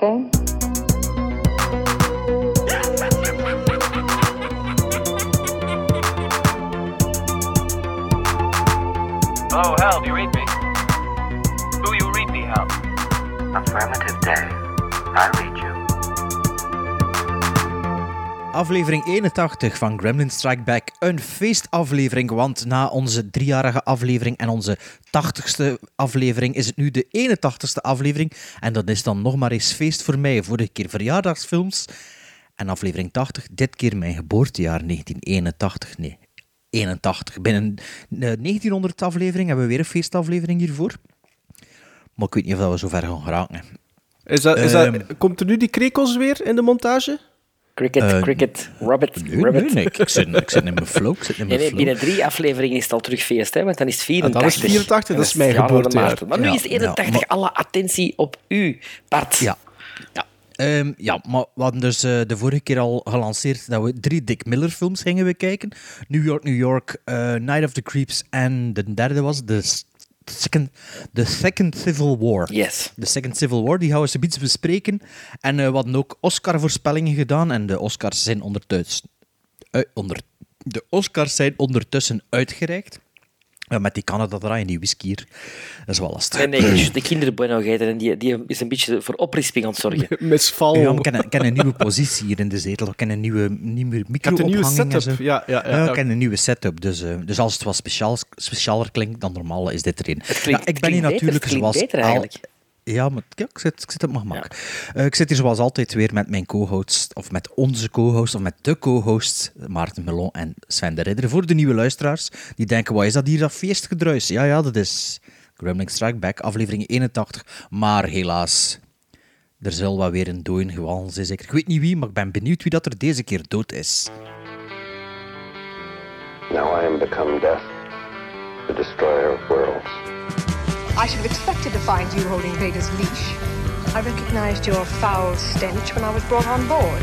that Aflevering 81 van Gremlin Strike Back. Een feestaflevering, want na onze driejarige aflevering en onze 80ste aflevering is het nu de 81ste aflevering. En dat is dan nog maar eens feest voor mij. Vorige keer verjaardagsfilms. En aflevering 80, dit keer mijn geboortejaar 1981. Nee, 81. Binnen de 1900 aflevering hebben we weer een feestaflevering hiervoor. Maar ik weet niet of we zo ver gaan geraken. Is dat, is dat, Ehm. komt er nu die krekels weer in de montage? Cricket, Eh, cricket, rabbit, nee, rabbit. nee. Ik, zit, ik zit in mijn flow. Ik zit in mijn nee, binnen drie afleveringen is het al terug feest, hè, want dan is het Ah, 84. dat is 84, dat is mijn geboortejaar. Maar nu Ja, is het 81. ja, maar- Alle attentie op u, Bart. Ja. Ja. Ehm, ja, maar we hadden dus eh, de vorige keer al gelanceerd dat we drie Dick Miller films gingen bekijken. New York, New York, eh, Night of the Creeps en de derde was The S- Second, the second Civil War. Yes. De Second Civil War, die gaan we zoiets bespreken. En eh, we hadden ook Oscar-voorspellingen gedaan en de Oscars zijn ondertussen... ui- onder, de Oscars zijn ondertussen uitgereikt. Ja, met die Canada draai en die whisky hier. Dat is wel lastig. Nee, nee, de kinderen bueno gegeten en die, die is een beetje voor oprisping aan het zorgen. Misval. Ja, ik, heb een, nieuwe positie hier in de zetel. Ik heb een nieuwe, nieuwe had een nieuwe setup. zo. Ja, ja, ja, Ja, ja. ik heb een nieuwe setup. Dus, eh, dus als het wat speciaal, specialer klinkt dan normaal, is dit erin. klinkt- ja, ik het ben hier klinkt beter, natuurlijk het klinkt zoals beter al- eigenlijk. Ja, maar ja, ik, zit, ik zit op mijn gemak. Eh, ik zit hier zoals altijd weer met mijn co-hosts, of met onze co-host, of met de co-hosts, Maarten Melon en Sven de Ridder. Voor de nieuwe luisteraars, die denken, wat is dat hier, dat feestgedruis? Ja, ja, dat is Gremlin Strike Back, aflevering 81. Maar helaas, er zal wel weer een dooi gewallen zijn, zeker. Ik weet niet wie, maar ik ben benieuwd wie dat er deze keer dood is. Now I am become death, the destroyer of worlds. I should have expected to find you holding Vader's leash. I recognized your foul stench when I was brought on board.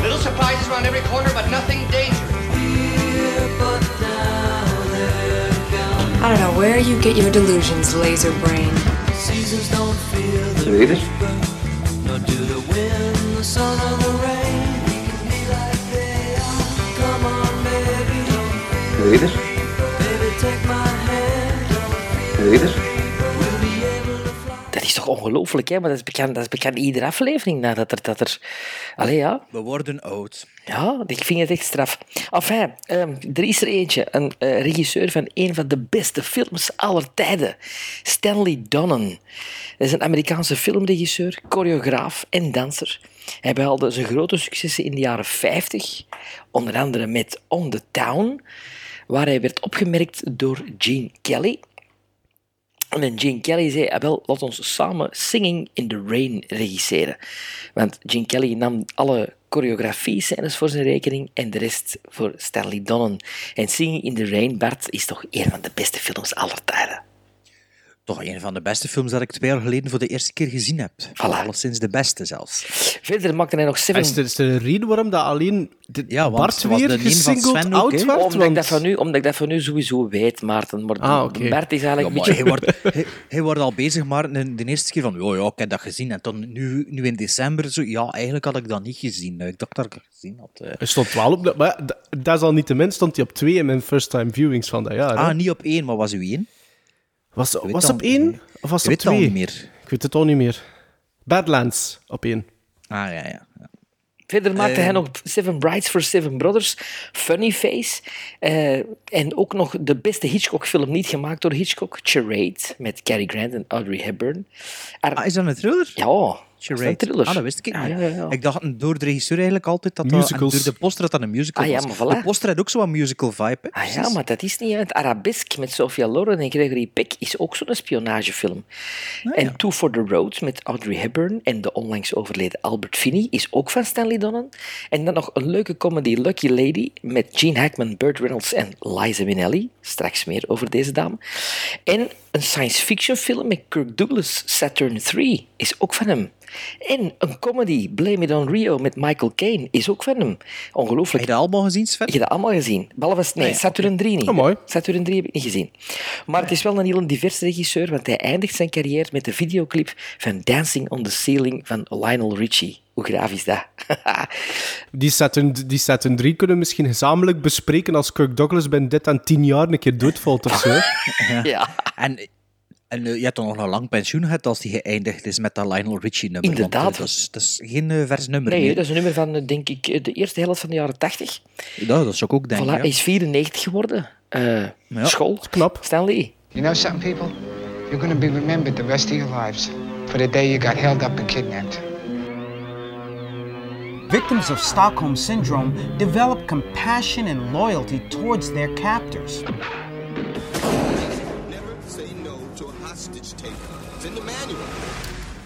Little surprises around every corner, but nothing dangerous. I don't know where you get your delusions, laser brain. seasons don't it? Read it? Read it? Dat is toch ongelooflijk, hè? Maar dat is bekend, dat is bekend iedere aflevering nadat er... Dat er... Allee, ja. We worden oud. Ja, ik vind het echt straf. Enfin, ehm, er is er eentje, een eh, regisseur van een van de beste films aller tijden. Stanley Donen. Dat is een Amerikaanse filmregisseur, choreograaf en danser. Hij behaalde zijn grote successen in de jaren 50, onder andere met On the Town, waar hij werd opgemerkt door Gene Kelly. En Gene Kelly zei, ah, wel, laat ons samen Singing in the Rain regisseren. Want Gene Kelly nam alle choreografie-scènes voor zijn rekening en de rest voor Stanley Donen. En Singing in the Rain, Bart, is toch een van de beste films aller tijden. Toch een van de beste films dat ik twee jaar geleden voor de eerste keer gezien heb. Alleszins de beste zelfs. Verder maakte hij nog Seven... Is er, is er een reden waarom dat alleen de Ja, want Bart weer de gesingeld hè? werd? omdat, ik dat van nu, omdat ik dat van nu sowieso weet, Maarten. Maar Ah. Bart is eigenlijk Ja, maar beetje... hij, wordt, hij, hij wordt al bezig, maar de, de eerste keer van, oh ja, ik heb dat gezien. En dan nu, nu in december, zo, ja, eigenlijk had ik dat niet gezien. Ik dacht dat ik het gezien had. eh. Hij stond wel op... de- Maar dat- dat is al niet te min, stond hij op twee in mijn first-time viewings van dat jaar. hè? Ah, niet op één, maar was u één? Was was op één? Of was Ik op weet het al twee? niet meer. Ik weet het al niet meer. Badlands op één. Ah, ja, ja. ja. Verder maakte hij Ehm. nog Seven Brides for Seven Brothers, Funny Face. eh, en ook nog de beste Hitchcock-film niet gemaakt door Hitchcock, Charade, met Cary Grant en Audrey Hepburn. Er- Ah, is dat een thriller? ja, Charade. thriller. Ah, dat wist ik niet. ja, ja. Ik dacht door de regisseur eigenlijk altijd dat dat... Musicals. en door de poster dat dat een musical Ah, ja, was. maar voilà. De poster had ook zo'n musical vibe. hè, Ah ja, maar dat is niet uit Arabesque met Sophia Loren en Gregory Peck is ook zo'n spionagefilm. Ah, en Two for the Road met Audrey Hepburn en de onlangs overleden Albert Finney is ook van Stanley Donen. En dan nog een leuke comedy Lucky Lady met Gene Hackman, Burt Reynolds en Liza Minnelli. Straks meer over deze dame. En Een science fiction film met Kirk Douglas, Saturn 3, is ook van hem. En een comedy, Blame It on Rio, met Michael Caine, is ook van hem. Heb Ongelooflijk. je dat allemaal gezien, Sven? Heb je dat allemaal gezien? Behalve, nee, Saturn 3 niet. Oh, mooi. Saturn 3 heb ik niet gezien. Maar het is wel een heel diverse regisseur, want hij eindigt zijn carrière met de videoclip van Dancing on the Ceiling van Lionel Richie. Hoe graaf is dat? Die Saturn, die Saturn 3 kunnen we misschien gezamenlijk bespreken als Kirk Douglas binnen dit en tien jaar een keer doodvalt of zo. ja. En, en eh, je hebt toch nog een lang pensioen gehad als die geëindigd is met dat Lionel Richie-nummer. want, Inderdaad. eh, dat, is, dat is geen eh, vers nummer Nee, meer. dat is een nummer van, eh, denk ik, eh, de eerste helft van de jaren 80. Ja, dat zou ik ook denken. Voilà, ja. hij is 94 geworden. Eh, Ja. School. Knap. Stanley. You know something, people? You're going to be remembered the rest of your lives for the day you got held up and kidnapped. Victims of Stockholm Syndrome develop compassion and loyalty towards their captors.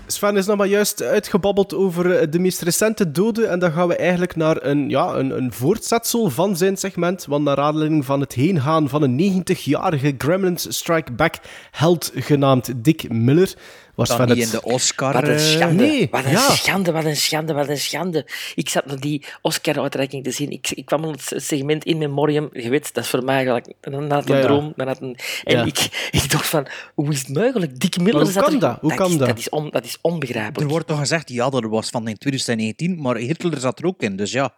Sven is nog maar juist uitgebabbeld over eh, de meest recente doden. En dan gaan we eigenlijk naar een, ja, een, een voortzetsel van zijn segment. Want naar aanleiding van het heengaan van een 90-jarige Gremlins Strike Back held genaamd Dick Miller. Was Dan Sven niet het- in de Oscar... Wat een eh, schande. nee, wat een ja. schande, wat een schande, wat een schande. Ik zat naar die Oscar-uitreiking te zien. Ik, ik kwam in het segment in memoriam. Je weet, dat is voor mij gelijk een een Ja, ja. droom. Dan had een, en Ja. ik, ik dacht van, hoe is het mogelijk? Dick Miller Maar hoe zat kan er- dat? Hoe kan is, dat? Dat is, on, dat is onbegrijpelijk. Er wordt toch gezegd, ja, dat was van in 2019, maar Hitler zat er ook in. Dus ja,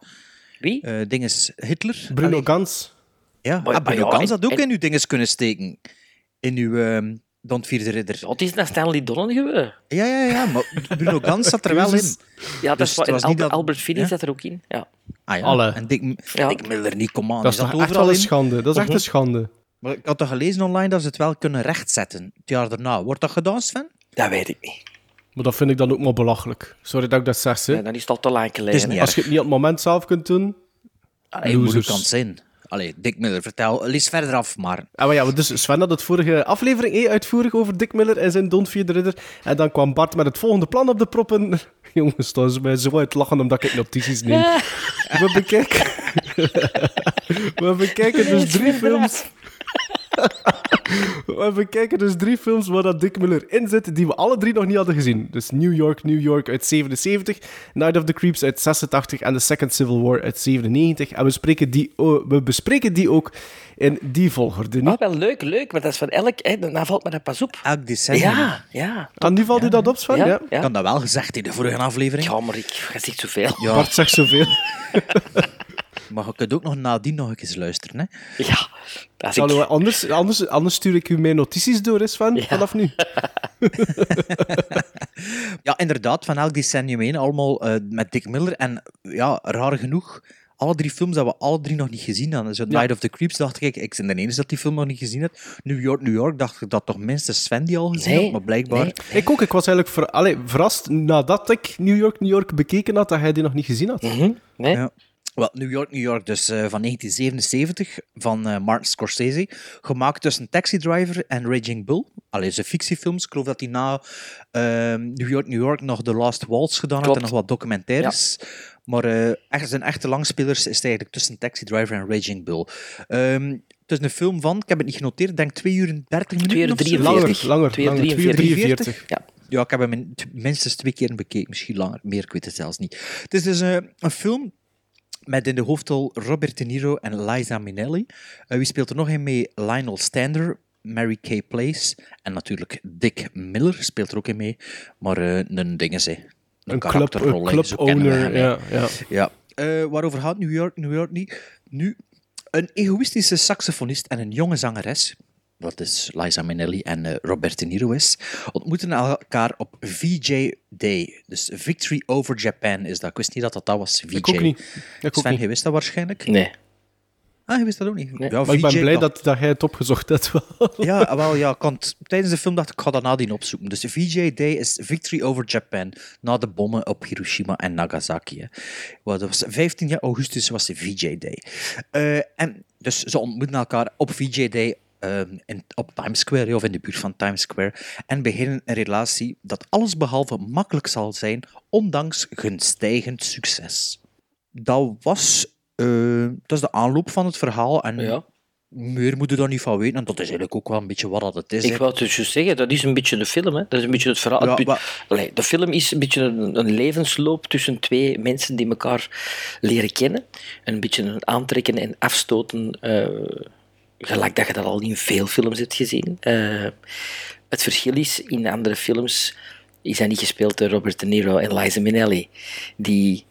Wie? eh ding is Hitler. Bruno Allee, Gans. Ja, Maar- ah, Bruno maar ja, Gans had ook en- in uw dinges kunnen steken. In uw Don Vierde Ridder. Het is naar Stanley Donen geweest. Ja, ja, ja, maar Bruno Gans zat er wel in. Ja, dat Dus is wat, het was niet Albert, dat- Albert Finney ja? zat er ook in. Ja. Ah, ja. Alle. En Dick, Ja. Dick Miller niet, kom aan. Dat is zat echt overal wel een schande. Dat is echt een schande. Maar ik had toch gelezen online dat ze het wel kunnen rechtzetten. Het jaar daarna. Wordt dat gedaan, Sven? Dat weet ik niet. Maar dat vind ik dan ook maar belachelijk. Sorry dat ik dat zeg. Hè. Ja, dan is het al te lang geleden. Het hè. Als je het niet op het moment zelf kunt doen. Allee, hoe kan het zijn? Allee, Dick Miller, vertel, lees verder af, maar... Ah, maar ja, dus Sven had het vorige aflevering eh, uitvoerig over Dick Miller en zijn Don Vierde Ridder. En dan kwam Bart met het volgende plan op de proppen. Jongens, dat is mij zo uit lachen omdat ik notities neem. We bekijken... We bekijken dus drie films... We bekijken dus drie films waar dat Dick Miller in zit, die we alle drie nog niet hadden gezien. Dus New York, New York uit 77, Night of the Creeps uit 86 en The Second Civil War uit 97. En we, spreken die, we bespreken die ook in die volgorde. Niet? Ah, wel leuk, leuk, maar dat is van elk... Hè, dan valt me dat pas op. Elk decennium. Ja, ja. Aan die valt u dat op, Sven? Ja, Ja. ja. Ik had dat wel gezegd in de vorige aflevering. Ja, maar ik ga zegt zoveel. Ja, Bart zegt zoveel. maar je kunt ook nog nadien nog eens luisteren. Hè? Ja, Zal ik... anders, anders, anders stuur ik u mijn notities door, Sven, Ja. vanaf nu. Ja, inderdaad, van elk decennium heen, allemaal eh, met Dick Miller. En ja, raar genoeg, alle drie films dat we alle drie nog niet gezien hadden. Zo Night of the Creeps dacht ik, ik ben de enige dat die film nog niet gezien had. New York, New York dacht ik dat toch minstens Sven die al gezien Nee, had, maar blijkbaar... nee. Ik ook, ik was eigenlijk ver, allee, verrast nadat ik New York, New York bekeken had, dat hij die nog niet gezien had. Mhm, nee? Ja. Wel, New York, New York, dus eh, van 1977, van eh, Martin Scorsese. Gemaakt tussen Taxi Driver en Raging Bull. Allee, zijn fictiefilms. Ik geloof dat hij na ehm, New York, New York nog The Last Waltz gedaan heeft en nog wat documentaires. Maar eh, echt, zijn echte langspelers is het eigenlijk tussen Taxi Driver en Raging Bull. Ehm, het is een film van, ik heb het niet genoteerd, ik denk 2 uur en 30 minuten. 2 uur of zo. 43. Langer, langer, Twee uur langer. 2 uur 43. 43. Ja. Ja, ik heb hem minstens twee keer bekeken, misschien langer. Meer, ik weet het zelfs niet. Het is dus een film met in de hoofdrol Robert De Niro en Liza Minnelli. Eh, wie speelt er nog in mee? Lionel Stander, Mary Kay Place en natuurlijk Dick Miller speelt er ook in mee. Maar eh, een ding is, hè. Een, Een club, een club owner, ja, ja. Ja. Eh, waarover gaat New York? New York niet. Nu, een egoïstische saxofonist en een jonge zangeres, wat is Liza Minnelli en eh, Robert De Niro is, ontmoeten elkaar op VJ Day. Dus Victory Over Japan is dat. Ik wist niet dat dat, dat was, VJ. Ik ook niet. Ik ook Sven, niet. je wist dat waarschijnlijk? Nee. Ah, je wist dat ook niet? Nee. Ja, Maar ik ben VJ blij dat, dat jij het opgezocht hebt. ja, wel, ja, het- tijdens de film dacht ik, ik ga dat nadien opzoeken. Dus VJ Day is Victory Over Japan, na de bommen op Hiroshima en Nagasaki. Hè. Wel, dat was 15 jaar augustus was de VJ Day. Eh, en dus ze ontmoeten elkaar op VJ Day ehm, in, op Times Square, of in de buurt van Times Square, en beginnen een relatie dat allesbehalve makkelijk zal zijn, ondanks hun stijgend succes. Dat was... eh, dat is de aanloop van het verhaal. En Ja. meer moet je daar niet van weten. En dat is eigenlijk ook wel een beetje wat dat het is. Ik hè. wou het dus zeggen, dat is een beetje de film. Hè. Dat is een beetje het verhaal. Ja, Het bu- maar- Allee, de film is een beetje een, een levensloop tussen twee mensen die elkaar leren kennen. Een beetje een aantrekken en afstoten, eh, gelijk dat je dat al in veel films hebt gezien. Eh, het verschil is, in andere films is hij niet gespeeld door Robert De Niro en Liza Minnelli, die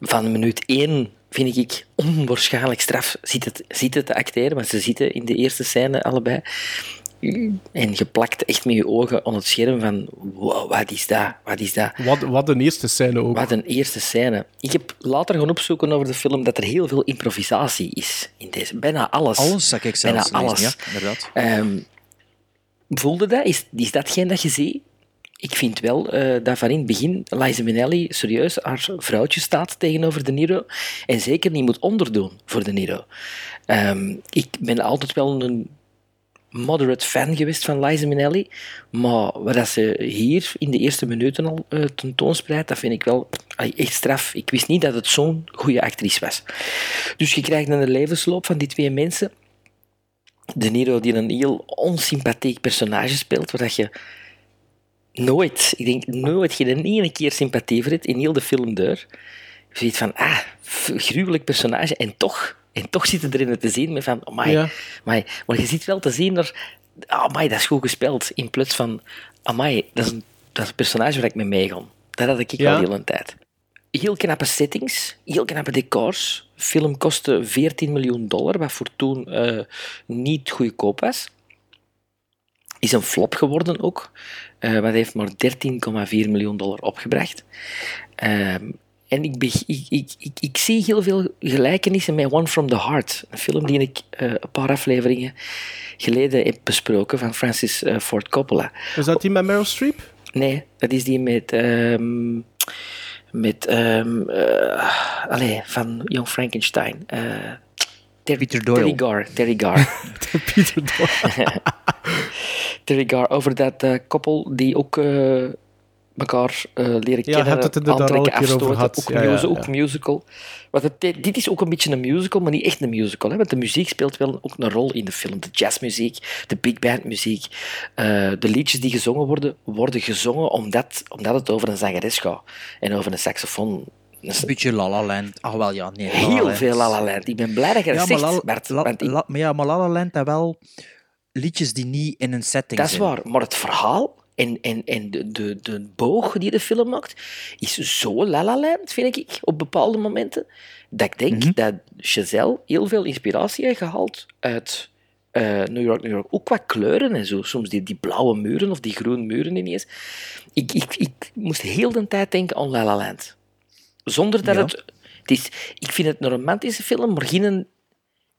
van minuut één vind ik onwaarschijnlijk straf zitten, zitten te acteren, want ze zitten in de eerste scène allebei. En je plakt echt met je ogen aan het scherm van wow, wat is dat, wat is dat. Wat, wat een eerste scène ook. Wat een eerste scène. Ik heb later gaan opzoeken over de film dat er heel veel improvisatie is in deze. Bijna alles. Alles, zag ik Bijna zelfs lezen, alles. ja, inderdaad. Ehm, voelde dat? Is, is dat geen dat je ziet? Ik vind wel eh, dat van in het begin Liza Minnelli serieus haar vrouwtje staat tegenover De Niro en zeker niet moet onderdoen voor De Niro. Ehm, ik ben altijd wel een moderate fan geweest van Liza Minnelli, maar wat ze hier in de eerste minuten al eh, tentoonspreidt, dat vind ik wel echt straf. Ik wist niet dat het zo'n goede actrice was. Dus je krijgt de levensloop van die twee mensen. De Niro die een heel onsympathiek personage speelt, waar dat je nooit, ik denk nooit, geen ene keer sympathie voor hebt in heel de film deur. Je ziet van, ah, gruwelijk personage, en toch, en toch zit het erin te zien met van, amai, Ja. amai. maar je ziet wel te zien er, amai, dat is goed gespeeld, in plaats van, amai, dat is een, dat is een personage waar ik mee meega. Dat had ik Ja. al heel een tijd. Heel knappe settings, heel knappe decors. De film kostte 14 miljoen dollar, wat voor toen eh, niet goedkoop was. Is een flop geworden ook. eh wat heeft maar 13,4 miljoen dollar opgebracht. Ehm, en ik, ik, ik, ik, ik zie heel veel gelijkenissen met One from the Heart. Een film die ik eh, een paar afleveringen geleden heb besproken van Francis eh, Ford Coppola. Is dat die met Meryl Streep? Nee, dat is die met. ehm, met. ehm eh, allee, van Young Frankenstein. Eh, Ter- Peter Doyle. Terry Gar. Terry Gar. Pieter Doyle. Terry Gar. Over dat eh, koppel die ook. Eh elkaar eh, leren Ja, je kennen, hebt het inderdaad al aantrekken, een keer over afstoten. gehad. Ook, Ja, ja, musical, ja. ook musical. Want het, dit is ook een beetje een musical, maar niet echt een musical. Hè? Want de muziek speelt wel ook een rol in de film. De jazzmuziek, de big band muziek, eh, de liedjes die gezongen worden, worden gezongen omdat, omdat het over een zangeres gaat. En over een saxofoon. Een beetje La La Land. Ach wel, ja, nee. La Heel veel La La Land. Ik ben blij dat je dat Ja, maar, zegt, La. La- want ik- La- maar ja, maar La La Land heeft wel liedjes die niet in een setting Dat is zijn. waar, maar het verhaal en, en, en de, de, de boog die de film maakt, is zo La La Land, vind ik, op bepaalde momenten, dat ik denk Mhm. dat Chazelle heel veel inspiratie heeft gehaald uit eh, New York, New York. Ook qua kleuren en zo. Soms die, die blauwe muren of die groene muren ineens. Ik, ik, ik moest heel de tijd denken aan La La Land. Zonder dat Ja. het... het is, ik vind het een romantische film, maar geen,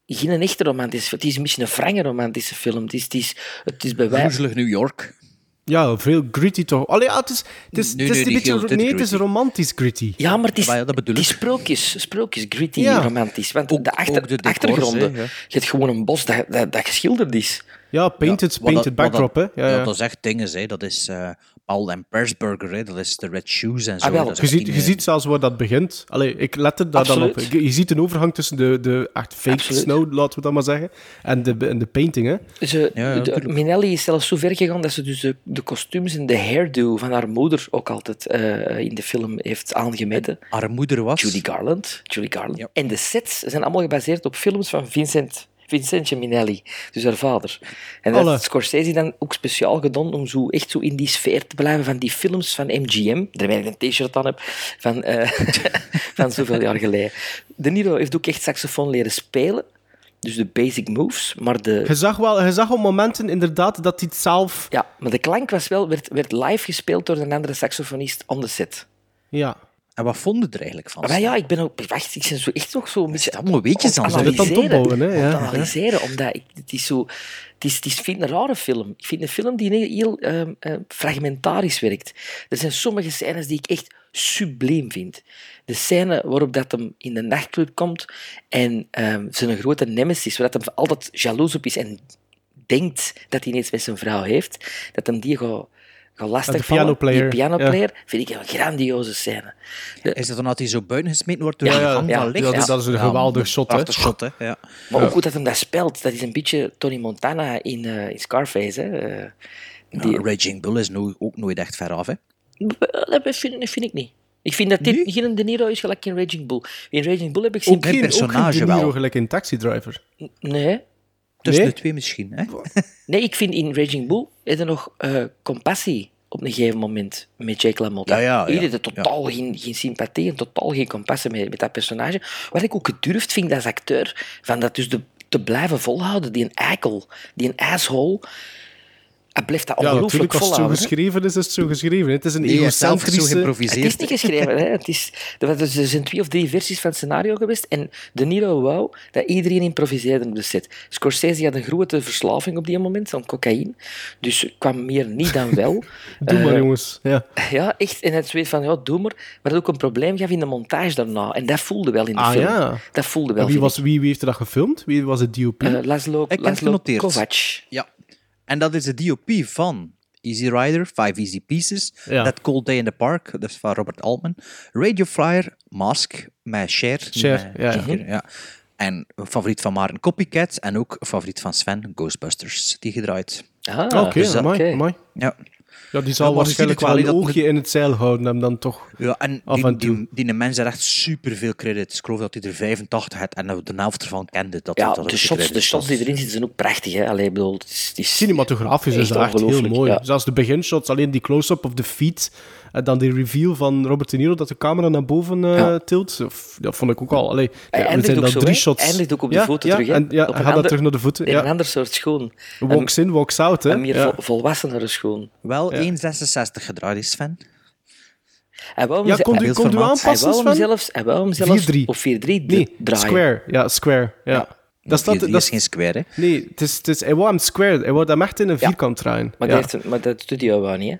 geen echte romantische film. Het is een beetje een frange romantische film. Het is, het is, het is bij wij... New York. Ja, veel gritty toch. Allee, ja, het is, het is, Nee, het is nee, een beetje... Nee, het is romantisch gritty. Ja, maar het is, Maar ja, dat bedoel die ik. sprookjes, sprookjes, gritty, Ja. romantisch. Want Ook- de, achter, ook de decors, achtergronden, je hebt gewoon een bos dat, dat, dat geschilderd is. Ja, painted, painted backdrop, hè. ja. dat is echt dingen, hè. Dat is eh, Paul en Persburger, hè. Dat is de Red Shoes en zo. Ah, is Je ziet, je eh, ziet zelfs waar dat begint. Allee, ik let er daar dan op. Je je ziet een overgang tussen de, de echt fake Absoluut. snow, laten we dat maar zeggen, en de, en de painting, hè. Ze, Ja, ja, de, tuurlijk. Minelli is zelfs zo ver gegaan dat ze dus de, de kostuums en de hairdo van haar moeder ook altijd eh, in de film heeft aangemeten. Haar moeder was... Judy Garland. Judy Garland. Ja. En de sets zijn allemaal gebaseerd op films van Vincent, Vincentje Minelli, dus haar vader. En dat heeft Scorsese dan ook speciaal gedaan om zo echt zo in die sfeer te blijven van die films van MGM, terwijl ik een t-shirt aan heb, van, eh, van zoveel jaar geleden. De Niro heeft ook echt saxofoon leren spelen, dus de basic moves, maar de... Je zag, wel, je zag op momenten inderdaad dat hij het zelf... Ja, maar de klank was wel, werd, werd live gespeeld door een andere saxofonist on the set. Ja. En wat vonden er eigenlijk van? Maar ja, ik ben ook... Wacht, ik ben zo echt nog zo een beetje... weetjes zo. Dit aan het analyseren. opbouwen, hè, ja. het analyseren, omdat ik, het is zo... Het is, het is, vind een rare film. Ik vind een film die heel, heel ehm, eh, fragmentarisch werkt. Er zijn sommige scènes die ik echt subliem vind. De scène waarop dat hem in de nachtclub komt en ehm zijn grote nemesis, waar dat hem altijd jaloers op is en denkt dat hij iets met zijn vrouw heeft, dat hem die gaat gaan lastig de pianoplayer, Die pianoplayer vind ik een grandioze scène. De- Is dat dan dat hij zo buiten gesmeten wordt door Ja, de ja, gang ja. van licht? Ja, dat is een geweldig shot, hè. Prachtig shot, hè. Ja. Maar ook hoe dat hem dat speelt, dat is een beetje Tony Montana in, eh, in Scarface. Hè. Eh, die, Ja, Raging Bull is no- ook nooit echt ver af, hè. dat vind, dat vind ik niet. Ik vind dat dit geen De Niro is gelijk in Raging Bull. In Raging Bull heb ik zien... Ook geen, ook geen personage De Niro wel. gelijk in Taxi Driver. Nee. Tussen Nee? de twee misschien, hè. Nee, ik vind in Raging Bull is er nog eh, compassie op een gegeven moment met Jake LaMotta. Ja, ja, ja. Hier is er totaal geen, geen sympathie en totaal geen compassie met, met dat personage. Wat ik ook gedurfd vind als acteur, van dat dus de, te blijven volhouden, die een eikel, die een asshole, hij blijft dat Ja, ongelooflijk natuurlijk, als het zo geschreven is, is het zo geschreven. Het is een egocentrische... Het is niet geschreven. Hè. Het is, er zijn twee of drie versies van het scenario geweest. En De Niro wou dat iedereen improviseerde op de set. Scorsese had een grote verslaving op die moment aan cocaïne. Dus kwam meer niet dan wel. Doe maar, Eh, jongens. Ja. Ja, echt. En het zweet van, ja, doe maar. Maar dat ook een probleem gaf in de montage daarna. En dat voelde wel in de Ah, film. ja. Dat voelde wel, En wie, was, wie, wie heeft er dat gefilmd? Wie was het DOP? ik. Eh, Laszlo, Ik heb het Laszlo genoteerd. Kovac. Ja. En dat is de DOP van Easy Rider, Five Easy Pieces, Ja. That Cold Day in the Park, dat is van Robert Altman, Radio Flyer, Mask, met Cher. Cher, met ja, ja. Ginger, ja. En een favoriet van Maren, Copycat, en ook een favoriet van Sven, Ghostbusters, die gedraaid. Ah, Oké, dus oké. amai. Ja. Ja, die zal Ja, waarschijnlijk wel een oogje in het zeil houden hebben dan toch. Ja, en Af die, en toe. die, die mens heeft echt superveel credits. Ik geloof dat hij er 85 had en dat de helft ervan kende. Dat Ja, dat de shots, de shots die erin zitten zijn ook prachtig. Hè? Allee, ik bedoel, het is, het is Cinematografisch is Echt dat echt heel mooi. ja. Zelfs de beginshots, alleen die close-up of de feet. En dan die reveal van Robert De Niro dat de camera naar boven eh, Ja. tilt. Of- Dat vond ik ook al. Allee, Hij ja, er eindigt zijn ook dan zo, drie hè? shots. Eindigt ook op de ja, foto ja, terug, hè? En, ja, Op hij gaat dat terug naar de voeten. in een ander soort schoon. Walks in, walks out. Hè. Een meer Ja. vol, volwassenere schoon. Wel Ja. 1,66 gedraaid is Sven. Hij wou hem, Ja, kon hij, u, kon u hij aanpassen, wou hem Sven? zelfs, hij wou hem zelfs 4-3. op 4-3 Nee, draaien. square. Ja, square. Ja. Ja. Dat staat, dat is geen square, hè. Nee, het is, het is, hij wou hem square. Hij wou hem echt in een Ja. vierkant draaien. Maar, ja. dat heeft, maar dat studio wou niet, hè?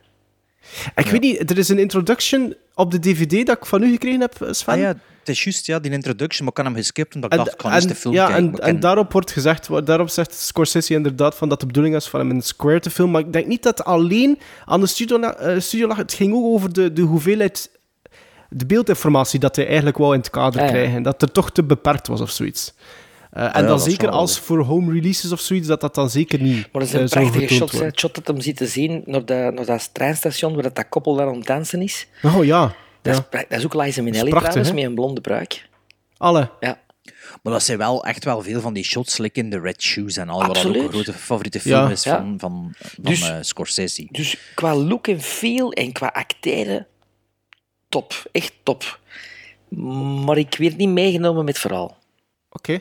Ik weet niet, er is een introduction op de DVD dat ik van u gekregen heb, Sven. Ah ja, het is juist ja, die introduction, maar ik kan hem geskipt omdat ik En, dacht, ik ga eens en- de film ja, kijken. en, en ken- daarop wordt gezegd, daarop zegt Scorsese inderdaad van dat de bedoeling is van hem in een square te filmen. Maar ik denk niet dat alleen aan de studio, eh, studio lag. Het ging ook over de, de hoeveelheid, de beeldinformatie dat hij eigenlijk wou in het kader Ah, ja. krijgen. En dat er toch te beperkt was of zoiets. Eh, en ja, dan is zeker wel als voor home releases of zoiets, dat dat dan zeker niet Maar dat zijn eh, zou prachtige hè. worden. Het shot dat hem ziet te zien naar, de, naar dat treinstation waar dat, dat koppel daar aan het dansen is. Oh ja, Dat, ja. is, dat is ook Liza Minnelli prachtig, trouwens, hè? met een blonde pruik. alle. Ja. Maar dat zijn wel echt wel veel van die shots, like in The Red Shoes en al, wat ook een grote favoriete film Ja. is Ja. van, van, van Dus- eh, Scorsese. Dus qua look en feel en qua acteren, top. Echt top. Maar ik werd niet meegenomen met verhaal. Oké.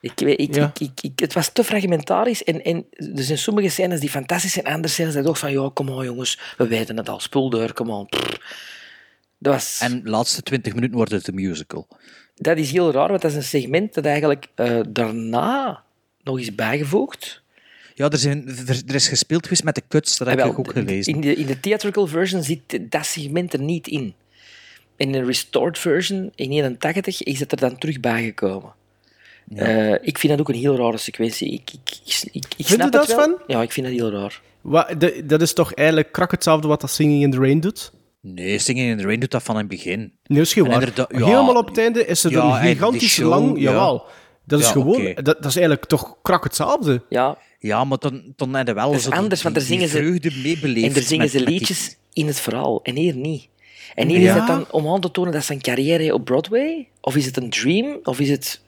Ik, weet- ik, Ja. ik, ik, ik- het was te fragmentarisch en, en er zijn sommige scènes die fantastisch zijn, andere scènes ik dacht van, ja, kom on jongens, we weten het al, spul door, kom on. Dat, was, En de laatste 20 minuten wordt het een musical. dat is heel raar, want dat is een segment dat eigenlijk eh, daarna nog is bijgevoegd. Ja, er, zijn, er, er is gespeeld geweest met de cuts, dat heb Ah, ik wel, ook gelezen. In de, in de theatrical version zit dat segment er niet in. In de restored version, in 81, is het er dan terug bijgekomen. Eh, ik vind dat ook een heel rare sequentie. Ik, ik, ik, ik, ik Vind snap je dat, het wel. Sven? Ja, ik vind dat heel raar. Wa- de- dat is toch eigenlijk krak hetzelfde wat dat Singing in the Rain doet? Nee, Singing in the Rain doet dat van het begin. Nee, is ja. Helemaal op het einde is er Ja, een gigantisch show, lang... ja. Jawel. Dat is Ja, gewoon... Dat, dat is eigenlijk toch krak hetzelfde. Ja, Ja, maar dan, dan heb je wel Dat is die- anders, want daar zingen ze- vreugde meebeleefd. en daar zingen met- ze die- liedjes in het verhaal. En hier niet. En hier Ja. is het dan om aan te tonen dat zijn carrière op Broadway? Of is het een dream? Of is het...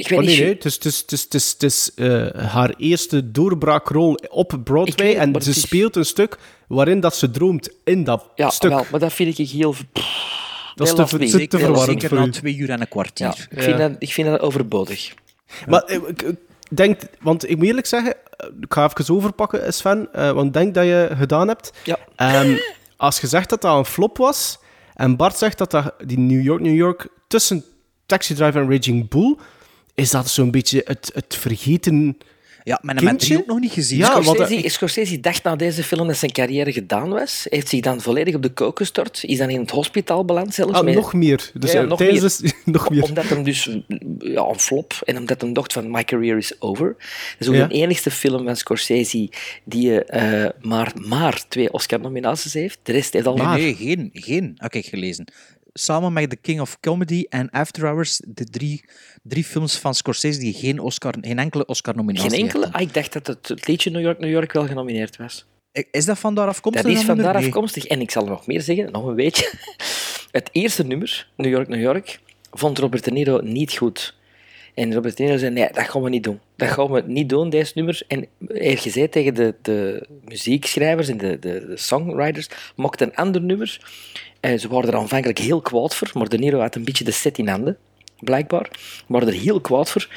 Ik weet Oh, niet. nee, nee. Het is, het is, het is, het is, het is, eh, haar eerste doorbraakrol op Broadway. weet en ze is- speelt een stuk waarin dat ze droomt in dat Ja, stuk. wel, maar dat vind ik heel... dat is te, te, te verwarrend zeker voor na twee uur en een kwartier. Ja, ik, vind Ja. dat, ik vind dat overbodig. Maar eh, ik, ik denk, want ik moet eerlijk zeggen, eh, ik ga even overpakken, Sven, eh, want ik denk dat je gedaan hebt. Ja. Ehm, als je zegt dat dat een flop was, en Bart zegt dat dat die New York, New York tussen Taxi Driver en Raging Bull, is dat zo'n beetje het, het vergeten Ja, maar Kindje? drie ook nog niet gezien. Ja, Scorsese, eh, Scorsese dacht na deze film dat zijn carrière gedaan was. Heeft zich dan volledig op de kook gestort. Is dan in het hospitaal beland zelfs. Ah, met- nog meer. Dus Ja, ja, nog tijdens meer. de- nog meer. Omdat hem dus ja, een flop en omdat hem dacht van my career is over. Dat is ook Ja. de enigste film van Scorsese die eh, maar, maar twee Oscar-nominaties heeft. De rest heeft al Nee, nee, geen, geen, heb ik gelezen. Samen met The King of Comedy en After Hours, de drie, drie films van Scorsese die geen, Oscar, geen enkele Oscar-nominatie geen enkele. Ah, ik dacht dat het, het liedje New York, New York wel genomineerd was. Is dat van daar afkomstig? Dat is van daar afkomstig. En ik zal nog meer zeggen, nog een beetje. Het eerste nummer, New York, New York, vond Robert De Niro niet goed. En Robert De Niro zei, nee, dat gaan we niet doen. Dat gaan we niet doen, deze nummer. En hij heeft gezegd tegen de, de muziekschrijvers en de, de, de songwriters, mocht een ander nummer. En ze waren er aanvankelijk heel kwaad voor, maar De Niro had een beetje de set in handen, blijkbaar. Waren er heel kwaad voor.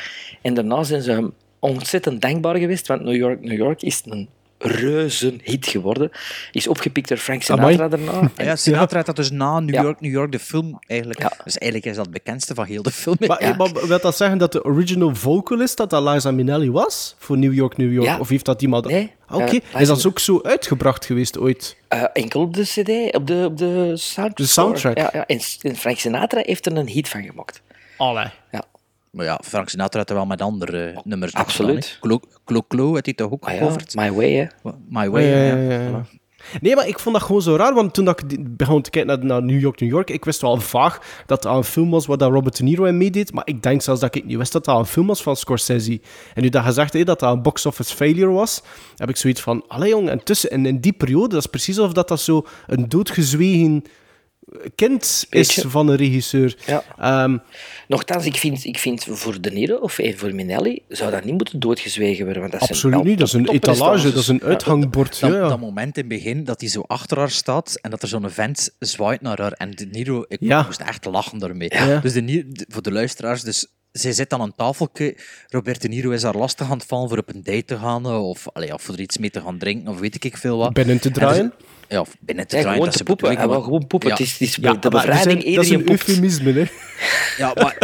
En daarna zijn ze hem ontzettend dankbaar geweest, want New York, New York is een reuze hit geworden. Is opgepikt door Frank Sinatra daarna. En- ja, Sinatra had dat dus na New Ja. York, New York, de film eigenlijk. Dus eigenlijk is dat het bekendste van heel de film. Maar, Ja. maar wil dat zeggen dat de original vocalist dat dat Liza Minnelli was? Voor New York, New York? Ja. Of heeft dat iemand... Nee, Ah, Oké. eh, is dat ook zo uitgebracht geweest ooit? Eh, enkel op de CD, op de, op de soundtrack. De soundtrack. Ja, ja. En, en Frank Sinatra heeft er een hit van gemaakt. Allee. Ja. Maar ja, Frank Sinatra had er wel met andere nummers nog Absoluut. gedaan, hè. Klo Klo Klo had hij toch ook Ah, ja, gecoverd? My Way, hè. My Way, Ja, ja. ja, ja, ja. Nee, maar ik vond dat gewoon zo raar, want toen dat ik begon te kijken naar, naar New York, New York, ik wist wel vaag dat dat een film was waar dat Robert De Niro in meedeed, maar ik denk zelfs dat ik niet wist dat dat een film was van Scorsese. En nu dat gezegd heeft dat dat een box-office failure was, heb ik zoiets van, allee jong, en tussen, en in die periode, dat is precies alsof dat, dat zo een doodgezwegen kind is Beetje. van een regisseur. Ja. Ehm, Nochtans, ik vind, ik vind voor De Niro of eh, voor Minelli zou dat niet moeten doodgezwegen worden. Want dat absoluut niet, dat is een etalage, dat is een uithangbord. Dat, ja, ja. dat moment in het begin dat hij zo achter haar staat en dat er zo'n vent zwaait naar haar. En De Niro, ik Ja. moest echt lachen daarmee. Ja. Dus de- voor de luisteraars, dus zij zit aan een tafeltje. Robert De Niro is haar lastig aan het vallen voor op een date te gaan eh, of, allee, of voor er iets mee te gaan drinken of weet ik veel wat. Binnen te En draaien. dus- ja, of binnen te Ja, draaien. gewoon dat te poepen. Hij bedoeling, wil gewoon poepen. Ja. Het is, het is Ja, de bevrijding, dat is een- dat is iedereen een poept. eufemisme, hè. Ja, maar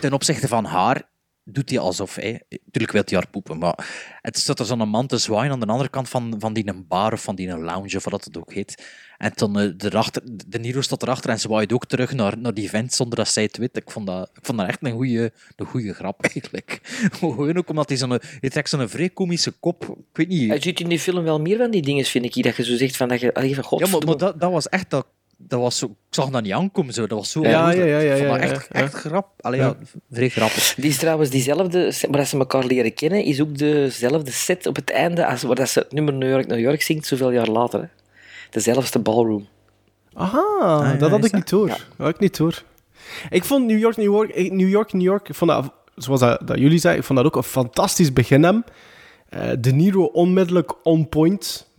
ten opzichte van haar doet hij alsof... Hè, tuurlijk wil hij haar poepen, maar het staat er zo'n man te zwaaien aan de andere kant van, van die een bar of van die een lounge, of wat het ook heet. En dan eh, erachter, de Niro staat erachter en zwaait ook terug naar, naar die vent zonder dat zij het weet. Ik vond dat, ik vond dat echt een goede een goeie grap, eigenlijk. Gewoon ook omdat hij zo'n... Hij trekt zo'n vrij komische kop. Ik weet niet... Hij ziet in die film wel meer van die dingen, vind ik. Dat je zo zegt van dat je... Allee, van God, Ja, maar, maar dat, dat was echt... Dat, dat was zo, ik zag dat niet aankomen. Zo. Dat was zo... Ja, ja, ja, ja, Ik vond ja, dat echt, ja. echt grap. Allee, ja. vrij grappig. Die is trouwens diezelfde, waar dat ze elkaar leren kennen, is ook dezelfde set op het einde als waar dat ze het nummer New York, New York zingt, zoveel jaar later. Hè. Dezelfde ballroom. Aha, ja, dat had ik niet door. Dat had ik niet door. Ik vond New York, New York, eh, New York, New York, ik vond dat, zoals dat, dat jullie zeiden, ik vond dat ook een fantastisch begin hem. Eh, de Niro onmiddellijk on point.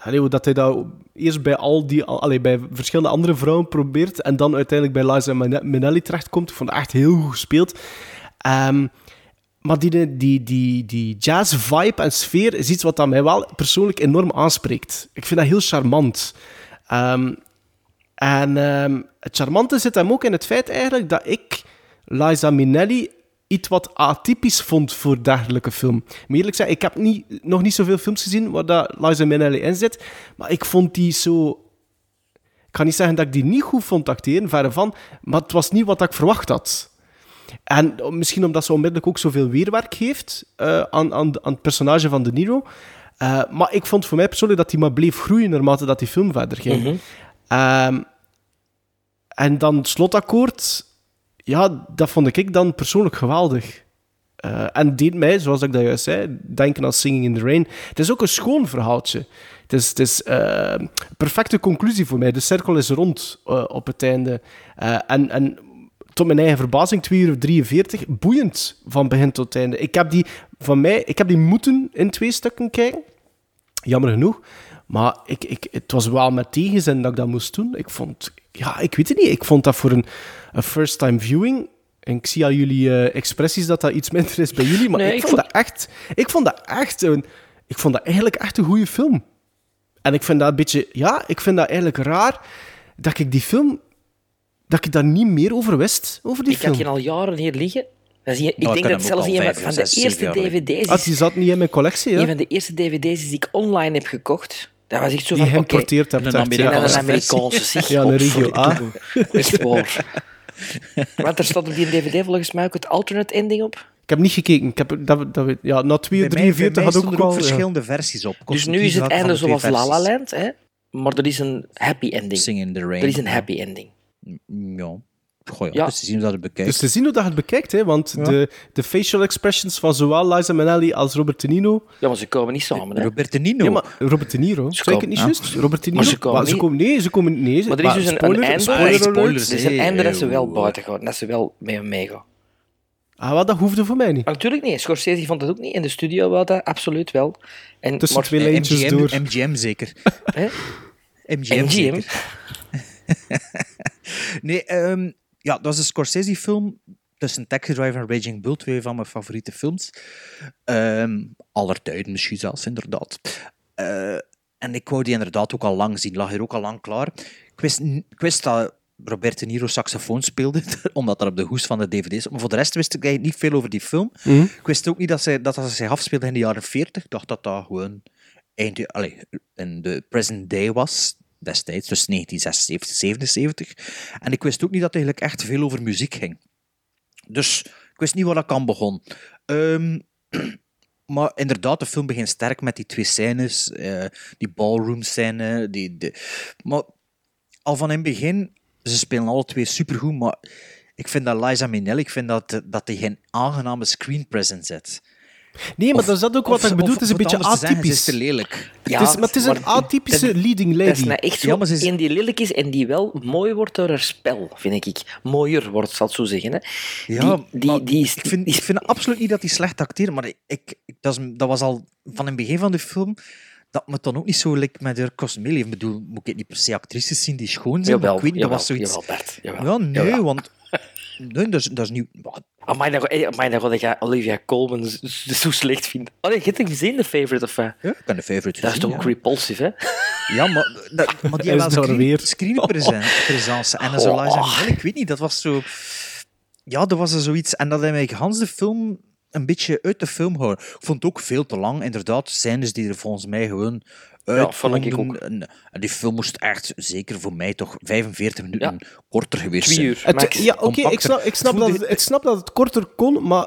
Allee, dat hij dat eerst bij al die, al- allee, bij verschillende andere vrouwen probeert en dan uiteindelijk bij Liza Min- Minnelli terechtkomt. Ik vond dat echt heel goed gespeeld. Ehm, maar die, die, die, die jazz-vibe en sfeer is iets wat dat mij wel persoonlijk enorm aanspreekt. Ik vind dat heel charmant. Ehm, en ehm, het charmante zit hem ook in het feit eigenlijk dat ik Liza Minnelli iets wat atypisch vond voor dergelijke film. Moet eerlijk zeggen, ik heb niet, nog niet zoveel films gezien waar dat Liza Minnelli in zit, maar ik vond die zo... Ik kan niet zeggen dat ik die niet goed vond acteren, verre van, maar het was niet wat ik verwacht had. En misschien omdat ze onmiddellijk ook zoveel weerwerk heeft eh, aan, aan, aan het personage van De Niro. Eh, maar ik vond voor mij persoonlijk dat hij maar bleef groeien naarmate dat die film verder ging. Ehm, en dan het slotakkoord, ja, dat vond ik dan persoonlijk geweldig. Eh, en deed mij, zoals ik dat juist zei, denken aan Singing in the Rain. Het is ook een schoon verhaaltje. Het is, het is eh, perfecte conclusie voor mij. De cirkel is rond eh, op het einde. En, en tot mijn eigen verbazing, 2 uur 43, boeiend van begin tot einde. Ik heb die, van mij, ik heb die moeten in twee stukken kijken. Jammer genoeg. Maar ik, ik, het was wel met tegenzin dat ik dat moest doen. Ik vond, ja, ik weet het niet. Ik vond dat voor een, een first-time viewing. En ik zie aan jullie eh, expressies dat dat iets minder is bij jullie. Maar Nee, ik, ik vond vond- dat echt, ik vond dat echt een, ik vond dat eigenlijk echt een goede film. En ik vind dat een beetje, ja, ik vind dat eigenlijk raar dat ik die film, dat ik daar niet meer over wist, over die Ik film. had je al jaren hier liggen. Dat is, ik Nou, ik denk dat zelfs een van de eerste dvd's Ah, is. die zat niet in mijn collectie, Een hè? van de eerste dvd's die ik online heb gekocht. Dat was echt zo Die van, je oké, geïmporteerd hebt. Een ja. Amerikaanse een Amerikaanse. Ja, een regio A. Echt waar. Want er staat op die dvd volgens mij ook het alternate ending op. Ik heb niet gekeken. Ik heb, dat, dat, weet- ja, na 2 Bij mij, bij 43 mij had ook er wel... ook ja. verschillende versies op. Dus nu is het einde zoals La La. Land, hè? maar er is een happy ending. Sing in the Rain. Er is een happy ending. Ja. Goh, ja. Ja. Dus te zien hoe dat het bekijkt. Dus te zien hoe dat je het bekijkt, hè, want de, de facial expressions van zowel Liza Minnelli als Robert De Niro... Ja, maar ze komen niet samen. Hè? Robert De Nino. Ja, maar Robert De Niro, zeg ik het niet ja. juist? Robert De Niro? Maar ze komen Maar niet- Nee, ze komen nee. ze- Maar er is dus een, spoiler, een einde. spoiler alert. spoilers, er is een einde dat ze wel buiten gaan. Dat ze wel mee hem meegaan. Ah, wat, dat hoefde voor mij niet. Maar natuurlijk niet. Scorsese vond het ook niet. In de studio wel dat absoluut wel. En, Tussen maar- twee lijntjes MGM, door. MGM zeker. Hè? MGM, MGM. zeker. nee, ehm, ja, dat was een Scorsese-film tussen Taxi Driver en Raging Bull, twee van mijn favoriete films. Ehm aller tijden misschien zelfs, inderdaad. Eh, en ik wou die inderdaad ook al lang zien, lag hier ook al lang klaar. Ik wist, ik wist dat Robert De Niro saxofoon speelde, omdat dat op de hoes van de dvd is. Maar voor de rest wist ik eigenlijk niet veel over die film. Mhm. Ik wist ook niet dat ze, dat ze zich afspeelde in de jaren 40. Ik dacht dat dat gewoon eind, allez, in de present day was, destijds, dus 1976, 77. En ik wist ook niet dat het eigenlijk echt veel over muziek ging. Dus ik wist niet waar dat aan begon. Maar inderdaad, de film begint sterk met die twee scènes, eh, die ballroom scène. Die, de, maar al van in het begin, ze spelen alle twee supergoed, maar ik vind dat Liza Minnelli, ik vind dat, dat die geen aangename screen presence heeft. Nee, maar Of- dat is dat ook wat ik bedoel. Het is een beetje atypisch. Ze is te lelijk. Ja, het is, maar het is een atypische leading Dat is lady. nou echt zo Ja, is- een die lelijk is en die wel mooi wordt door haar spel, vind ik. Mooier wordt, zal het zo zeggen. Hè. Ja, die, die, is, ik vind, ik vind absoluut niet dat hij slecht acteert, maar ik, ik, dat, is, dat was al van in het begin van de film dat me dan ook niet zo lijkt met haar cosmele. Ik bedoel, moet ik niet per se actrices zien die schoon zijn? Jawel, maar ik weet dat was zoiets... jawel, Bert. Jawel. Ja, nee, want... Nee, dat is, dat is niet... wat- Amai, dat, eh, amai, dat, dat ik Olivia Colman zo slecht vind. Oh nee, je hebt hem gezien, de favorite of wat? Ja, ik ben de favorite Dat is toch ook ja. repulsive, hè? Ja, maar, dat, maar die wel daar weer. screen, screenpresence. En dan zo Oh. Ik weet niet, dat was zo... Ja, dat was er zoiets... En dat heeft mij gans de film een beetje uit de film houden. Ik vond het ook veel te lang, inderdaad. Scènes die er volgens mij gewoon uit vond ik. En, en die film moest echt, zeker voor mij, toch 45 minuten korter geweest Twee zijn. uur. Het- Max. ja, oké, ik snap, ik, snap Het dat voelde- het, ik snap dat het korter kon, maar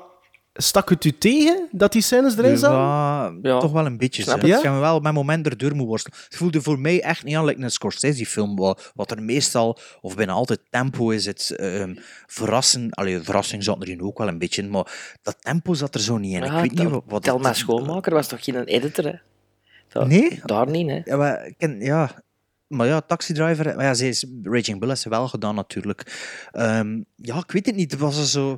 stak het u tegen dat die scènes erin zaten? Ja, Ja. toch wel een beetje. Snap zo. het. Ik ga me wel met momenten erdoor moeten worstelen. Het voelde voor mij echt niet aan like een Scorsese-film, wat, wat er meestal, of bijna altijd tempo is. Het ehm, verrassen, allee, verrassing zat erin ook wel een beetje in, maar dat tempo zat er zo niet in. Ja, ik weet niet tel- wat... wat Telma Schoonmaker was toch geen editor, hè? Nee? Daar niet, hè? Ja, maar, ken, ja, maar ja, Taxi Driver, maar ja, ze is, Raging Bull heeft ze wel gedaan natuurlijk. Ehm, ja, ik weet het niet, het was zo...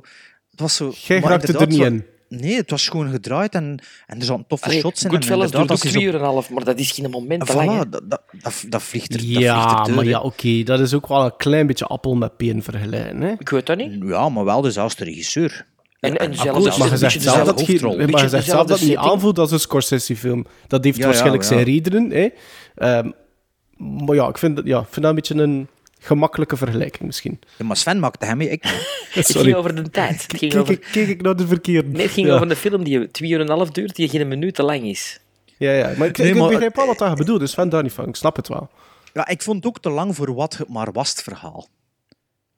Het was zo Jij maar raakte er niet zo- in. Nee, het was gewoon gedraaid en, en er zaten toffe Allee, shots in. en Goodfellas duurt ook en half, maar dat is geen moment En te lang, voilà, dat, dat, dat, dat vliegt er, dat Ja, vliegt er door, maar ja, oké, dat is ook wel een klein beetje appel met peen vergelijken. Hè? Ik weet dat niet. Ja, maar wel dus de regisseur. En, en zelfs als je zegt zelf dat je, maar je zegt zelf dat het niet aanvoelt als een Scorsese-film. Dat heeft Ja, waarschijnlijk ja. zijn redenen. Hè? Ehm, maar ja, ik vind, dat, ja, vind dat een beetje een gemakkelijke vergelijking misschien. Ja, maar Sven maakte hem mee, ik niet. Het Sorry. ging over de tijd. Het ging Kijk, over... ik, kijk ik naar de verkeerde. Nee, het ging ja. over een film die twee uur en een half duurt, die geen minuut te lang is. Ja, ja, maar ik, Nee, ik maar- begrijp wel wat je bedoelt, dus Sven daar niet van. Ik snap het wel. Ja, ik vond het ook te lang voor wat het maar was, het verhaal.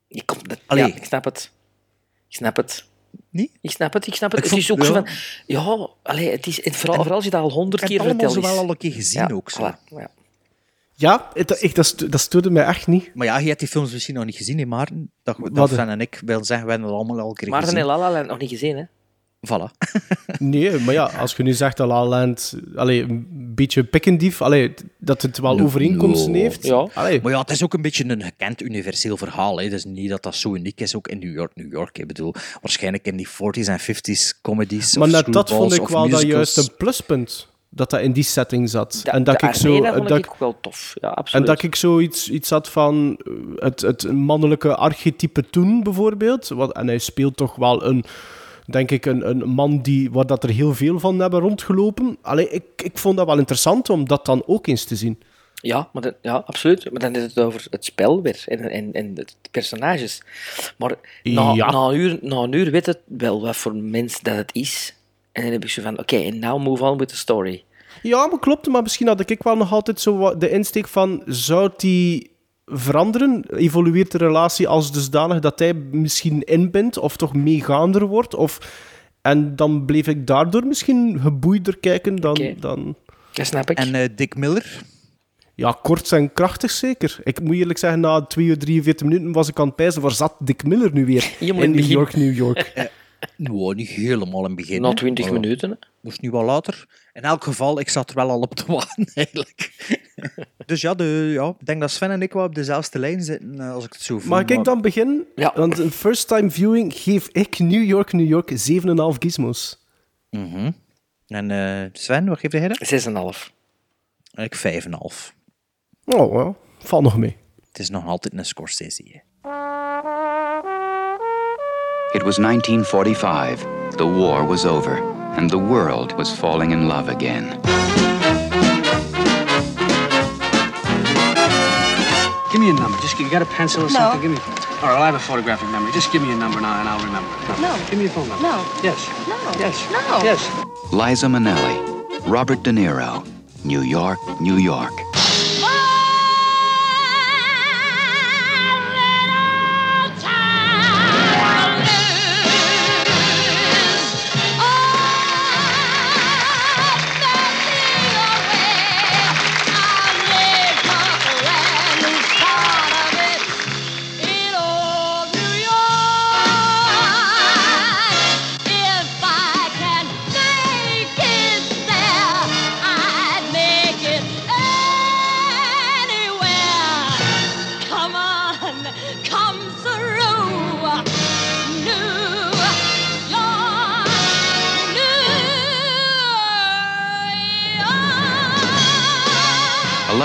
Je komt, Allee. ja, ik snap het. Ik snap het. Niet? Ik snap het, ik snap het. Ik het is ook zo ja. van... Ja, allee, het is, vooral, vooral als je dat al honderd Ik keer heb het allemaal verteld zo is. wel al een keer gezien Ja, ook. Zo. voilà, ja. Ja, het, ik, dat, dat stoorde mij echt niet. Maar ja, je hebt die films misschien nog niet gezien, hè, Maarten? Dat, dat? Sven en ik wil zeggen, we hebben het allemaal al een keer Maarten gezien. en La La Land nog niet gezien, hè? Voilà. Nee, maar ja, als je nu zegt dat La La Land allee, een beetje pikkendief, allee, dat het wel No, overeenkomsten no. heeft. Ja. Allee, Maar ja, het is ook een beetje een gekend universeel verhaal. Hè. Het is niet dat dat zo uniek is, ook in New York. New York, ik bedoel, waarschijnlijk in die 40s en 50s comedies maar of net dat vond ik wel dat juist een pluspunt. Dat dat in die setting zat. En dat ik zo... Dat ik ook wel tof. Ja, En absoluut. dat ik zoiets iets had van eh, het, het mannelijke archetype toen, bijvoorbeeld. Wat, en hij speelt toch wel een, denk ik, een, een man die, waar dat er heel veel van hebben rondgelopen. Allee, ik, ik vond dat wel interessant om dat dan ook eens te zien. Ja, maar ja, absoluut. Maar dan is het over het spel weer en, en, en de personages. Maar na, Ja. na, een uur, na een uur weet het wel wat voor mens dat het is. En dan heb ik zo van, oké, en now move on with the story. Ja, maar klopt. Maar misschien had ik wel nog altijd zo wat de insteek van... Zou die veranderen? Evolueert de relatie als dusdanig dat hij misschien inbindt? Of toch meegaander wordt? Of... En dan bleef ik daardoor misschien geboeider kijken dan... Dan... Dat snap ik. En eh, Dick Miller? Ja, kort en krachtig zeker. Ik moet eerlijk zeggen, na 2 uur 43 minuten was ik aan het pijzen. Waar zat Dick Miller nu weer? In New York, New York. Nou, niet helemaal in het begin. Na. 20 Maar minuten. hè. Moest nu wel later. In elk geval, ik zat er wel al op te wachten, eigenlijk. dus ja, de, ja, ik denk dat Sven en ik wel op dezelfde lijn zitten, eh, als ik het zo voel. Mag ik maar- dan beginnen? Ja. Want een first time viewing geef ik New York, New York 7,5 gizmos. Mhm. En eh, Sven, wat geef jij dat? 6,5. Ik 5,5. Oh, wel. Val nog mee. Het is nog altijd een Scorsese. hè. It was 1945. The war was over, and the world was falling in love again. Give me a number. Just you got a pencil or something? Give me. All right, I'll have a photographic memory. Just give me a number now, and I'll remember. it. No. Give me a phone number. No. Yes. No. Yes. No. Yes. Liza Minnelli, Robert De Niro, New York, New York.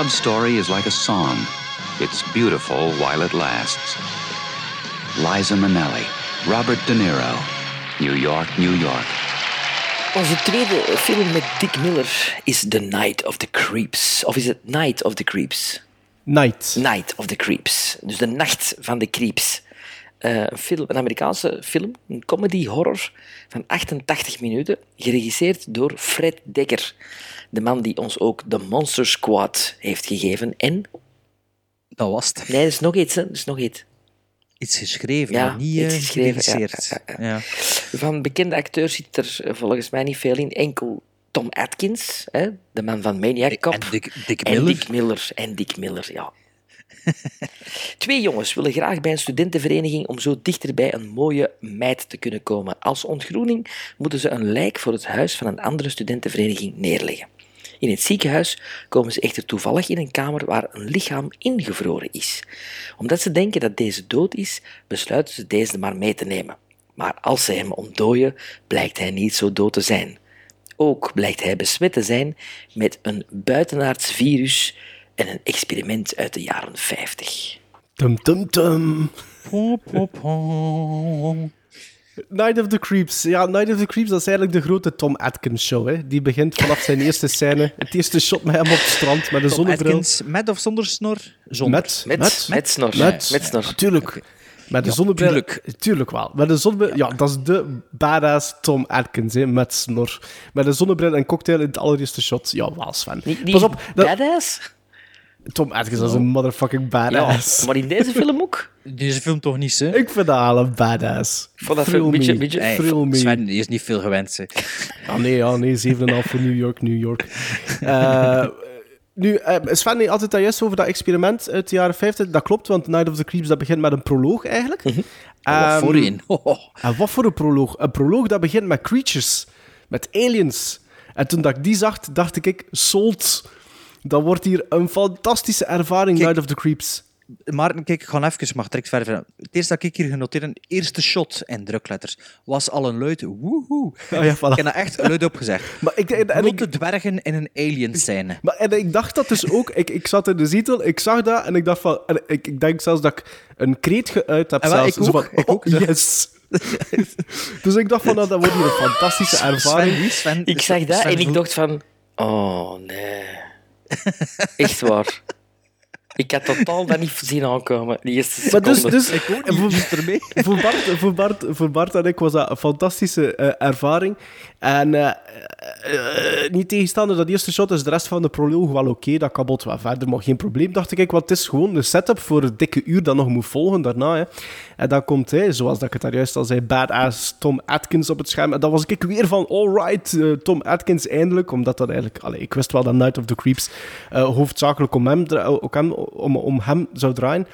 Love story is like a song. It's beautiful while it lasts. Liza Minnelli, Robert De Niro, New York, New York. Onze tweede film met Dick Miller is The Night of the Creeps. Of is het Night of the Creeps? Night. Night of the Creeps. Dus de nacht van de creeps. Eh, een, film, een Amerikaanse film, een comedy-horror van 88 minuten, geregisseerd door Fred Dekker. De man die ons ook The Monster Squad heeft gegeven. En... Dat was het. Nee, er is nog iets. Hè. Er is nog iets. Iets geschreven, Ja, maar niet iets eh, geschreven, ja. Van bekende acteurs zit er eh, volgens mij niet veel in. Enkel Tom Atkins, hè, de man van Maniac Cop. En Dick, Dick En Miller. Dick Miller. En Dick Miller, ja. Twee jongens willen graag bij een studentenvereniging om zo dichter bij een mooie meid te kunnen komen. Als ontgroening moeten ze een lijk voor het huis van een andere studentenvereniging neerleggen. In het ziekenhuis komen ze echter toevallig in een kamer waar een lichaam ingevroren is. Omdat ze denken dat deze dood is, besluiten ze deze maar mee te nemen. Maar als ze hem ontdooien, blijkt hij niet zo dood te zijn. Ook blijkt hij besmet te zijn met een buitenaards virus en een experiment uit de jaren 50. Tum tum tum. Po, po, po. Night of the Creeps. Ja, Night of the Creeps, dat is eigenlijk de grote Tom Atkins show. Hè. Die begint vanaf zijn eerste scène. Het eerste shot met hem op het strand met een Tom zonnebril. Atkins, met of zonder snor? Zonder. Met, Met, met, met, snor. met, Met snor. Natuurlijk. Met een Ja, zonnebril. tuurlijk. Tuurlijk wel. Met een zonnebril. Ja, dat is de badass Tom Atkins, hè, met snor. Met een zonnebril en cocktail in het allereerste shot. Ja, wel, Sven. Niet, niet Pas op. dat- badass? Tom Atkins is een motherfucking badass. Ja, maar in deze film ook? Deze film toch niet, hè? Ik vind dat al een badass. Ik vond dat Thrill een beetje- me. beetje- Hey, Thrill me. Sven die is niet veel gewend. hè. Ah, nee, ja, nee, 7,5 voor New York, New York. Eh, nu, eh, Sven had altijd dat juist over dat experiment uit de jaren 50. Dat klopt, want Night of the Creeps dat begint met een proloog eigenlijk. Mhm. Wat Ehm, voor een. En wat voor een proloog? Een proloog dat begint met creatures, met aliens. En toen dat ik die zag, dacht ik, sold. Dat wordt hier een fantastische ervaring, Kijk. Night of the Creeps. Maarten, kijk, ik ga even, mag direct verder. Het eerste dat ik hier genoteerd eerste shot in drukletters, was al een luid woehoe. Ah, ja, voilà. Ik heb dat echt luid opgezegd. Maar ik, en, en ik, Blote dwergen in een alien scène. Maar en ik dacht dat dus ook. Ik, ik zat in de zetel, ik zag dat en ik dacht van. En ik, ik denk zelfs dat ik een kreet geuit heb. En wel, zelfs. ik Zo ook, van, ik ook, oh, yes. dus ik dacht van, nou, dat wordt hier een fantastische ervaring. Sven, Sven, Ik zag dat Sven en ik dacht van... Oh, nee. Echt waar. Ik had totaal dat niet zien aankomen, die eerste Maar dus, dus voor, voor, Bart, voor, Bart, voor Bart en ik was dat een fantastische eh, ervaring. En eh, eh, niet tegenstaande dat eerste shot is de rest van de proloog wel oké. dat kabot wel verder, maar geen probleem, dacht ik. Want het is gewoon de setup voor het dikke uur dat nog moet volgen daarna. Hè. En dan komt hij, zoals dat ik het daar juist al zei, badass Tom Atkins op het scherm. En dan was ik weer van, alright, eh, Tom Atkins eindelijk. Omdat dat eigenlijk... Allee, ik wist wel dat Night of the Creeps eh, hoofdzakelijk om hem, om, om hem zou draaien.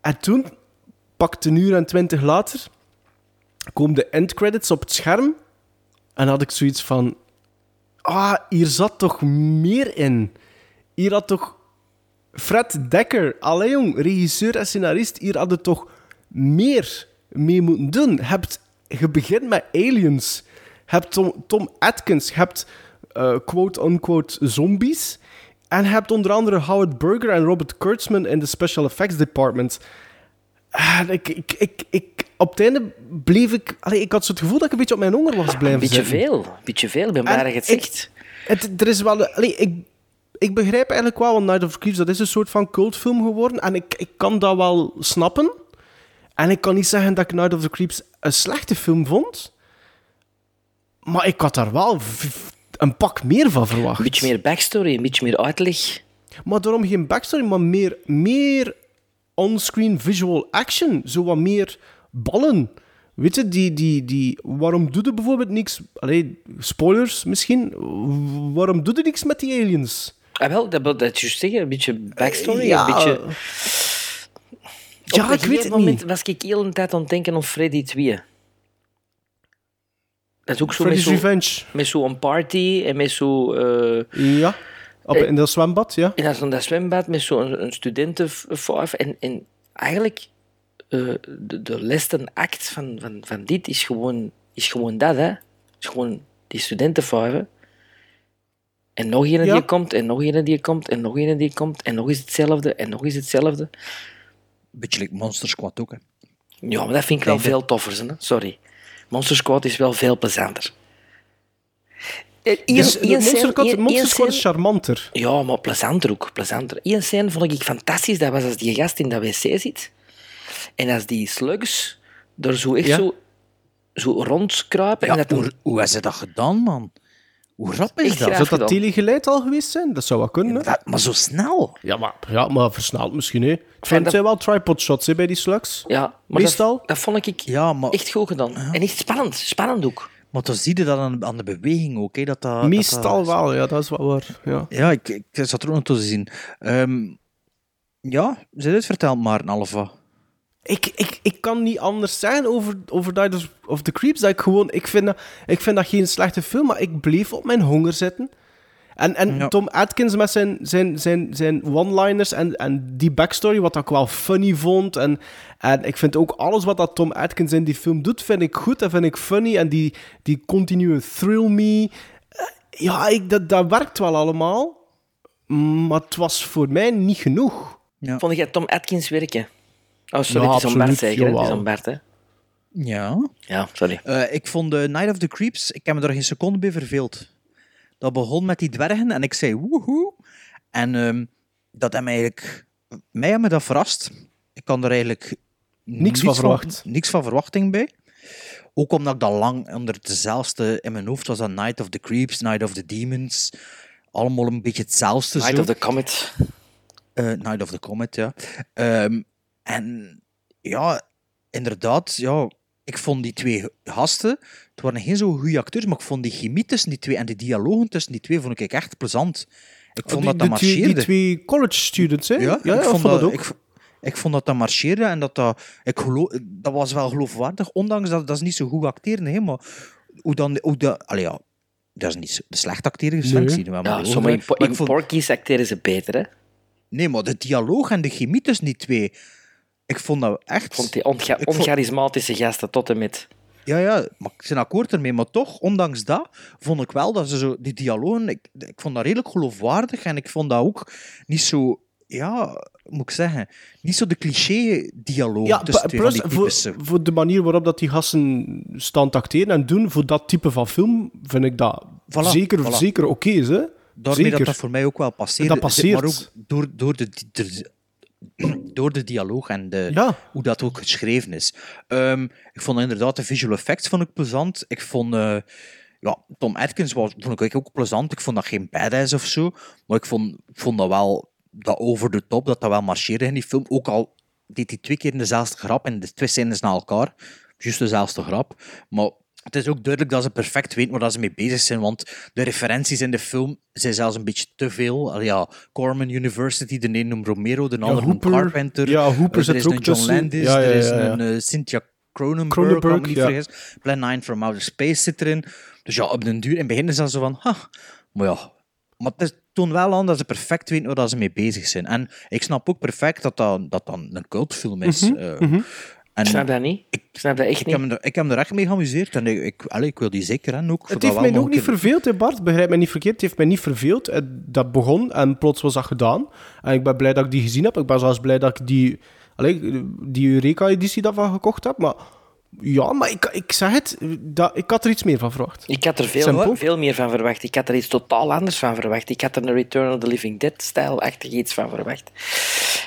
En toen, pakte een uur en twintig later, komen de endcredits op het scherm. En had ik zoiets van... Ah, hier zat toch meer in. Hier had toch... Fred Dekker, allee jong, regisseur en scenarist, hier hadden toch meer mee moeten doen. Je Hebt, je begint met Aliens. Je hebt Tom, Tom Atkins. Je hebt eh, quote-unquote zombies. En je hebt onder andere Howard Berger en Robert Kurtzman in de special effects department. En ik, ik, ik, ik, op het einde bleef ik... Allee, ik had zo het gevoel dat ik een beetje op mijn honger was blijven Een beetje zitten. veel. Een beetje veel, ik ben blij En dat je het zegt. Het, er is wel... Allee, ik, ik begrijp eigenlijk wel, want Night of the Creeps, dat is een soort van cultfilm geworden. En ik, ik kan dat wel snappen. En ik kan niet zeggen dat ik Night of the Creeps een slechte film vond. Maar ik had daar wel een pak meer van verwacht. Een beetje meer backstory, een beetje meer uitleg. Maar daarom geen backstory, maar meer, meer onscreen visual action. Zo wat meer ballen. Weet je, die, die, die, waarom doe je bijvoorbeeld niks... Allee, spoilers misschien. Waarom doe je niks met die aliens? Ah, wel, dat wil dat juist zeggen. Een beetje backstory, Ja. een beetje... Ja, Op ik weet het moment niet. was ik heel een tijd aan het denken aan Freddy 2. Dat is ook zo Freddy's met zo- Revenge. Met zo'n party en met zo... eh, Ja, op, in dat zwembad, ja. in dat, zwembad met zo'n een studentenvijf. En, en eigenlijk, eh, de, de laatste act van, van, van dit is gewoon, is gewoon dat, hè. is gewoon die studentenvijven. En nog een Ja. die komt, en nog een die komt, en nog een die komt, en nog eens hetzelfde, en nog eens hetzelfde. Beetje like Monster Squad ook, hè. Ja, maar dat vind ik wel Nee, veel toffer, hè. sorry. Monster Squad is wel veel plezanter. Eh, één- Dus, Monster Squad, Monster is charmanter. Ja, maar plezanter ook. Plezanter. Eén scène vond ik fantastisch. Dat was als die gast in dat wc zit. En als die slugs er zo echt Ja. zo, zo rondkruipen. Ja, en dat dan- hoe, hoe is dat gedaan, man? Hoe rap is dat? Zou dat telegeleid al geweest zijn? Dat zou wel kunnen. Dat- maar zo snel? Ja, maar, ja, maar versneld misschien. Hè. Het zijn- dat- wel tripod shots hè, bij die slugs. Ja, maar Meestal. Dat, dat vond ik Ja, maar, echt goed gedaan. En echt spannend. Spannend ook. maar dan zie je dat aan, aan de beweging ook, hè. Dat dat, Meestal dat dat- wel, ja, dat is wel waar. Ja. Ja, ik, ik zat er ook nog te zien. Ehm, ja, ze het verteld maar, Alva. Ik, ik, ik kan niet anders zeggen over, over Night of- the Creeps. Dat ik, gewoon, ik, vind dat, ik vind dat geen slechte film, maar ik bleef op mijn honger zitten. En, en Ja. Tom Atkins met zijn, zijn, zijn, zijn one-liners en, en die backstory, wat ik wel funny vond. En, en ik vind ook alles wat dat Tom Atkins in die film doet, vind ik goed en vind ik funny. En die, die continue thrill me. Eh, Ja, ik, dat, dat werkt wel allemaal. Maar het was voor mij niet genoeg. Ja. Vond jij Tom Atkins werken? Oh, sorry, Ja, het is absoluut, zeker. hè? Het is? Ja. Ja, sorry. Eh, ik vond de Night of the Creeps, ik heb me daar geen seconde bij verveeld. Dat begon met die dwergen en ik zei woehoe. En ehm, dat heeft mij eigenlijk... Mij heeft me dat verrast. Ik kan er eigenlijk... Niks van verwacht. niks van verwachting bij. Ook omdat ik dat lang onder hetzelfde in mijn hoofd was. Dat Night of the Creeps, Night of the Demons. Allemaal een beetje hetzelfde. Night zo. of the Comet. Eh, Night of the Comet, ja. Ehm, en ja, inderdaad, ja, ik vond die twee gasten, het waren geen zo goede acteurs, maar ik vond die chemie tussen die twee en de dialogen tussen die twee vond ik echt plezant. Ik vond die, dat dat de twee- marcheerde. die twee college students, hè? Ja, ja, ik, vond dat, dat, ook. Ik, ik vond dat dat marcheerde en dat dat... Ik geloof, dat was wel geloofwaardig, ondanks dat dat is niet zo goed acteren, hè, maar hoe dan... Hoe dat, allee, ja, dat is niet de slecht acteren, Nee. ik zie wel Ja, maar sommige in, in ik vond- Porky's acteren ze beter, hè? Nee, maar de dialoog en de chemie tussen die twee, ik vond dat echt... Ik vond die oncha- Ik vond- oncharismatische gasten tot en met. Ja, ja, maar ik ben akkoord ermee. Maar toch, ondanks dat, vond ik wel dat ze zo... Die dialogen, ik, ik vond dat redelijk geloofwaardig. En ik vond dat ook niet zo... Ja, moet ik zeggen? Niet zo de cliché-dialoog Ja, tussen twee van plus die voor, typische. voor de manier waarop dat die gasten staan te acteren en doen, voor dat type van film, vind ik dat Voilà, zeker, voilà. zeker oké is. Hè? daarmee dat Zeker. dat voor mij ook wel passeert. Dat passeert. Maar ook door, door, de, de- door de dialoog en de, Ja. hoe dat ook geschreven is. Ehm, ik vond inderdaad de visual effects vond ik plezant. Ik vond... eh, ja, Tom Atkins was, vond ik ook plezant. Ik vond dat geen badass of zo. Maar ik vond, ik vond dat wel dat over de top, dat dat wel marcheerde in die film. Ook al deed hij twee keer dezelfde grap en de twee scènes na elkaar. Juist dezelfde grap. Maar het is ook duidelijk dat ze perfect weten waar dat ze mee bezig zijn. Want de referenties in de film zijn zelfs een beetje te veel. Ja, Corman University, de een noemt Romero, de andere noemt Hooper. Carpenter. Ja, Hooper er zit is ook een John. Landis, Ja, ja, er is ja, ja. een eh, Cynthia Cronenberg, Cronenberg, ik niet ja. vergis. Plan 9 from Outer Space zit erin. Dus ja, op den duur, in het begin is dat zo van, ha, maar ja. Maar het toont wel aan dat ze perfect weten waar dat ze mee bezig zijn. En ik snap ook perfect dat dat, dat, dan een cultfilm is. Mhm. En Ik snap dat niet. Ik snap dat echt ik niet. heb, me, er- ik heb me er echt mee geamuseerd en ik, ik, allee, ik wil die zeker hebben. Ook, Het heeft mij ook niet verveeld, hè Bart. Begrijp mij niet verkeerd. Het heeft mij niet verveeld. Dat begon en plots was dat gedaan. En ik ben blij dat ik die gezien heb. Ik ben zelfs blij dat ik die, allee, die Eureka-editie daarvan gekocht heb. Maar ja, maar ik, ik zeg het, dat, ik had er iets meer van verwacht. Ik had er veel, veel meer van verwacht. Ik had er iets totaal anders van verwacht. Ik had er een Return of the Living Dead-stijl-achtig iets van verwacht.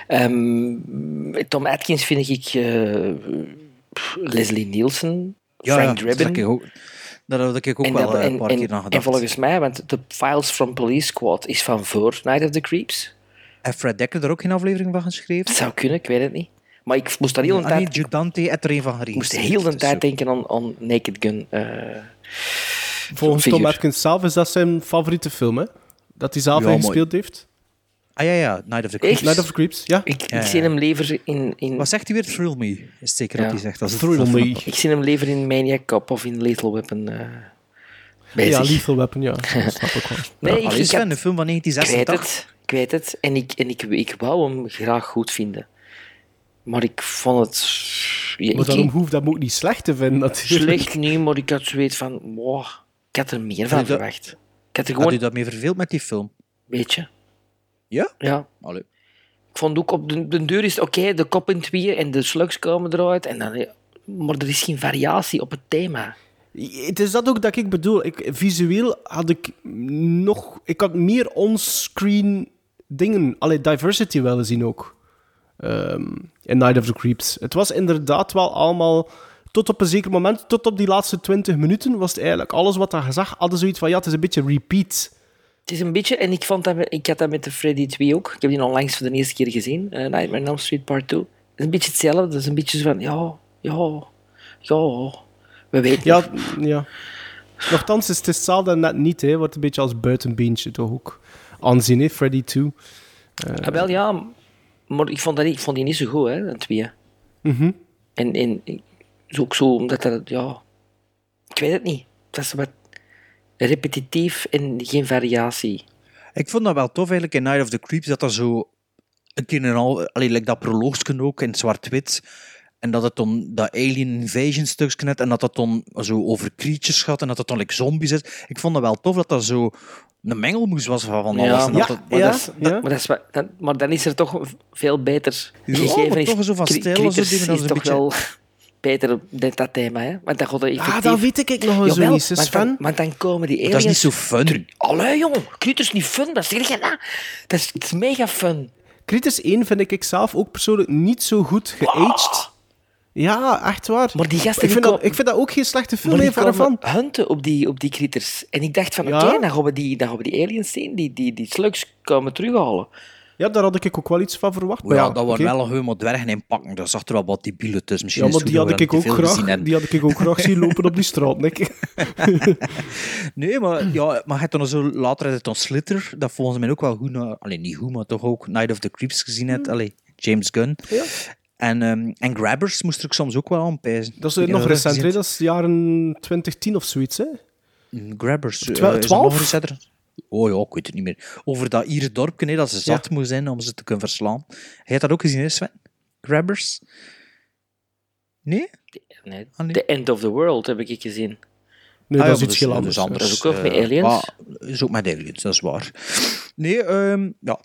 Ehm, Tom Atkins vind ik... eh, Leslie Nielsen, Ja, Frank ja, dat Drebin. heb ik ook, daar heb ik ook En wel dat- eh, een en- paar en- keer aan En volgens mij, want de Files from Police Squad is van voor Night of the Creeps. Heeft Fred Dekker er ook geen aflevering van geschreven? Dat zou kunnen, ik weet het niet. Maar ik moest daar heel een nee, tijd... Er een van Ik moest heel de Dus tijd denken aan, aan Naked Gun. eh, Volgens figuur. Tom Atkins zelf is dat zijn favoriete film, hè? Dat hij zelf Ja, in gespeeld heeft. Ah ja, ja, Night of the Creeps. Echt? Night of the Creeps, ja. Ik, Ja, ik ja. zie hem liever in... in Wat zegt hij weer? Thrill Me. Is het zeker dat hij zegt. Dat is Thrill Me. Ik zie hem liever in Maniac Cop of in Lethal Weapon eh bezig. Ja, Lethal Weapon, ja. Dat snap ik wel. Nee, ik, ik, Sven, had- de film van ik weet 1986. het. Ik weet het. En, ik, en ik, ik wou hem graag goed vinden. Maar ik vond het... Ja, Maar ik- daarom hoeft dat ook niet slecht te vinden, natuurlijk. slecht niet, maar ik had zoiets van... Wow, ik had er meer van Had u dat- verwacht. Ik had er Had gewoon... u dat mee verveeld met die film? Beetje. Ja? Ja. Allee. Ik vond ook op de, de deur is het oké, de kop in tweeën en de slugs komen eruit. En dan, maar er is geen variatie op het thema. Het is dat ook dat ik bedoel. Ik, visueel had ik nog... Ik had meer onscreen dingen, allee, diversity willen zien ook. Ehm, in Night of the Creeps. Het was inderdaad wel allemaal... Tot op een zeker moment, tot op die laatste 20 minuten, was het eigenlijk alles wat hij zag, hadden zoiets van, ja, het is een beetje repeat. Het is een beetje, en ik, vond dat, ik had dat met de Freddy 2 ook. Ik heb die onlangs voor de eerste keer gezien, eh, Nightmare on Elm Street Part 2. Het is een beetje hetzelfde. Het is een beetje zo van, ja, ja, ja, we weten Ja, ja. Nochtans is het hetzelfde net niet, hè. Wordt een beetje als buitenbeentje toch ook aanzien, hè, Freddy 2. Ah, wel ja, maar ik vond, dat niet, ik vond die niet zo goed, hè, de twee. Mhm. En, en ook zo, omdat dat, ja, ik weet het niet. Dat is wat repetitief en geen variatie. Ik vond dat wel tof eigenlijk in Night of the Creeps, dat dat zo een keer en al, allee, like dat proloogsken ook in zwart-wit, en dat het dan dat alien invasion stukje net, en dat dat dan zo over creatures gaat, en dat dat dan like zombies is. Ik vond dat wel tof dat dat zo een mengelmoes was van alles. Ja, maar, dat dat- maar, ja, dat is, ja. dat- maar, dat is, dat- maar dan is er toch veel beter gegeven. toch zo van stijl zo dat is toch beetje- wel beter op dit, dat thema, hè? Want dan gaat er effectief... Ah, dat weet ik nog wel zo Jawel, niet, want dan, want dan komen die dat aliens... is niet zo fun. Allee, jong, Critters is niet fun, dat zeg je dat? Dat is, mega fun. Critters 1 vind ik zelf ook persoonlijk niet zo goed geaged. Ja, echt waar. Maar die gasten ik, die vind dat, ik vind dat ook geen slechte film, Maar die van. hunten op die, op die critters. En ik dacht van, Ja? oké, dan, gaan we die, dan gaan we die aliens zien, die, die, die slugs komen terughalen. Ja, daar had ik ook wel iets van verwacht. Maar ja, dat waren wel helemaal dwergen in pakken. Daar zag er wel wat debielen tussen. Misschien Ja, maar het die had dat ik ook graag, die had ik ook graag zien lopen op die straat, Nick. Nee, maar, ja, maar je hebt dan zo later het dan Slitter, dat volgens mij ook wel goed, na- alleen niet goed, maar toch ook Night of the Creeps gezien hebt. Allee, James Gunn. Ja. En, ehm, en Grabbers moest er ook soms ook wel aan pijzen. Dat is nog je recent, dat is jaren 2010 of zoiets. Hè? hebt. Grabbers. eh, Twa- is dat 12? nog recenter? Oh ja, ik weet het niet meer. Over dat Ieren dorpje, hè, dat ze zat moest zijn om ze te kunnen verslaan. Hij hebt dat ook gezien, hè, Sven? Grabbers? Nee? Nee, Ah, nee. The End of the World heb ik gezien. Nee, Ah, dat ja, is iets maar heel dat is- anders. dat is ook met eh, aliens? maar is ook met aliens, dat is waar. Nee, ehm ja.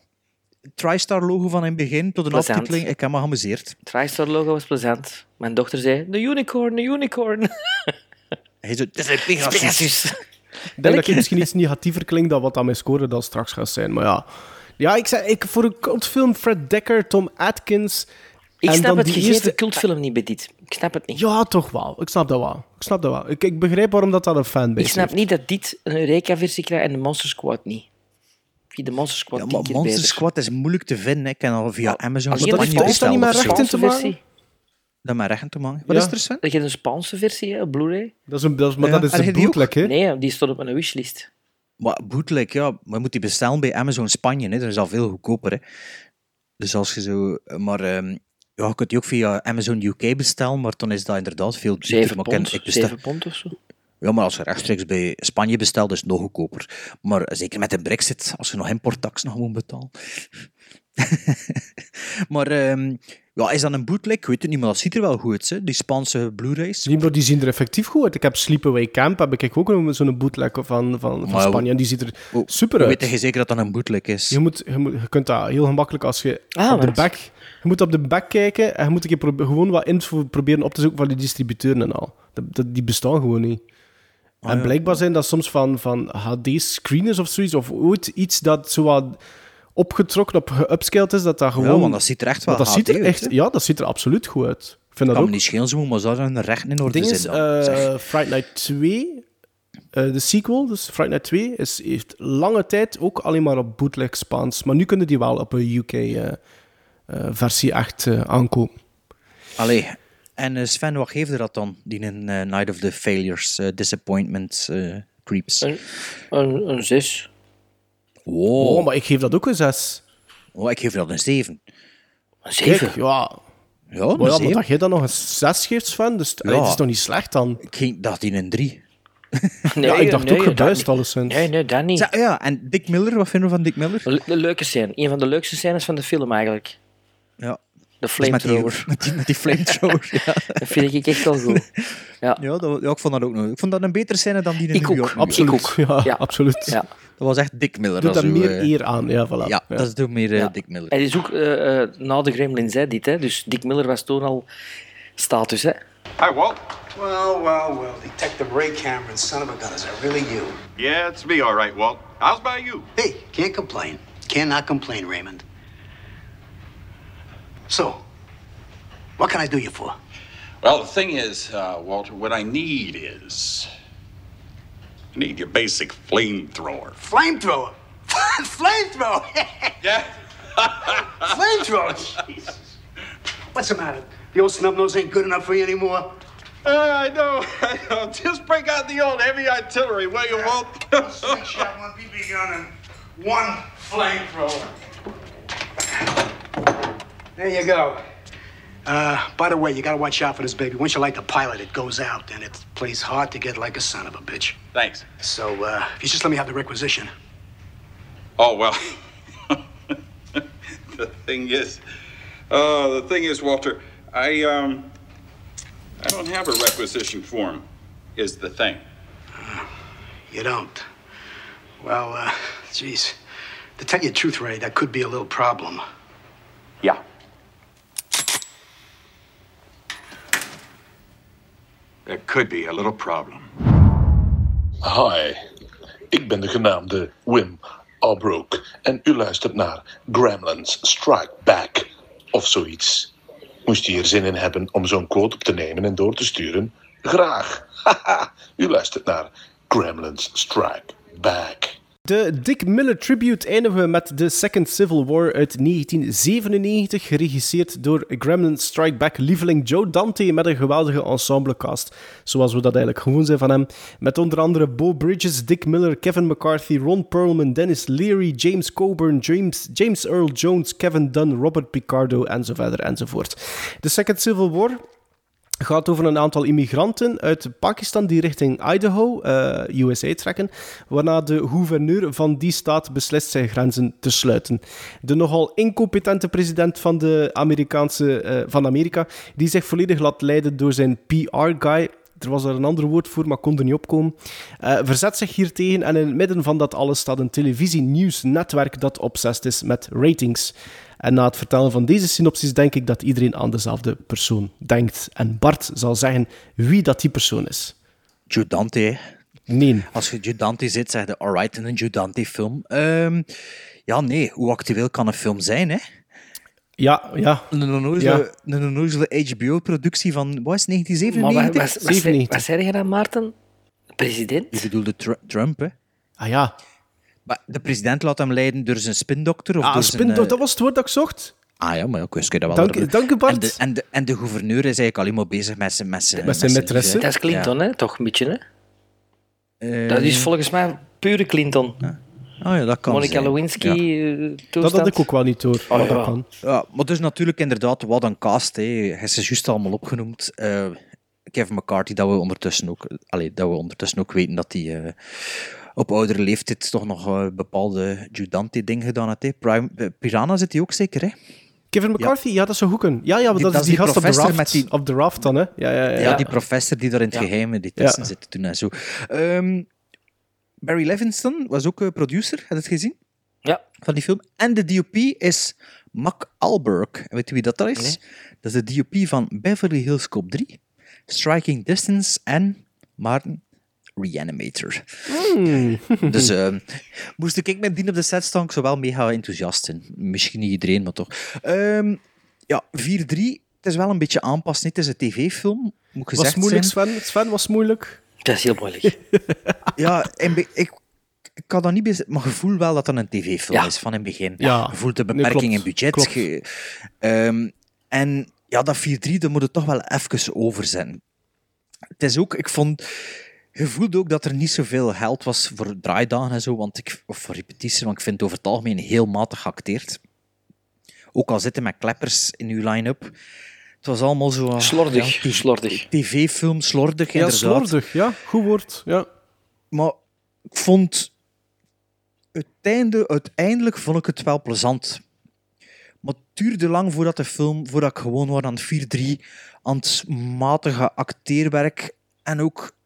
TriStar logo van in het begin tot een Plezant. aftiteling. Ik heb me geamuseerd. Het TriStar logo was plezant. Mijn dochter zei, de unicorn, de unicorn. Hij zo, het is een Pegasus. Pegasus. Ik denk dat ik misschien iets negatiever klink dan wat aan mijn score dan straks gaat zijn. Maar ja, ja ik zei, ik, voor een cultfilm Fred Dekker, Tom Atkins... Ik en snap dan het die gegeven eerste- cultfilm niet bij dit. Ik snap het niet. Ja, toch wel. Ik snap dat wel. Ik snap dat wel. Ik, ik begrijp waarom dat, dat een fanbase ik snap heeft. niet dat dit een Eureka-versie krijgt en de Monster Squad niet. Vind de Monster Squad Ja, maar keer Monster beter. Squad is moeilijk te vinden. Ik kan al via Amazon is dat niet bestellen met of zo. rechten te maken? Dat met rechten te maken. Ja. Wat is er, Sven? Dat je een Spaanse versie hè, op Blu-ray. Dat is een, dat is, maar Ja. dat is een die bootleg, hè? Nee, die stond op mijn wishlist. Maar bootleg, ja, maar je moet die bestellen bij Amazon Spanje. Hè. Dat is al veel goedkoper. Hè. Dus als je zo... Maar ehm, ja, je kunt die ook via Amazon UK bestellen, maar dan is dat inderdaad veel duurder. Zeven Maar ik ken- pond. ik bestel- Zeven pond of zo. Ja, maar als je rechtstreeks bij Spanje bestelt, is het nog goedkoper. Maar zeker met de brexit, als je nog importtax nog moet betalen. maar ehm, ja, is dat een bootleg? Ik weet het niet, maar dat ziet er wel goed uit, hè? die Spaanse Blu-rays. Die, maar die zien er effectief goed uit. Ik heb Sleepaway Camp, heb ik ook zo'n bootleg van, van, van Spanje. En die ziet er super uit. weet je zeker dat dat een bootleg is? Je, moet, je, moet, je kunt dat heel gemakkelijk als je Ah, op de back... Je moet op de back kijken en je moet een keer probe- gewoon wat info proberen op te zoeken van die distributeuren en al. Dat, dat- die bestaan gewoon niet. Ah, en ja. blijkbaar zijn dat soms van, van HD-screeners of zoiets, of ooit iets dat zo wat opgetrokken, op geupscaled is, dat dat gewoon... Ja, want dat ziet er echt wel dat ziet er uit, echt, hè? Ja, dat ziet er absoluut goed uit. Ik vind dat kan ook. me niet schelen, moeten maar zo een rechten in orde zitten. dan. eh. Friday Night 2, eh, de sequel, dus Friday Night 2, is, heeft lange tijd ook alleen maar op bootleg Spaans. Maar nu kunnen die wel op een UK-versie echt eh, aankomen. Allee, en eh, Sven, wat geeft er dat dan? Die in eh, Night of the Failures, eh, Disappointment, eh, Creeps. Een, een, een zes. Wow. Oh, maar ik geef dat ook een 6. Oh, ik geef dat een 7. Een zeven. Kijk, ja. Ja, Maar een ja, maar 7. dat jij dan nog een 6 geeft, Sven, dus allee, het is nog niet slecht dan. Ik ging- dacht in een 3. Nee, ja, ik dacht nee, ook geduist niet. alleszins. Nee, nee, dat niet. Ja, en Dick Miller, wat vinden we van Dick Miller? Le- De leuke scène. Een van de leukste scènes van de film eigenlijk. Ja. De Dus met, die, flamethrower. met, die, met die flamethrower. ja. Dat vind ik echt wel goed. Ja. Ja, dat, ja, ik vond dat ook nog. Ik vond dat een betere scène dan die in Ik New ook. York. Absoluut. Ik ook. Ja, Ja. absoluut. Ja. Dat was echt Dick Miller. Doet dat daar meer eh, eer aan. Ja, voilà. Ja, dat is toch meer eh, Ja. Dick Miller. Hij is ook eh, eh, na de Gremlins, hè, dit. Hè. Dus Dick Miller was toen al status. Hè. Hi, Walt. Well, well, well. Detective Ray Cameron, son of a gun, is that really you? Yeah, it's me, all right, Walt. How's about you? Hey, can't complain. Cannot complain, Raymond. So, what can I do you for? Well, the thing is, uh, Walter, what I need is. I need your basic flamethrower. Flamethrower. Flamethrower. Yeah? Flamethrower. Jesus. What's the matter? The old snub nose ain't good enough for you anymore. Uh, I know, I know. Just break out the old heavy artillery, will you, Walt? Six shot, one BB gun, and one flamethrower. There you go. Uh, by the way, you gotta watch out for this baby. Once you light the pilot, it goes out, and it plays hard to get like a son of a bitch. Thanks. So, uh, if you just let me have the requisition. Oh, well. the thing is, uh, the thing is, Walter, I, um, I don't have a requisition form, is the thing. You don't. Well, uh, geez. To tell you the truth, Ray, that could be a little problem. Yeah. There could be a little problem. Hi, ik ben de genaamde Wim Albrook en u luistert naar Gremlins Strike Back of zoiets. Moest u hier zin in hebben om zo'n quote op te nemen en door te sturen? Graag. Haha, u luistert naar Gremlins Strike Back. De Dick Miller Tribute eindigen we met The Second Civil War uit 1997, geregisseerd door Gremlin Strike Back lieveling Joe Dante met een geweldige ensemblecast, zoals we dat eigenlijk gewoon zijn van hem. Met onder andere Bo Bridges, Dick Miller, Kevin McCarthy, Ron Perlman, Dennis Leary, James Coburn, James, James Earl Jones, Kevin Dunn, Robert Picardo en zo verder enzovoort. The Second Civil War gaat over een aantal immigranten uit Pakistan die richting Idaho, eh, USA, trekken, waarna de gouverneur van die staat beslist zijn grenzen te sluiten. De nogal incompetente president van, de Amerikaanse, eh, van Amerika, die zich volledig laat leiden door zijn PR-guy, er was er een ander woord voor, maar kon er niet opkomen. Eh, verzet zich hiertegen en in het midden van dat alles staat een televisie-nieuwsnetwerk dat obsessed is met ratings. En na het vertellen van deze synopsis denk ik dat iedereen aan dezelfde persoon denkt. En Bart zal zeggen wie dat die persoon is. Joe Dante, hè. Nee. Als je Joe Dante zit, zeg je alright in een Joe Dante film. Ehm, ja, nee. Hoe actueel kan een film zijn, hè? Ja, ja. Een onnozele, een onnozele HBO-productie van, wat is het, Maar wat, 1997? wat, wat, zei- wat zei je dan, Maarten? President? Je bedoelde Tr- Trump, hè? Ah ja. Maar de president laat hem leiden door zijn spindokter? Of Ah, door spin, zijn, eh, dat was het woord dat ik zocht. Ah ja, maar ik wist dat wel. Dank- dank u, Bart. En de, en, de, en de gouverneur is eigenlijk alleen maar bezig met zijn... Met zijn, Met zijn maîtresse. Dat is Clinton, hè? Toch een beetje, hè? hè? Dat is volgens mij pure Clinton. Oh ja, dat kan Monica zijn. Lewinsky, Ja. eh, Dat had ik ook wel niet door. Oh, maar dat ja. kan. Ja, maar dus natuurlijk inderdaad wat een cast. Hè. Hij is juist allemaal opgenoemd. Eh, Kevin McCarthy, dat we ondertussen ook, allee, dat we ondertussen ook weten dat hij eh, op oudere leeftijd toch nog eh, bepaalde Judante-dingen gedaan heeft. Hè. Prime, eh, Piranha zit hij ook zeker, hè? Kevin McCarthy, ja, dat zou goed kunnen. Ja, ja, maar Die- dat, is die is die gast op de, professor raft, met die- op de raft dan, hè? Ja, ja, ja. Ja, die professor die daar in het Ja. geheim die Ja. tussen zit toen en zo. Ehm, Barry Levinson was ook eh, producer, heb je het gezien? Ja. Van die film. En de DOP is Mac Alberg. En weet je wie dat, dat is? Nee. Dat is de DOP van Beverly Hills Cop 3, Striking Distance en Martin Reanimator. Hmm. Dus ehm, moest ik met die op de set staan, ik zou wel mega enthousiast zijn. Misschien niet iedereen, maar toch. Ehm, ja, 4-3. Het is wel een beetje aanpassen. Het is een tv-film, moet gezegd Was moeilijk, zijn. Sven? Sven was moeilijk. Dat is heel moeilijk. Ja, be- ik, ik had dat niet bij, maar je voelt wel dat dat een tv-film Ja. is van in het begin. Ja. Je voelt de Nee, beperking klopt. in budget. Klopt. Je- ehm, en ja, dat 4-3, dat moet het toch wel even overzetten. Het is ook, ik vond, je voelde ook dat er niet zoveel geld was voor draaidagen en zo, want ik, of voor repetities, want ik vind het over het algemeen heel matig geacteerd. Ook al zitten met kleppers in uw line-up. Het was allemaal zo... ah, Slordig, ja, slordig. TV-film, slordig, Ja, inderdaad. slordig. Ja, goed woord. Ja. Maar ik vond het einde, uiteindelijk vond ik het wel plezant. Maar het duurde lang voordat de film, voordat ik gewoon was aan het 4-3, aan het matige acteerwerk en ook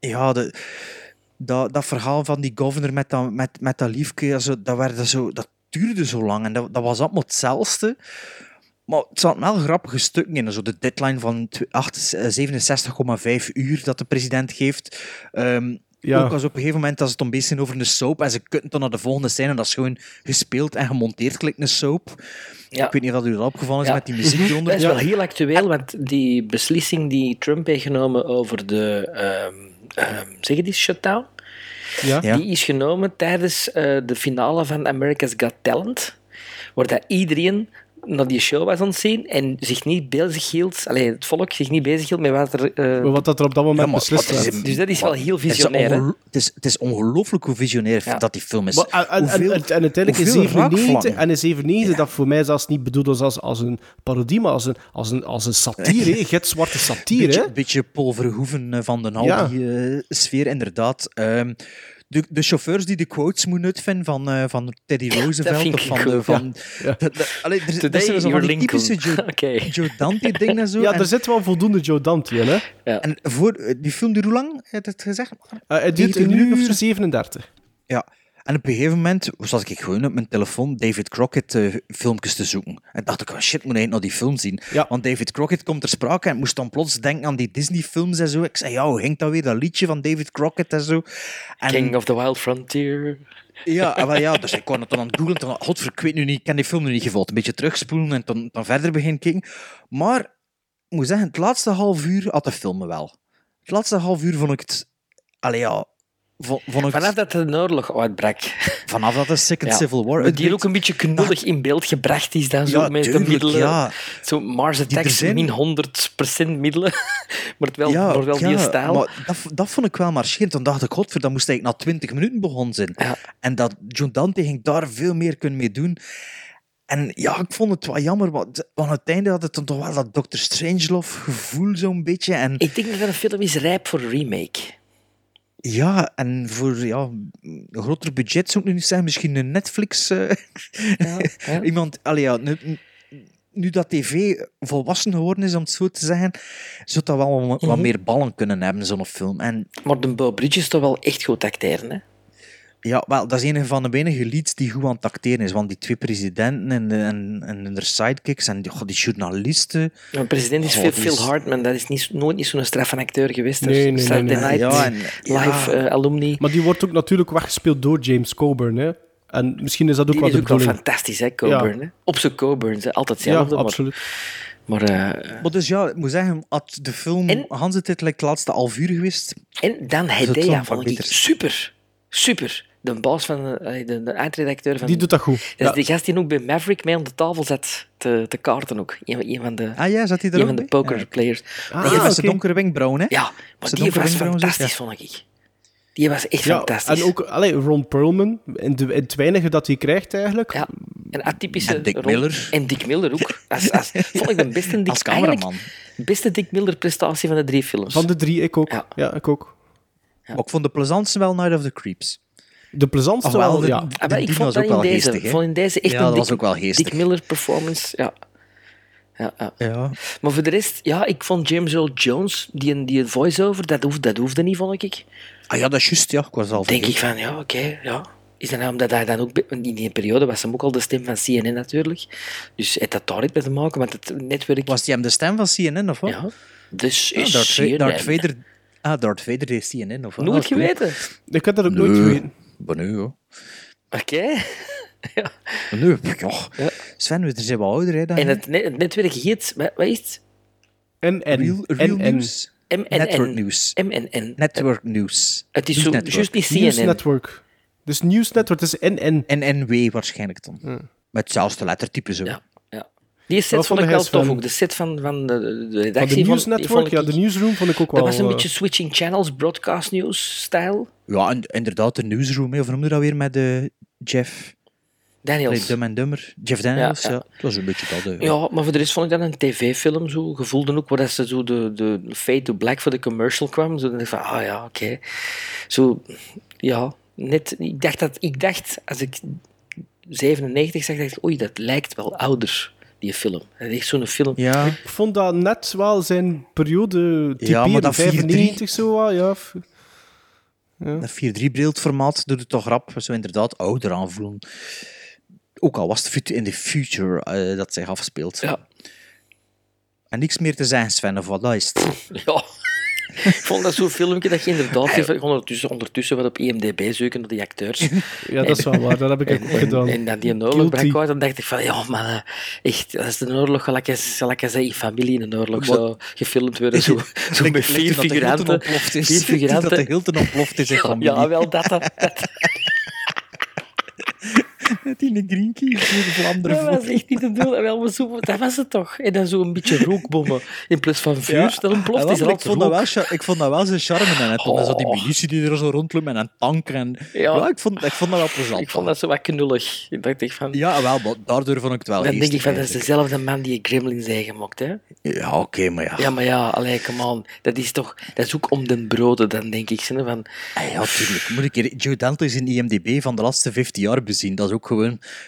ja, de, dat, dat verhaal van die governor met dat, met, met dat liefje, dat, werd zo, dat duurde zo lang en dat, dat was allemaal hetzelfde. Maar het zat wel grappige stukken in. Zo de deadline van tw- acht- eh, 67,5 uur dat de president geeft. Ehm, Ja. Ook als op een gegeven moment als het een beetje over een soap en ze kunnen dan naar de volgende scène en dat is gewoon gespeeld en gemonteerd gelijk een soap. Ja. Ik weet niet of dat u dat opgevallen is Ja. met die muziek eronder. Dat is wel heel actueel, want die beslissing die Trump heeft genomen over de, ehm, zeg je die, shutdown, Ja. Ja. die is genomen tijdens eh, de finale van America's Got Talent, waar dat iedereen naar die show was aan het zien en zich niet bezig hield, allee, het volk zich niet bezig hield met wat er... eh, Wat dat er op dat moment Ja, maar beslist is werd. het? dus dat is wel heel is visionair, Het is, het is ongelooflijk hoe visionair Ja. dat die film is. Maar, en, en, en, Hoeveel- en, en uiteindelijk in hoeveel 97, raakvlakken. en in 97 dat voor mij zelfs niet bedoeld was als, als een parodie, maar als een, als een, als een satire, hè. gitzwarte satire. beetje, hè. beetje Paul Verhoeven eh, van de Hal, Ja. die eh, sfeer, inderdaad. Ehm, de, de chauffeurs die de quotes moeten uitvinden van, eh, van Teddy Roosevelt. of van van, Ja. de- allee, er, zijn typische Joe. Joe Dante-dingen en zo. Ja, en, er zit wel voldoende Joe Dante in. Hè. en voor, eh, die film duurt hoe lang, heb je het gezegd? Eh, het duurt 90 een uur zo? 37. Ja. En op een gegeven moment zat ik gewoon op mijn telefoon David Crockett eh, filmpjes te zoeken. En dacht ik, oh shit, ik moet eigenlijk naar die film zien. Ja. Want David Crockett komt ter sprake en ik moest dan plots denken aan die Disney-films en zo. Ik zei, ja, hoe ging dat weer, dat liedje van David Crockett en zo. En, King of the Wild Frontier. Ja, ah, wel ja, dus ik kon het dan aan het googlen. Toen, godver, ik weet nu niet, ik ken die film nu niet gevolgd. Een beetje terugspoelen en dan, dan verder beginnen kijken. Maar, ik moet zeggen, het laatste half uur had de film wel. Het laatste half uur vond ik het... Allee, ja... Vanaf dat de oorlog uitbrak. vanaf dat de Second Ja. Civil War Maar die ook een beetje knullig in beeld gebracht is dan zo Ja, met de middelen. ja. Zo Mars Attacks, zijn- min 100% middelen. maar het wel, maar wel die stijl. Maar dat, dat vond ik wel marcherend. Dan dacht ik, godver, dat moest eigenlijk na 20 minuten begonnen zijn. En dat John Dante ging daar veel meer kunnen mee doen. En ja, ik vond het wel jammer, want aan het einde had het dan toch wel dat Dr. Strangelove gevoel zo'n beetje. En Ik denk dat een film is rijp voor een remake. Ja, en voor ja, een groter budget zou ik nu niet zeggen, misschien een Netflix. eh, ja. Iemand, allee, ja, nu, nu dat tv volwassen geworden is, om het zo te zeggen, zou dat wel wat, Mhm. meer ballen kunnen hebben, zo'n film. En Maar de Bridges is toch wel echt goed acteren, hè? Ja, wel, dat is een van de weinige leads die goed aan het acteren is. Want die twee presidenten en, de, en, en hun sidekicks en die, goh, die journalisten... Een president is Goh, Phil, die Phil is- Hartman, dat is niet, nooit niet zo'n straffe acteur geweest. Nee, nee, nee, Saturday nee. Night Ja, en- Live ja. eh, alumni. Maar die wordt ook natuurlijk weggespeeld door James Coburn. Hè? En misschien is dat ook Die wel is de ook wel fantastisch, hè, Coburn. Hè? Op zijn Coburns, hè. altijd Ja, hetzelfde. maar- absoluut. Maar, eh, Maar dus ja, ik moet zeggen, had de film Hans het het like, laatste half uur geweest... en dan een vond ik super. Super. De baas van eh, de, de eindredacteur van... Die doet dat goed. Dat is Ja. die gast die ook bij Maverick mee aan de tafel zat te, te kaarten ook. Een, een van de, Ah ja, zat hij er een ook van de pokerplayers. Ah, Die met was- zijn donkere wenkbrauwen, hè? Ja, maar die was fantastisch, vond ik. Die was echt Ja, fantastisch. en ook allee, Ron Perlman, in, de, in het weinige dat hij krijgt eigenlijk. Ja, een atypische... En Dick. Miller. En Dick Miller ook. Als, als, vond ik de beste Dick, Als cameraman. beste Dick Miller prestatie van de drie films. Van de drie, ik ook. Ja. Ja, ik ook. Maar ik vond de plezantste wel Night of the Creeps. De plezantste wel, de- ja. Ah, die ik vond dat ook in wel deze, geestig, vond in deze echt Ja, een dat Dick, was ook wel geestig. Dick Miller performance. Ja. Ja, ja. Ja. Maar voor de rest, ja, ik vond James Earl Jones, die, een- die voice-over, dat, hoefde, dat hoefde niet, vond ik. Ah ja, dat is juist, ja. Ik was al Denk ik van, ja, oké, ja. Is dat nou omdat hij dan ook... In die periode was hem ook al de stem van CNN natuurlijk. Dus heeft dat daar iets mee te maken, want het netwerk... Was die hem de stem van CNN, of wat? Ja, dus Ah, is Darth, CNN. Darth Vader... Ah, Darth Vader deed CNN, of wat? Nooit Ah, geweten. Ik had dat ook nooit Nee. geweten. Nee, hoor. Oké. Nee, ja. Sven, we zijn wel ouder, hè. Dan En het, net- het netwerk heet... Wat wat is het? En, Real, real. News. MNN. Network News. MNN. Network News. Het is News zo, Network. juist niet News CNN. Network. Dus News Network, het is NN. En NW waarschijnlijk dan. Met hetzelfde lettertype zo. Ja. ja. Die set vond vond ik wel tof ook. De set van, van de, de Van redactie de News Network, vond ja, ik- de newsroom vond ik ook wel... Dat was een eh, beetje switching channels, broadcast news style. Ja, en, inderdaad, de newsroom, hè, of noemde dat weer met de Jeff... Daniels. Dum en Dummer. Jeff Daniels, ja. Ja, ja. ja. Dat was een beetje dat. hè. Ja, maar voor de rest vond ik dat een tv-film zo. Gevoelde ook waar dat ze zo de, de fade to black voor de commercial kwam. Zo dan dacht ik van, ah ja, oké. Zo, ja, net. Ik dacht dat, ik dacht, als ik 97 zag, dacht ik, oei, dat lijkt wel ouder, die film. Dat is echt zo'n film. Ja, Ik vond dat net wel zijn periode Ja, maar typeren, dat 4-3 95 zo, wat, ja. dat 4-3 beeldformaat doet het toch rap zo inderdaad ouder aanvoelen. Ook al was het fut- in de future eh, dat zich afspeelt. Ja. En niks meer te zeggen, Sven, of wat is het? Ja. Ik vond dat zo'n filmpje dat je inderdaad... Ondertussen, ondertussen wat op IMDb zoeken naar die acteurs. Ja, dat is wel waar. Dat heb ik En, ook gedaan. en, dan die oorlog brak uit, dan dacht ik van, ja, man, eh, echt, dat is de oorlog, gelijk als, als in familie in een oorlog zou gefilmd worden, zo, zo met vier figuranten. Vier Dat de figuranten. Hilton ontploft is in familie. Ja, wel dat. dat, die green key voor de Vlaanderen Dat was echt niet te doen. En wel, zo, dat was het toch. En dan zo een beetje rookbommen. In plaats van vuur, Ja. ontploft is wel, ik, vond dat wel, ik vond dat wel zijn charme en. Oh. Zo die Oh. munitie die er zo rondloopt en een tank. En, Ja. ja. ik, vond, ik vond dat wel plezant. Ik vond dat zo wat knullig. Ik dacht echt van... Ja, wel, maar daardoor vond ik het wel dan denk ik van, dat is dezelfde man die Gremlins heeft gemaakt, hè? Ja, oké, maar ja. Ja, maar ja, allee, come on. Dat is toch... Dat is ook om den broden, dan denk ik. Van, Ah, ja, tuurlijk. Moet ik hier Joe Dante is in IMDb van de laatste 15 jaar bezien. Dat is ook gewoon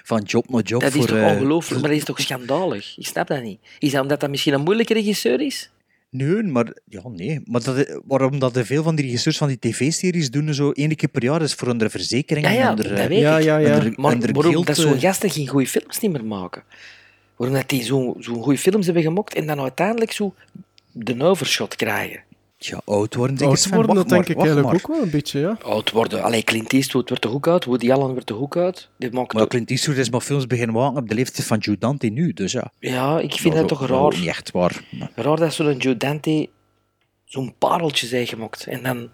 van job naar job. dat is voor, toch eh, ongelooflijk, maar dat is toch schandalig? Ik snap dat niet. Is dat omdat dat misschien een moeilijke regisseur is? Nee, maar, ja, nee. maar dat, waarom dat er veel van die regisseurs van die tv-series doen zo één keer per jaar is voor hun verzekering. Ja, ja, en dat eh, weet Ja, ik. ja, ja. Maar waarom dat zo'n eh, gasten geen goede films niet meer maken? Waarom dat die zo'n zo'n goede films hebben gemaakt en dan uiteindelijk zo de overshot krijgen? Ja, oud worden. denk ik, Oud worden, wacht dat denk maar, ik eigenlijk maar. ook wel een beetje, ja. Oud worden. Allee, Clint Eastwood wordt de hoek uit, Woody Allen wordt de hoek uit. Dit maakt Maar ook... Clint Eastwood is maar films beginnen maken op de leeftijd van Joe Dante nu, dus ja. Ja, ik vind dat toch raar. Niet echt waar. maar- Raar dat zo'n Joe Dante zo'n pareltje zijn gemaakt. En dan...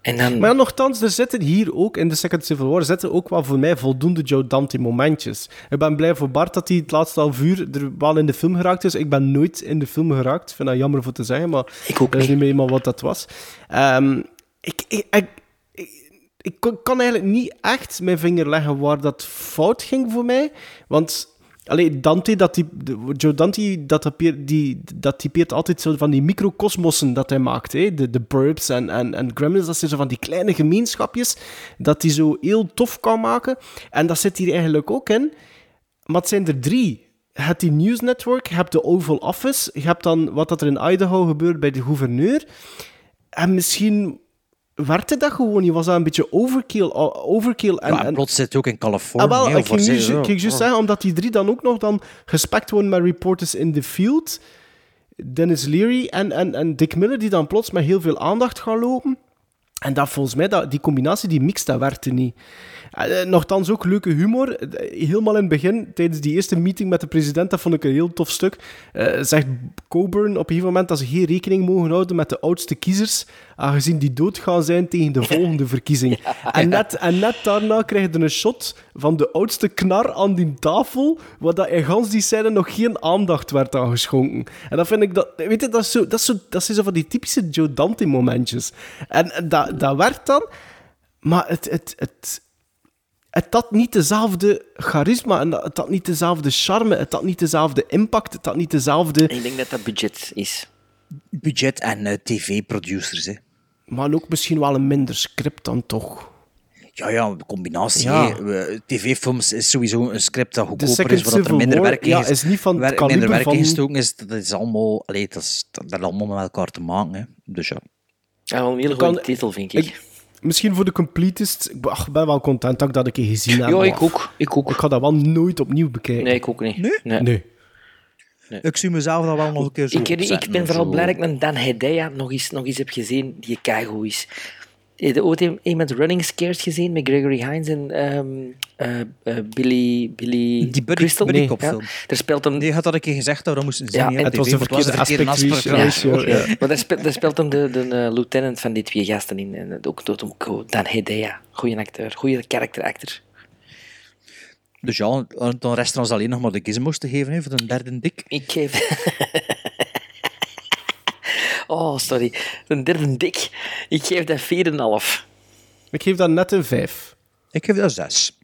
En dan... Maar nogthans, er zitten hier ook in de Second Civil War zitten ook wel voor mij voldoende Joe Dante momentjes. Ik ben blij voor Bart dat hij het laatste half uur er wel in de film geraakt is. Ik ben nooit in de film geraakt. Ik vind dat jammer voor te zeggen, maar Ik ook dat is niet. meer eenmaal wat dat was. Ehm, ik, ik, ik, ik, eigenlijk niet echt mijn vinger leggen waar dat fout ging voor mij. Want Allee, Dante, dat die, Joe Dante, dat typeert, die, dat typeert altijd zo van die microcosmossen dat hij maakt. Hè? De, de Burbs en, en, en Gremlins, dat zijn van die kleine gemeenschapjes dat hij zo heel tof kan maken. En dat zit hier eigenlijk ook in. Maar het zijn er drie. Je hebt die News Network, je hebt de Oval Office, je hebt dan wat dat er in Idaho gebeurt bij de gouverneur. En misschien werkte dat gewoon niet. Was dat een beetje overkill? overkill en, Ja, en plots zit hij ook in Californië. Ah, wel, ik ging, nu, juist oh. zeggen, omdat die drie dan ook nog dan gespekt worden met reporters in the field. Dennis Leary en, en, en Dick Miller, die dan plots met heel veel aandacht gaan lopen. En dat volgens mij, dat, die combinatie, die mix, dat werkte niet. Eh, Nochtans ook leuke humor. Eh, Helemaal in het begin, tijdens die eerste meeting met de president, dat vond ik een heel tof stuk. eh, zegt Coburn op een gegeven moment dat ze geen rekening mogen houden met de oudste kiezers, aangezien die dood gaan zijn tegen de volgende verkiezing. En, net, en net daarna krijg je een shot van de oudste knar aan die tafel, waar dat in gans die scène nog geen aandacht werd aan geschonken. En dat vind ik, dat, weet je, dat, is zo, dat, is zo, dat zijn zo van die typische Joe Dante-momentjes. En, en dat, dat werkt dan, maar het, het, het, het had niet dezelfde charisma, en het had niet dezelfde charme, het had niet dezelfde impact, het had niet dezelfde... Ik denk dat dat budget is. Budget en eh, tv-producers, hè. Maar ook misschien wel een minder script dan toch. Ja, ja, de combinatie. Ja. TV-films is sowieso een script dat goedkoper is, zodat er minder werk in ja, is, niet van minder werk van- ingestoken is. Dat is allemaal... Allee, dat, is, dat, allemaal met elkaar te maken. Hè. Dus ja. Ja, wel een hele Kan- goede titel, vind ik. Misschien voor de completist. Ik ben- ach, ik ben wel content dat ik dat een keer gezien heb. Ja, ik ook. Ik ook. Ik ga dat wel nooit opnieuw bekijken. Nee, ik ook niet. Nee? Nee. Ik zie mezelf dat wel nog een keer zo Ik, ik ben vooral zo. blij dat ik een Dan Hedaya nog eens, nog eens heb gezien die keigoed is. Heb je ooit iemand Running Scared gezien met Gregory Hines en eh, eh, Billy, Billy Die buddy, Crystal? buddy Nee, ja. Daar speelt hem... Die had dat een keer gezegd, dat we moesten zien. Ja, het was was verkeerde de verkeerde aspect Ja. Maar daar speelt, daar speelt hem de, de eh, lieutenant van die twee gasten in. En ook doet hem ook Dan Hedaya. Goeie acteur, goede character actor. Dus ja, dan rest er ons alleen nog maar de gizmos te geven hè, voor de derde dik. Ik geef... oh, sorry. Een derde dik. Ik geef dat 4,5. Ik geef dat net een 5. Ik geef dat zes.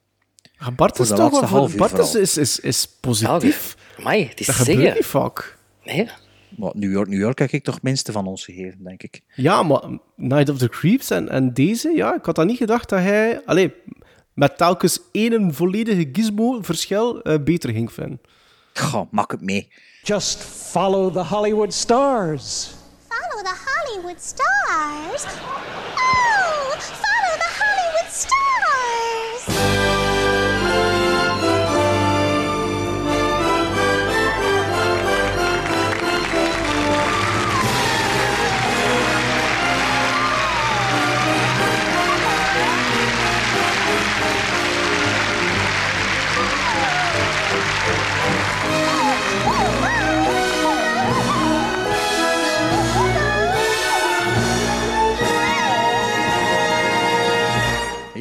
Ja, Bart Voor is de toch wel... half Bart is, is, is, is positief. Amai, het is Dat te gebeurt zeggen. niet vaak. Nee? Maar New York, New York heb ik toch het minste van ons gegeven, denk ik. Ja, maar Night of the Creeps en, en deze, ja, ik had dan niet gedacht dat hij... Allee, met telkens één volledige gizmo-verschil eh, beter ging vinden. Goh, mak het mee. Just follow the Hollywood stars. Follow the Hollywood stars.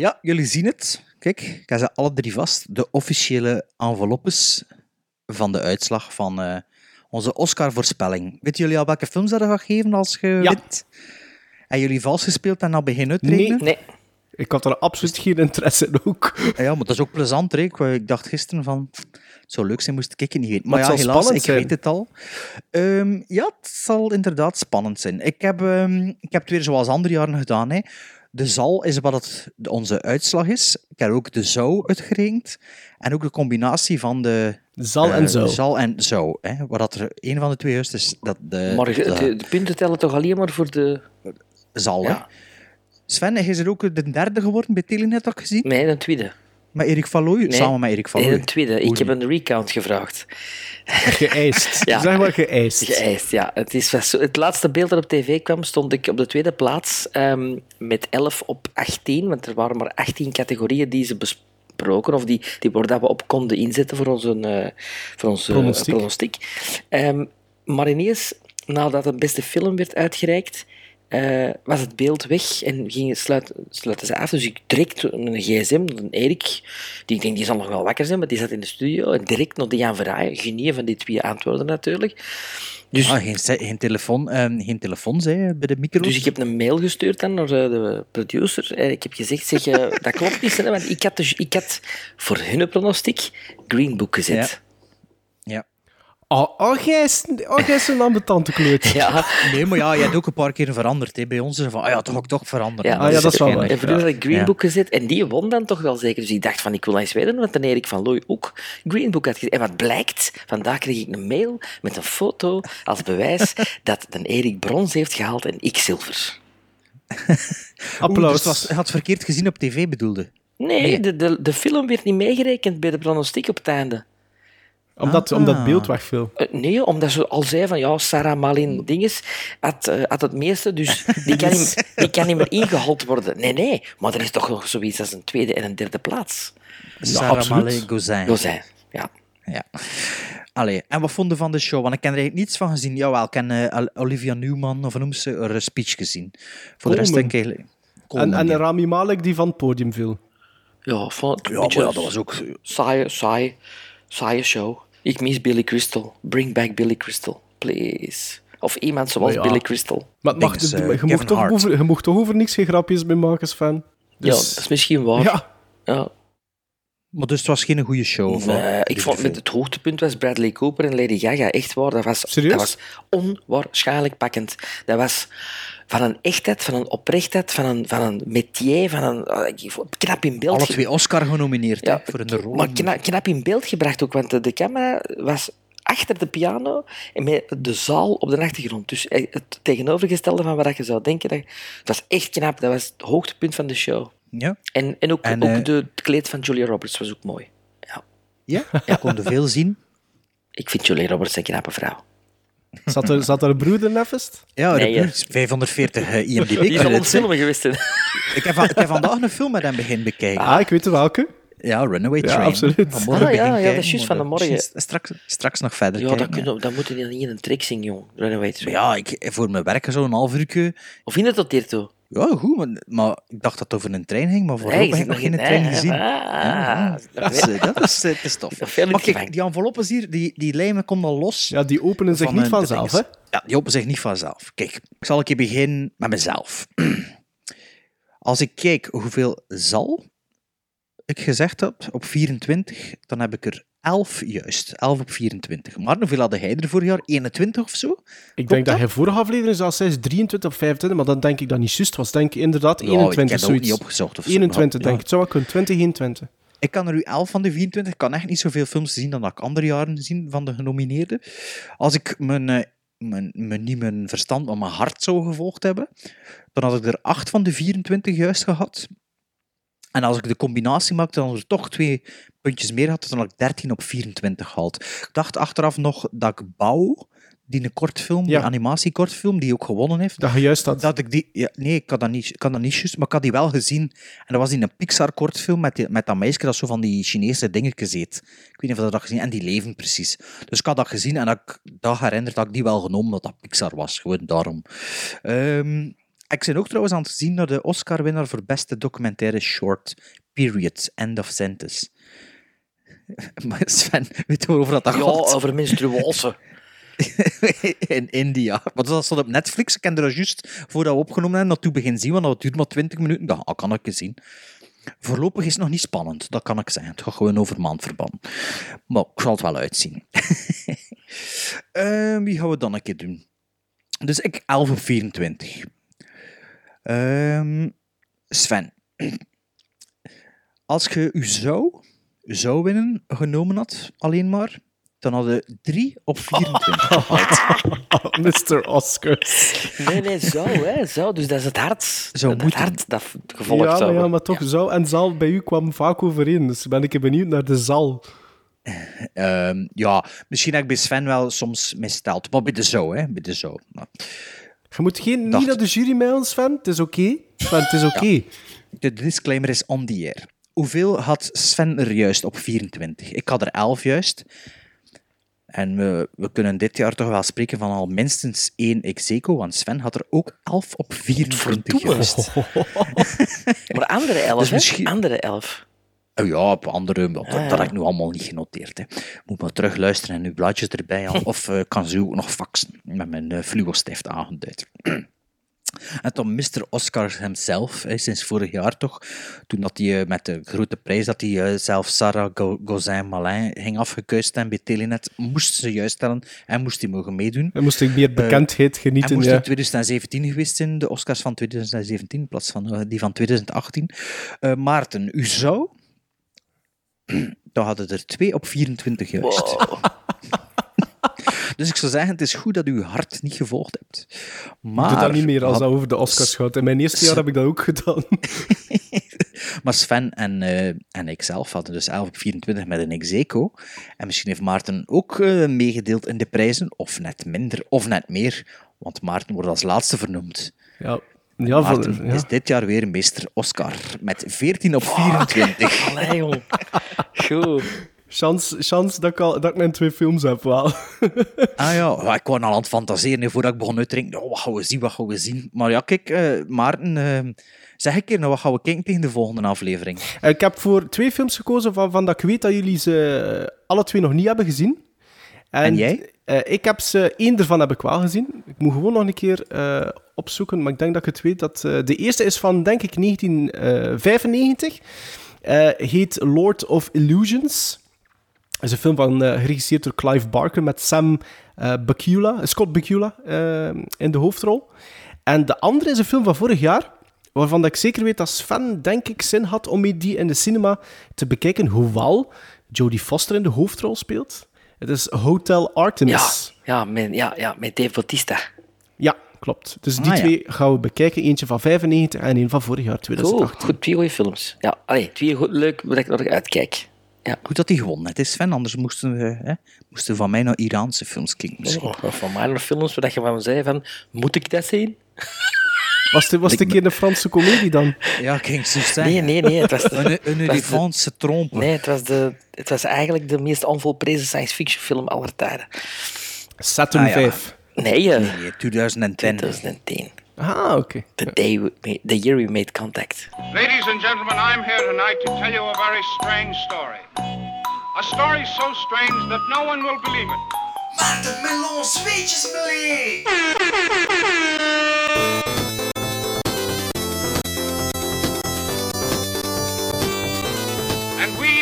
Ja, jullie zien het. Kijk, ik heb ze alle drie vast. De officiële enveloppes van de uitslag van eh, onze Oscar-voorspelling. Weten jullie al welke films dat gaat geven als je wint? En jullie vals gespeeld en al beginnen uitrekenen? Nee. Ik had er absoluut geen interesse in ook. Ja, maar dat is ook plezant. Hè. Ik, dacht gisteren van... Het zou leuk zijn, moest ik niet weten. Maar Maar, ja, helaas, ik zijn. weet het al. Ehm, ja, het zal inderdaad spannend zijn. Ik heb, ehm, ik heb het weer zoals andere jaren gedaan. Hè. De zal is wat het, de- onze uitslag is. Ik heb ook de zou uitgerekend. En ook de combinatie van de... Zal en eh, zou. Zal en zou. Hè, waar dat er een van de twee juist is. Dat de, Maar de, de- de, de punten tellen toch alleen maar voor de... zal, hè. Sven, is er ook de derde geworden bij Telenet, ik gezien? Nee, een tweede. Met Erik van Looy? Nee. Samen met Erik van Nee, Looy. een tweede. Ik heb een recount gevraagd. Geëist. Ja. Zeg maar geëist. Geëist, ja. Het, is het laatste beeld dat op tv kwam, stond ik op de tweede plaats ehm, met 11 op 18. Want er waren maar 18 categorieën die ze besproken, of die, die waar dat we op konden inzetten voor onze, eh, voor onze eh, Pronostiek. pronostiek. Ehm, maar ineens, nadat de beste film werd uitgereikt, eh, was het beeld weg en gingen sluit, sluiten ze af. Dus ik direct een gsm, een Erik, die ik denk die zal nog wel wakker zijn, maar die zat in de studio. En direct naar de Jan Verhaaien, genie van die twee antwoorden natuurlijk. Dus, Ah, geen, geen telefoon, ehm, geen telefoon zei bij de micro's. dus ik heb een mail gestuurd dan naar eh, de producer. En ik heb gezegd, zeg, eh, dat klopt niet, hè, want ik had, dus, ik had voor hun pronostiek Green Book gezet. Ja. Oh, oh, jij is, oh, jij is een ambetante kloot. Ja. Nee, maar ja, je hebt ook een paar keer veranderd. Hè. Bij ons is van, ah ja, toch ook toch veranderen. Ja, Ah, ja, dat is wel en- waar. En voor hun had ik Green Ja. Book gezet en die won dan toch wel zeker. Dus ik dacht van, ik wil eens weten wat de Erik van Looy ook Green Book had gezet. En wat blijkt, vandaag kreeg ik een mail met een foto als bewijs dat de Erik brons heeft gehaald en ik zilver. Dus het was, hij had verkeerd gezien op tv, bedoelde. Nee, De, de, de film werd niet meegerekend bij de pronostiek op het einde. Omdat, Ah. omdat beeld wegviel. Eh, nee, omdat ze al zei van ja, Sarah Malin Dinges had, eh, had het meeste, dus die kan, niet, die kan niet meer ingehaald worden. Nee, nee, maar er is toch nog zoiets als een tweede en een derde plaats. Sarah. Malé Gozin. Gozijn, ja. Ja. Allee, en wat vonden van de show? Want ik ken er eigenlijk niets van gezien. Jawel, ik ken eh, Olivia Newman, of hoe noemt ze, een speech gezien. Voor de rest denk ik eigenlijk... En, en ja. Rami Malek die van het podium viel. Ja, een Ja, beetje maar ja, dat was ook... saaie, saaie, saaie show. Ik mis Billy Crystal. Bring back Billy Crystal, please. Of iemand zoals ja. Billy Crystal. Maar mag, Dinges, je, eh, mocht toch over, je mocht toch over niks geen grapjes mee maken, Sven? Ja, Dus- dat is misschien waar. Ja. Ja. Maar dus het was geen goede show? Nee, ik vond met het hoogtepunt was Bradley Cooper en Lady Gaga. Echt waar, dat was, Serieus? dat was onwaarschijnlijk pakkend. Dat was van een echtheid, van een oprechtheid, van een, van een métier, van een ah, ik vond- knap in beeld. Alle twee Oscar genomineerd Ja, voor een rol. Maar knap, knap in beeld gebracht ook, want de, de camera was achter de piano en met de zaal op de achtergrond. Dus eh, het tegenovergestelde van wat je zou denken. Dat, het was echt knap, dat was het hoogtepunt van de show. Ja? En, en ook, En, ook eh, de, het kleed van Julia Roberts was ook mooi. Ja? Je kon er veel zien. Ik vind Julia Roberts een knappe vrouw. Zat er, zat er een broeder nefest? Ja, Nee, de hè. buurt, 540 eh, IMDb Die is al ontfilmen geweest. Ik heb, ik heb vandaag een film met hem begin bekijken. Ah, ik weet welke. Ja, Runaway Ja, Train. absoluut. Vanmorgen Ah, ja, ja, dat is juist van de morgen. Straks, straks nog verder Ja, kijken. dat, kunnen, dat moet je niet in een trick zien, jong. Runaway Train. Ja, ik, voor mijn werk zo'n half uur. Of in het tot hiertoe? Ja, goed, maar, maar ik dacht dat het over een trein ging, maar Nee, voorlopig je heb ik nog geen trein in- gezien. Ah, Ja. Dat is, eh, dat is, eh, het is tof. Maar kijk, die enveloppes hier, die, die lijmen komen al los. Ja, die openen zich van, niet vanzelf, hè? Ja, die openen zich niet vanzelf. Kijk, ik zal een keer beginnen met mezelf. Als ik kijk hoeveel zal ik gezegd heb op 24, dan heb ik er 11 juist. 11 op 24. Maar hoeveel had hij er vorig jaar? 21 of zo? Ik denk dat hij vorige aflevering zelfs zei 23 of 25, maar dan denk ik dat niet juist was. Denk ik inderdaad Ja, 21, ik heb zoiets. niet opgezocht of zo. 21, Maar, denk ik. Het zou wel kunnen. 20, 21. Ik kan er nu 11 van de 24. Ik kan echt niet zoveel films zien dan dat ik andere jaren zien van de genomineerden. Als ik mijn, eh, mijn, mijn, niet mijn verstand, maar mijn hart zou gevolgd hebben, dan had ik er 8 van de 24 juist gehad. En als ik de combinatie maakte, dan er toch twee puntjes meer had, dan had ik 13 op 24 gehaald. Ik dacht achteraf nog dat ik Bouw, die een kortfilm, Ja. die animatiekortfilm, die ook gewonnen heeft, Dat je juist had. dat ik die, ja, nee, ik had dat niet, ik had dat niet juist, maar ik had die wel gezien. En dat was in een Pixar-kortfilm met, die- met dat meisje dat zo van die Chinese dingetjes eet. Ik weet niet of je dat gezien En die leven precies. Dus ik had dat gezien en dat ik dat herinnerd dat ik die wel genomen, omdat dat Pixar was. Gewoon daarom. Ehm, ik ben ook trouwens aan het zien naar de Oscar-winnaar voor beste documentaire short. Period. End of sentence. Maar Sven, weet je waarover dat, dat Ja, gaat? over menstruose. in India. Maar dat stond op Netflix. Ik heb er juist voordat we opgenomen hebben naartoe begin zien, want dat duurt maar 20 minuten. Ah, kan ik eens zien. Voorlopig is het nog niet spannend, dat kan ik zeggen. Het gaat gewoon over maandverband. Maar ik zal het wel uitzien. Ehm, wie gaan we dan een keer doen? Dus ik 11 op 24. Ehm, Sven. Als je u zou, zou winnen genomen had, alleen maar, dan hadden 3 op 24 gehaald. Mr. Oscars. Nee, nee, zo, hè. Zo, dus dat is het hart. Zou het hart dat gevolgd Ja, maar, zou ja, worden. maar toch, zou en zal bij u kwam vaak overeen. Dus ben ik benieuwd naar de zal. Ehm, ja, misschien heb ik bij Sven wel soms missteld. Maar bij de zo, hè. Bij de zo. Maar Je moet geen, Dacht- niet naar de jury mailen, Sven. Het is oké. Sven, het is oké. de disclaimer is on the air. Hoeveel had Sven er juist op 24? Ik had er 11 juist. En we, we kunnen dit jaar toch wel spreken van al minstens één execo, want Sven had er ook 11 op 24 juist. Maar andere elf, Dus hè? misschien- Andere elf. Oh ja, op andere, dat, Ah, dat heb ik nu allemaal niet genoteerd. Hè. Moet maar terug luisteren en uw blaadjes erbij halen. Of eh, kan ze ook nog faxen met mijn uh, fluostift aangeduid. En dan Mr. Oscar hemzelf, hè, sinds vorig jaar toch, toen dat hij eh, met de grote prijs dat hij zelf Sarah Go- Gauzin-Malin ging afgekuist en bij Telenet, moest ze juist stellen en moest hij mogen meedoen. Dan moest ik meer bekendheid En genieten. moest Ja. in 2017 geweest zijn, de Oscars van 2017 in plaats van die van 2018. Eh, Maarten, u zou... Dan hadden er 2 op 24 juist. Dus Dus ik zou zeggen, het is goed dat u uw hart niet gevolgd hebt. Maar, Ik doe dat niet meer als dat over de Oscars gaat. In mijn eerste jaar heb ik dat ook gedaan. Maar Sven en, eh, en ik zelf hadden dus 11 op 24 met een Execo. En misschien heeft Maarten ook eh, meegedeeld in de prijzen, of net minder, of net meer. Want Maarten wordt als laatste vernoemd. Ja, ja, Maarten van, ja. is dit jaar weer meester Oscar met 14 op 24. Allee, jong. Goed. Chance, chance dat, ik al, dat ik mijn twee films heb, wel. Ah ja, ik wou al aan het fantaseren voordat ik begon uit te drinken. Oh, wat gaan we zien, wat gaan we zien? Maar ja, kijk, eh, Maarten, eh, zeg een keer, nou, wat gaan we kijken tegen de volgende aflevering? Eh, Ik heb voor twee films gekozen van, van dat ik weet dat jullie ze eh, alle twee nog niet hebben gezien. En jij? Eh, ik heb ze, één ervan heb ik wel gezien. Ik moet gewoon nog een keer eh, opzoeken, maar ik denk dat ik het weet. Dat, eh, de eerste is van, denk ik, 1995. Eh, heet Lord of Illusions. Dat is een film van, geregisseerd door Clive Barker met Sam Bakula, Scott Bakula in de hoofdrol. En de andere is een film van vorig jaar, waarvan dat ik zeker weet dat Sven, denk ik, zin had om die in de cinema te bekijken, hoewel Jodie Foster in de hoofdrol speelt. Het is Hotel Artemis. ja, met, ja, ja, met Dave Bautista. Ja, klopt. Dus die Ah, ja. twee gaan we bekijken. Eentje van 95 en een van vorig jaar, Cool, 2018. goed, twee goede films. Ja, allee, twee goed, leuk waar ik naar uitkijk. Ja. Goed dat hij gewonnen heeft, Sven. Anders moesten we hè, moesten van mij naar Iraanse films kijken. misschien. Oh, van mij nog films waar je van zei van, moet ik dat zien? Was het was het een keer een Franse komedie dan? Ja, ik ging zo zeggen. Nee, nee, nee. Het was de, Een, een het was de- Olifantse trompe. Nee, het was, de, het was eigenlijk de meest onvolprezen science fiction film aller tijden. Saturn Ah, ja. 5. Nee, Nee, 2010. 2010. Ah, oké. The, day we made, the year we made contact. Ladies and gentlemen, I'm here tonight to tell you a very strange story. A story so strange that no one will believe it. Maarten Melon, zweetjes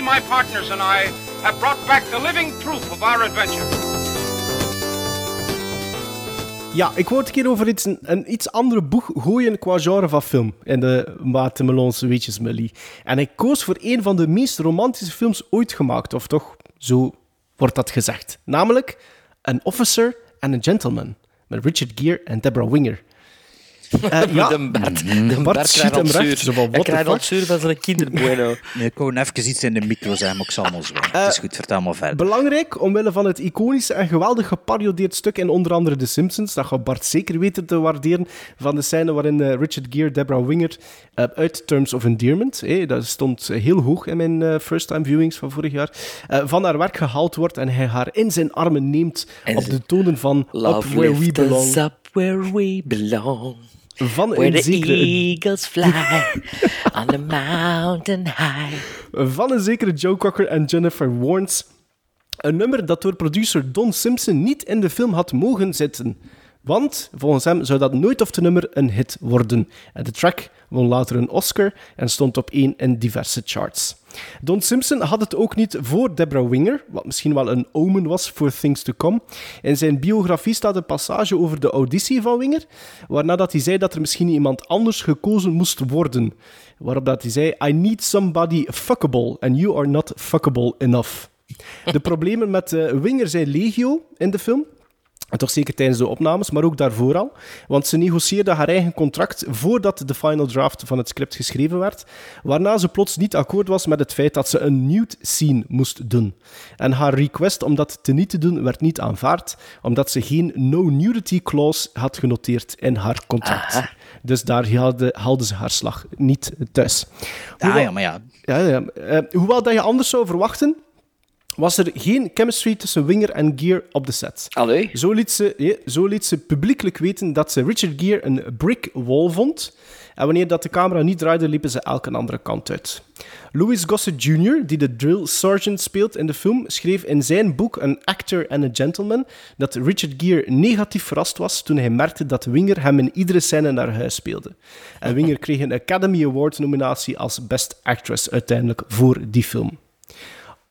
My partners and I, have brought back the living proof of our adventure. Ja, ik het een keer over iets, een iets andere boeg gooien qua genre van film. In de Maarten Weetjes. En ik koos voor een van de meest romantische films ooit gemaakt. Of toch, zo wordt dat gezegd. Namelijk An Officer and a Gentleman. Met Richard Gere en Deborah Winger. Eh, ja, de Bart, de Bart Bart, schiet krijgt hem recht. Zo van, the krijgt al zuur van zijn kinderbueno. Nee, ik wou even iets in de micro zeggen, maar ik zal maar zo. het is goed, vertel maar verder. Belangrijk, omwille van het iconische en geweldig geparodieerd stuk in onder andere The Simpsons. Dat gaat Bart zeker weten te waarderen. Van de scène waarin eh, Richard Gere, Deborah Winger eh, uit Terms of Endearment, eh, dat stond eh, heel hoog in mijn eh, first-time viewings van vorig jaar, eh, van haar werk gehaald wordt en hij haar in zijn armen neemt En op de tonen van Up Where We Belong. up where we belong. Van Where een the zekere eagles fly on the mountain high. van een zekere Joe Cocker en Jennifer Warnes. Een nummer dat door producer Don Simpson niet in de film had mogen zitten. Want volgens hem zou dat nooit of te nummer een hit worden. En de track won later een Oscar en stond op één in diverse charts. Don Simpson had het ook niet voor Deborah Winger, wat misschien wel een omen was voor Things to Come. In zijn biografie staat een passage over de auditie van Winger, waarna dat hij zei dat er misschien iemand anders gekozen moest worden. Waarop dat hij zei, I need somebody fuckable, and you are not fuckable enough. De problemen met eh, Winger zijn legio in de film. En toch zeker tijdens de opnames, maar ook daarvoor al. Want ze negocieerde haar eigen contract voordat de final draft van het script geschreven werd. Waarna ze plots niet akkoord was met het feit dat ze een nude scene moest doen. En haar request om dat te niet te doen werd niet aanvaard, omdat ze geen no-nudity clause had genoteerd in haar contract. Dus daar haalde, haalde ze haar slag niet thuis. Ah, ja, maar ja. Ja, ja. Eh, hoewel dat je anders zou verwachten, was er geen chemistry tussen Winger en Gear op de set. Allee? Zo liet, ze, ja, zo liet ze publiekelijk weten dat ze Richard Gere een brick wall vond. En wanneer dat de camera niet draaide, liepen ze elk een andere kant uit. Louis Gossett Jr., die de drill sergeant speelt in de film, schreef in zijn boek An Actor and a Gentleman dat Richard Gere negatief verrast was toen hij merkte dat Winger hem in iedere scène naar huis speelde. En Winger kreeg een Academy Award nominatie als Best Actress uiteindelijk voor die film.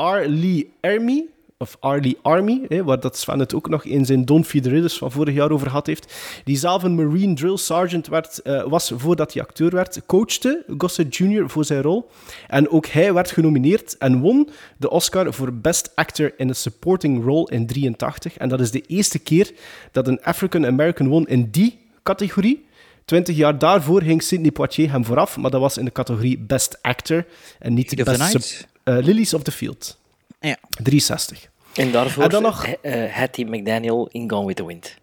R. Lee Ermey, of Arlie Army, hè, waar dat Sven het ook nog in zijn the Ridders van vorig jaar over gehad heeft, die zelf een Marine Drill Sergeant werd, eh, was voordat hij acteur werd, coachte Gossett Jr. voor zijn rol. En ook hij werd genomineerd en won de Oscar voor Best Actor in a Supporting Role in 83. En dat is de eerste keer dat een African American won in die categorie. Twintig jaar daarvoor ging Sidney Poitier hem vooraf, maar dat was in de categorie Best Actor en niet Heat the Best Lilies of the Field. Ja. 63. En daarvoor En dan nog- eh, Hattie McDaniel in Gone with the Wind.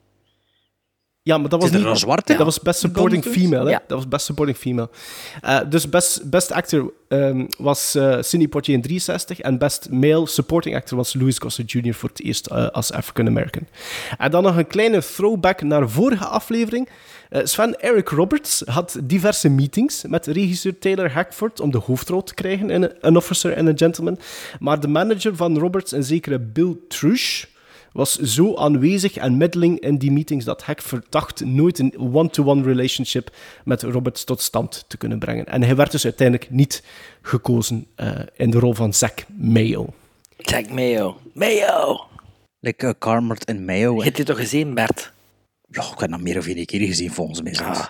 Ja, maar dat was niet... een zwarte? Dat was Best Supporting Female, hè? Ja. Dat was Best Supporting Female. Eh, dus best, best Actor ehm, was eh Sidney Poitier in 63 en Best Male Supporting Actor was Louis Gossett Jr. voor het eerst eh, als African American. En dan nog een kleine throwback naar vorige aflevering. Eh, Sven Eric Roberts had diverse meetings met regisseur Taylor Hackford om de hoofdrol te krijgen in An Officer and a Gentleman. Maar de manager van Roberts, een zekere Bill Trush, was zo aanwezig en middeling in die meetings dat Hackford dacht nooit een one-to-one relationship met Roberts tot stand te kunnen brengen. En hij werd dus uiteindelijk niet gekozen eh, in de rol van Zack Mayo. Jack Mayo. Mayo! Like uh, Carmert en Mayo. Je hebt dit toch gezien, Bert? Ja, ik heb dat meer of één keer gezien, volgens mij. zelfs. Ah.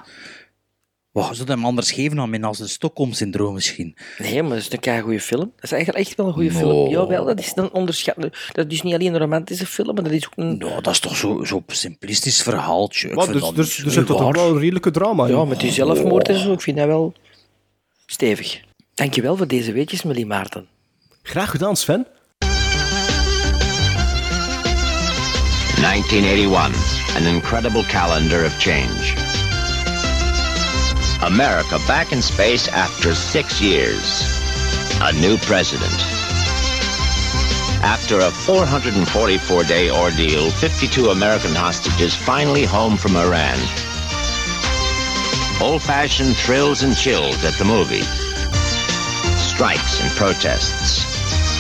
Wow, zou dat hem anders geven dan als een Stockholm-syndroom misschien? Nee, maar dat is een goede film. Dat is eigenlijk echt wel een goede No. film. Jawel, dat is een onderschat. Dat is niet alleen een romantische film, maar dat is ook een... Nou, dat is toch zo'n zo simplistisch verhaaltje. Vind dus, dat dus, niet er zit toch wel een redelijke drama in. Ja, met die zelfmoord en zo, ik vind dat wel stevig. Dankjewel voor deze weetjes, Millie Maarten. Graag gedaan, Sven. 1981, an incredible calendar of change. America back in space after six years. A new president. After a 444 day ordeal, 52 American hostages finally home from Iran. Old fashioned thrills and chills at the movies. Strikes and protests.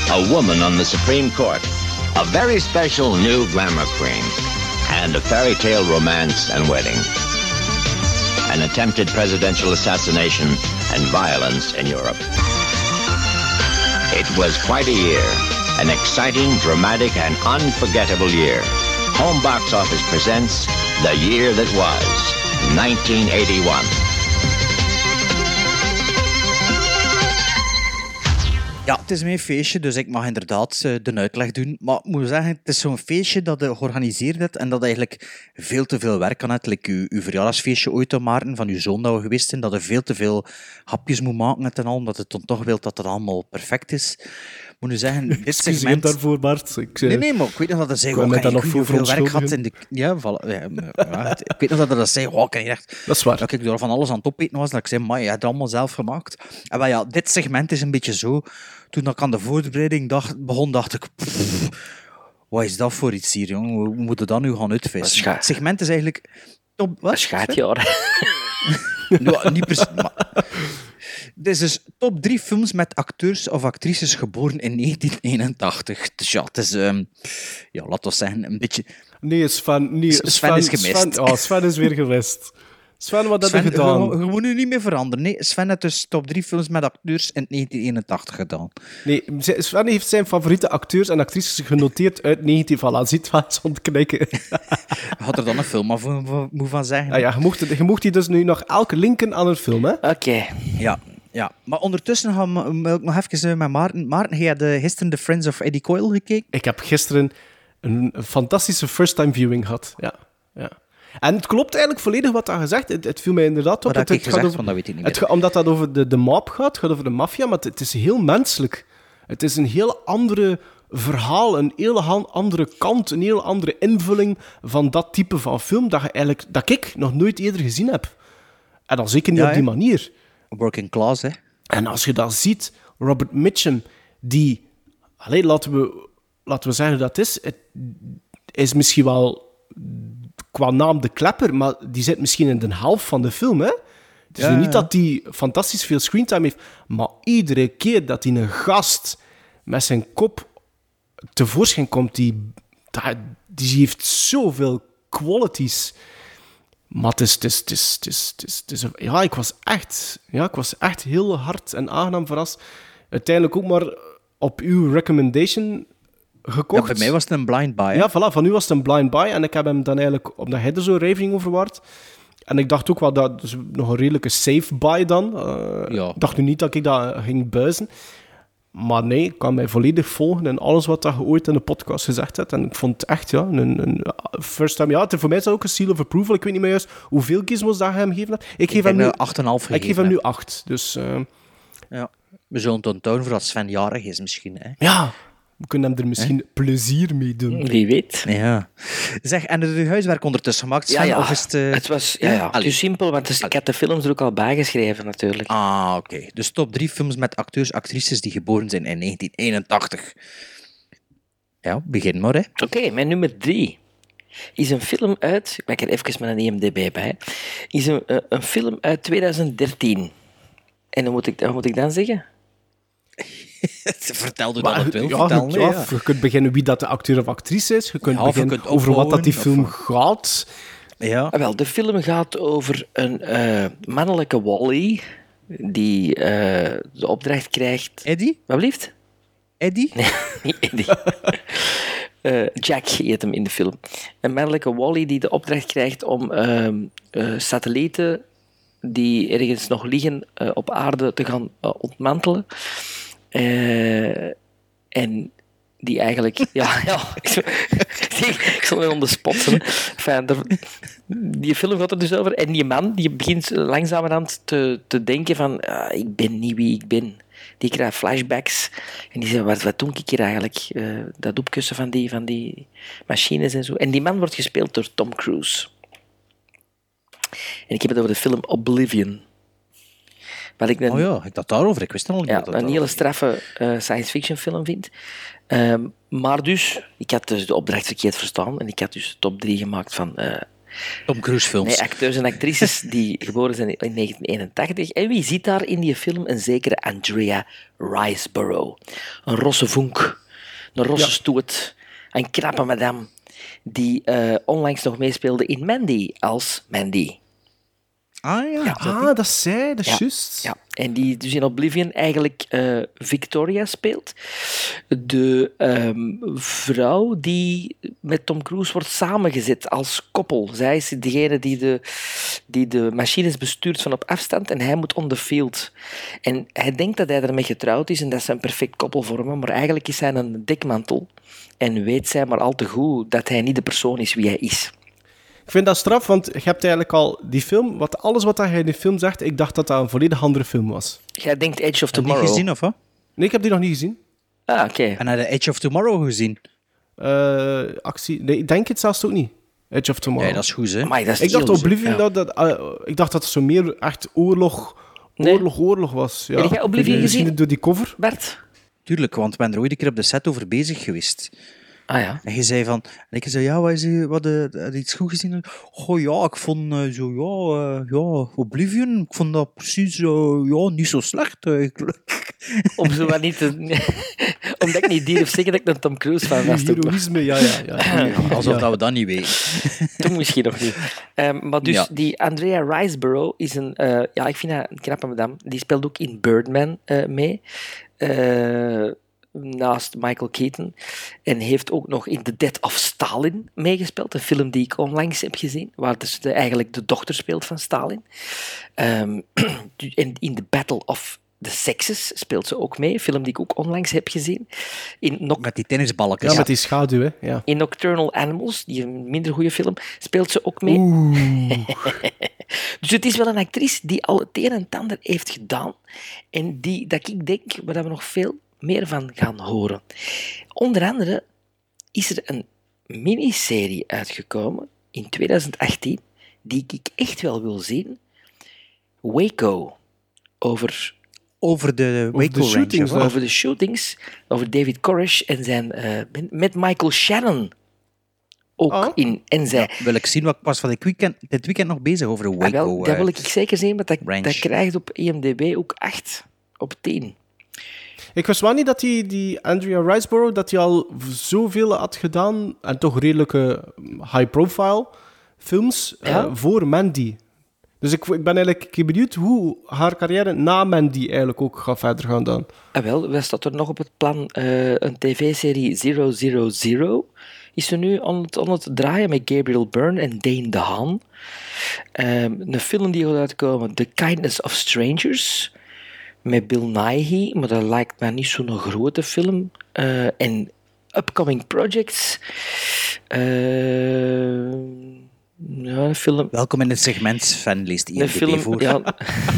A woman on the Supreme Court. A very special new glamour queen. And a fairy tale romance and wedding. An attempted presidential assassination and violence in Europe. It was quite a year. An exciting, dramatic, and unforgettable year. Home Box Office presents The Year That Was, 1981. Ja, het is mijn feestje, dus ik mag inderdaad eh, de uitleg doen. Maar ik moet zeggen, het is zo'n feestje dat je georganiseerd hebt en dat eigenlijk veel te veel werk aan hebt. Like uw, uw verjaardagsfeestje ooit te maken van uw zoon dat we geweest zijn, dat je veel te veel hapjes moet maken en al, omdat het dan toch wilt dat het allemaal perfect is. Ik moet nu zeggen, dit segment... daarvoor, Bart. Ik, eh, Nee, nee, maar ik weet nog dat hij zei, ik heb nog veel werk gehad in de... Ja, voilà, ja, maar- ja, het- ik weet nog dat dat zei, oh, ik echt... Dat is waar. Dat ik door van alles aan het opeten was, dat ik zei, maar je hebt het allemaal zelf gemaakt. En wel ja, dit segment is een beetje zo... Toen ik aan de voorbereiding dacht, begon, dacht ik... pff, wat is dat voor iets hier, jongen? Hoe moeten we dat nu gaan uitvissen? scha- Het segment is eigenlijk... Top, wat? Schaatjaar. Ja, niet precies. Maar... Dit is dus top drie films met acteurs of actrices geboren in 1981. Dus ja, het is, ehm, ja, laten we zeggen, een beetje... Nee, Sven, nee, Sven is gemist. Sven, oh, Sven is weer gemist. Sven, wat heb je Sven, gedaan? Je, je moet nu niet meer veranderen. Nee, Sven heeft dus top drie films met acteurs in 1981 gedaan. Nee, Sven heeft zijn favoriete acteurs en actrices genoteerd uit 19... Voilà, ziet wat ze ontknikken. Had er dan een film af mo- moet van zeggen. Ah ja, je mocht, je mocht die dus nu nog elke linken aan een film, hè? Oké. Ja, ja. Maar ondertussen gaan we wil ik nog even met Maarten. Maarten, jij had gisteren The Friends of Eddie Coyle gekeken? Ik heb gisteren een fantastische first-time viewing gehad. Ja, ja. En het klopt eigenlijk volledig wat daar gezegd. Het, het viel mij inderdaad op. Het, het gezegd? over, Want dat weet ik niet het meer. omdat dat over de, de mob gaat, het gaat over de maffia, maar het, is heel menselijk. Het is een heel andere verhaal, een heel andere kant, een heel andere invulling van dat type van film dat, je eigenlijk, dat ik nog nooit eerder gezien heb. En dan zeker niet Ja, op die manier. Working Class, hè? En als je dat ziet, Robert Mitchum, die... Allee, laten we, laten we zeggen dat is. Het is misschien wel qua naam de klepper, maar die zit misschien in de helft van de film, hè? Het is Ja, nu niet dat hij fantastisch veel screentime heeft, maar iedere keer dat hij een gast met zijn kop tevoorschijn komt, die, die heeft zoveel qualities. Maar het is, het is, het is, het is, het is, het is- ja, ik was echt, ja, ik was echt heel hard en aangenaam verrast. Uiteindelijk ook maar op uw recommendation gekocht. Ja, bij mij was het een blind buy. hè? Ja, voilà, van nu was het een blind buy. En ik heb hem dan eigenlijk, omdat hij er zo raving over werd. En ik dacht ook wel dat is nog een redelijke safe buy dan. Eh, Ja. Ik dacht nu niet dat ik dat ging buizen. Maar nee, ik kan mij volledig volgen in alles wat je ooit in de podcast gezegd hebt. En ik vond het echt, ja, een, een first time. Ja, het- voor mij is dat ook een seal of approval. Ik weet niet meer juist hoeveel gizmos dat je hem gegeven hebt. Ik geef hem nu dat ik 8,5 Ik geef hem nu heb. 8. Dus eh, Ja. We zullen het onthouden voor dat Sven jarig is misschien. Hè? ja, we kunnen hem er misschien plezier mee doen. Wie weet. Ja. Zeg, en er is uw huiswerk ondertussen gemaakt, Sven? Ja, ja. Of is het... eh, Het was ja, ja, het Allee. simpel, want het is- ik had de films er ook al bijgeschreven natuurlijk. Ah, oké. Dus top drie films met acteurs, actrices die geboren zijn in 1981. Ja, begin maar, hè. Oké, mijn nummer drie is een film uit... Ik maak er even met een IMDb bij. Is een, eh, een film uit 2013. En dan moet ik, wat moet ik dan zeggen? Vertel er Maar, wat wil. ja, vertel, je, ja, ja. je kunt beginnen wie dat de acteur of actrice is. Je kunt Ja, of je beginnen kunt over wat dat die film gaat. Ja. Ah, wel, de film gaat over een eh, mannelijke Wally die eh, de opdracht krijgt... Eddie? Wat blieft? Eddie? Nee, niet Eddie. Eh, Jack heet hem in de film. Een mannelijke Wally die de opdracht krijgt om ehm, eh, satellieten die ergens nog liggen eh, op aarde te gaan ontmantelen. Eh, en die eigenlijk... Ja, ja ik, zal- ik zal hem on the spot. Enfin, die film gaat er dus over. En die man die begint langzamerhand te, te denken van... ah, ik ben niet wie ik ben. Die krijgt flashbacks. En die zegt, wat, wat doe ik hier eigenlijk? Eh, dat opkussen van die, van die machines en zo. En die man wordt gespeeld door Tom Cruise. En ik heb het over de film Oblivion. Wat ik een, Oh ja, ik dacht daarover. Ik wist nog niet ja, dat dat een hele straffe eh, science fiction film vind. Ehm, maar dus, ik had dus de opdracht verkeerd verstaan en ik had dus de top 3 gemaakt van eh, Tom Cruise films. nee, acteurs en actrices die geboren zijn in 1981. En wie ziet daar in die film? Een zekere Andrea Riseborough. Een rosse vonk, een rosse stoet, een knappe madame die eh, onlangs nog meespeelde in Mandy als Mandy. Ah ja. Ah, dat is zij, dat is Ja. juist. Ja, en die dus in Oblivion eigenlijk eh, Victoria speelt. De ehm, vrouw die met Tom Cruise wordt samengezet als koppel. Zij is degene die de, die de machines bestuurt van op afstand en hij moet on the field. En hij denkt dat hij ermee getrouwd is en dat ze een perfect koppel vormen, maar eigenlijk is hij een dekmantel. En weet zij maar al te goed dat hij niet de persoon is wie hij is. Ik vind dat straf, want je hebt eigenlijk al die film, wat, alles wat hij in die film zegt, ik dacht dat dat een volledig andere film was. Jij denkt Edge of Heb je Tomorrow. die gezien, of wat? Nee, ik heb die nog niet gezien. Ah, oké. En heb je Edge of Tomorrow gezien? Eh, actie, nee, ik denk het zelfs ook niet. Edge of Tomorrow. Nee, dat is goed, hè? Amai, dat is ik dacht Oblivion, ja. dat, dat, eh, ik dacht dat het zo meer echt oorlog, Nee. oorlog, oorlog was. Ja. Heb jij Oblivion Misschien gezien? door die cover. Bert? Tuurlijk, want ik ben er ooit een keer op de set over bezig geweest. Ah ja. En je zei van... En ik zei, ja, wat is er- wat, had je iets goed gezien? Goh, ja, ik vond eh, zo, ja, eh, ja, Oblivion, ik vond dat precies, eh, ja, niet zo slecht eigenlijk. Om zo maar niet te... Omdat ik niet durf zeggen dat ik een Tom Cruise fan was. Heroïsme, ja, ja. ja. Alsof Ja. dat we dat niet weten. Toen misschien nog niet. Ehm, maar dus Ja. die Andrea Riseborough is een... eh, ja, ik vind haar een knappe madame. Die speelt ook in Birdman eh, mee. Eh, naast Michael Keaton. En heeft ook nog in The Death of Stalin meegespeeld. Een film die ik onlangs heb gezien. Waar dus de, eigenlijk de dochter speelt van Stalin. Ehm, en in The Battle of the Sexes speelt ze ook mee. Een film die ik ook onlangs heb gezien. In Noc- Met die tennisballetjes. Ja, met die schaduw, hè. Ja. in Nocturnal Animals, die een minder goede film, speelt ze ook mee. dus het is wel een actrice die al het een en het ander heeft gedaan. En die, dat ik denk, waar we nog veel meer van gaan horen. Onder andere is er een miniserie uitgekomen in 2018, die ik echt wel wil zien. Waco. Over Over de Waco de shootings, over de shootings, over David Koresh en zijn, eh, met- Michael Shannon ook Oh. in. En zij, Wil ik zien, wat ik was van dit weekend, dit weekend nog bezig over de Ah, Waco. wel, dat eh, wil ik zeker zien, maar dat, dat krijgt op IMDb ook 8 op 10. Ik wist wel niet dat die, die Andrea Riseborough dat hij al zoveel had gedaan en toch redelijke high-profile films eh, voor Mandy. Dus ik, ik ben eigenlijk benieuwd hoe haar carrière na Mandy eigenlijk ook gaat verder gaan dan. Ah, wel, wat staat er nog op het plan? Eh, een tv-serie 000 is er nu aan het, aan het draaien met Gabriel Byrne en Dane DeHaan. Ehm, een film die gaat uitkomen, The Kindness of Strangers, met Bill Nighy, maar dat lijkt mij niet zo'n grote film. Eh, en upcoming projects. Eh, ja, film. Welkom in het segment leest Een film, ja,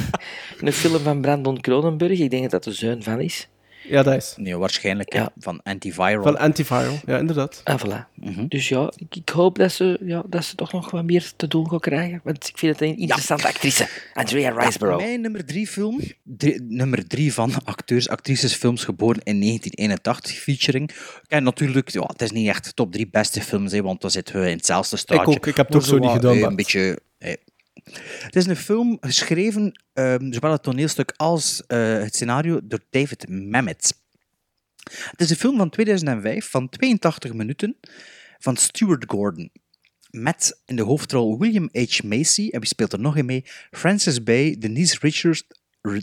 een film van Brandon Cronenberg. Ik denk dat dat de zoon van is. Ja, dat is. Nee, waarschijnlijk ja. van Antiviral. Van Antiviral, ja, inderdaad. Ah, voilà. Mhm. Dus ja, ik, ik hoop dat ze, ja, dat ze toch nog wat meer te doen gaan krijgen. Want ik vind het een interessante actrice. Andrea Riseborough. Mijn nummer drie film, drie- nummer drie van acteurs, actrices, films geboren in 1981, featuring. En natuurlijk, ja, het is niet echt de top drie beste films, hè, want dan zitten we in hetzelfde straatje. ook, ik heb het ook zo niet gedaan, eh. Een beetje... eh, het is een film geschreven, ehm, zowel het toneelstuk als eh, het scenario, door David Mamet. Het is een film van 2005 van 82 minuten van Stuart Gordon. Met in de hoofdrol William H. Macy, en wie speelt er nog in mee? Francis Bay, Denise Richards,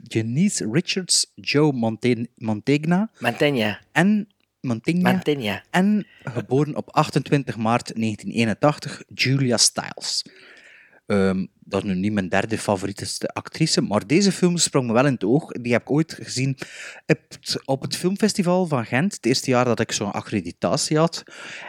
Denise Richards Joe Monte- Mantegna Mantegna. en Mantegna, Mantegna. en geboren op 28 maart 1981 Julia Stiles. Ehm, dat is nu niet mijn derde favoriete actrice, maar deze film sprong me wel in het oog. Die heb ik ooit gezien op het, op het filmfestival van Gent, het eerste jaar dat ik zo'n accreditatie had.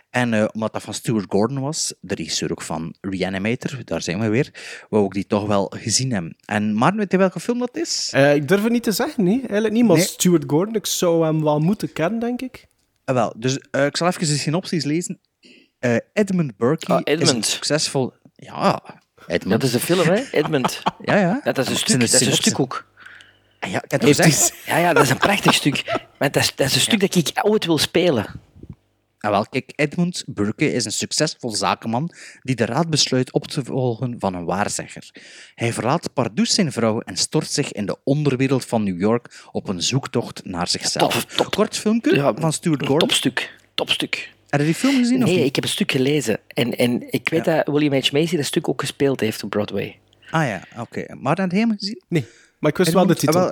En eh, omdat dat van Stuart Gordon was, de regisseur ook van Reanimator, daar zijn we weer, wou ik die toch wel gezien hebben. En Maarten, weet je welke film dat is? Eh, ik durf het niet te zeggen, nee. Eigenlijk niet, maar Nee. Stuart Gordon, ik zou hem wel moeten kennen, denk ik. Ah, wel, dus eh, ik zal even de synopsis lezen. Eh, Edmund Burke Ah, is een succesvol... Ja, Edmund. Dat is een film, hè? Edmund. Ja, ja. Dat is een stuk, dat is een stuk ook. Ah, Ja, Heeft gezegd. Ja, ja, dat is een prachtig stuk. Want dat is, dat is een stuk dat ik ooit wil spelen. Ah, wel, kijk, Edmund Burke is een succesvol zakenman die de raad besluit op te volgen van een waarzegger. Hij verlaat pardoes zijn vrouw en stort zich in de onderwereld van New York op een zoektocht naar zichzelf. Kort filmpje van Stuart Gordon. Topstuk. Topstuk. Heb je die film gezien? of Nee, niet? ik heb een stuk gelezen. En, en ik weet dat William H. Macy dat stuk ook gespeeld heeft op Broadway. Ah ja, oké. Maar heb je hem gezien? Nee, maar ik wist wel de titel. ah, wel,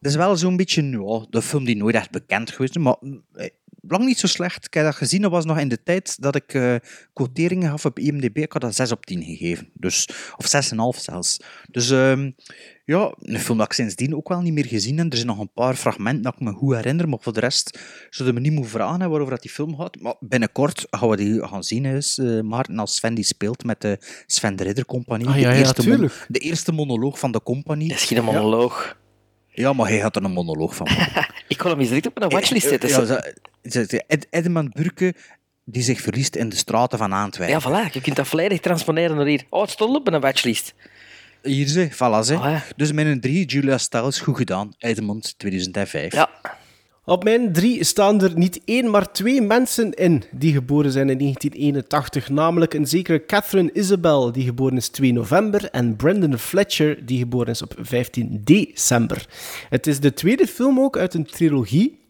dat is wel zo'n beetje ja, de film die nooit echt bekend geweest is, maar eh, lang niet zo slecht. Ik heb dat gezien, dat was nog in de tijd dat ik eh quoteringen gaf op IMDb. Ik had dat 6 op 10 gegeven. Dus, of 6,5 zelfs. Dus ehm, ja, een film dat ik sindsdien ook wel niet meer gezien heb. Er zijn nog een paar fragmenten dat ik me goed herinner, maar voor de rest zullen we me niet moeten vragen hè, waarover dat die film gaat. Maar binnenkort gaan we die gaan zien, is, eh, Maarten, als Sven die speelt met de Sven de Ridder Compagnie. Ah, de, ja, ja, eerste de eerste monoloog van de compagnie. Dat is geen monoloog. Ja, maar hij had er een monoloog van. Ik kon hem eens direct op mijn watchlist zetten. Ja, Ed- Edmund Burke, die zich verliest in de straten van Antwerpen. Ja, voilà. Je kunt dat volledig transponeren naar hier. Oh, het stond op mijn watchlist. Hier ze, voilà ze. Ah, ja. Dus met een 3, Julia Stiles, goed gedaan. Edmund 2005. Ja. Op mijn drie staan er niet één, maar twee mensen in die geboren zijn in 1981. Namelijk een zekere Catherine Isabel, die geboren is 2 november, en Brendan Fletcher, die geboren is op 15 december. Het is de tweede film ook uit een trilogie,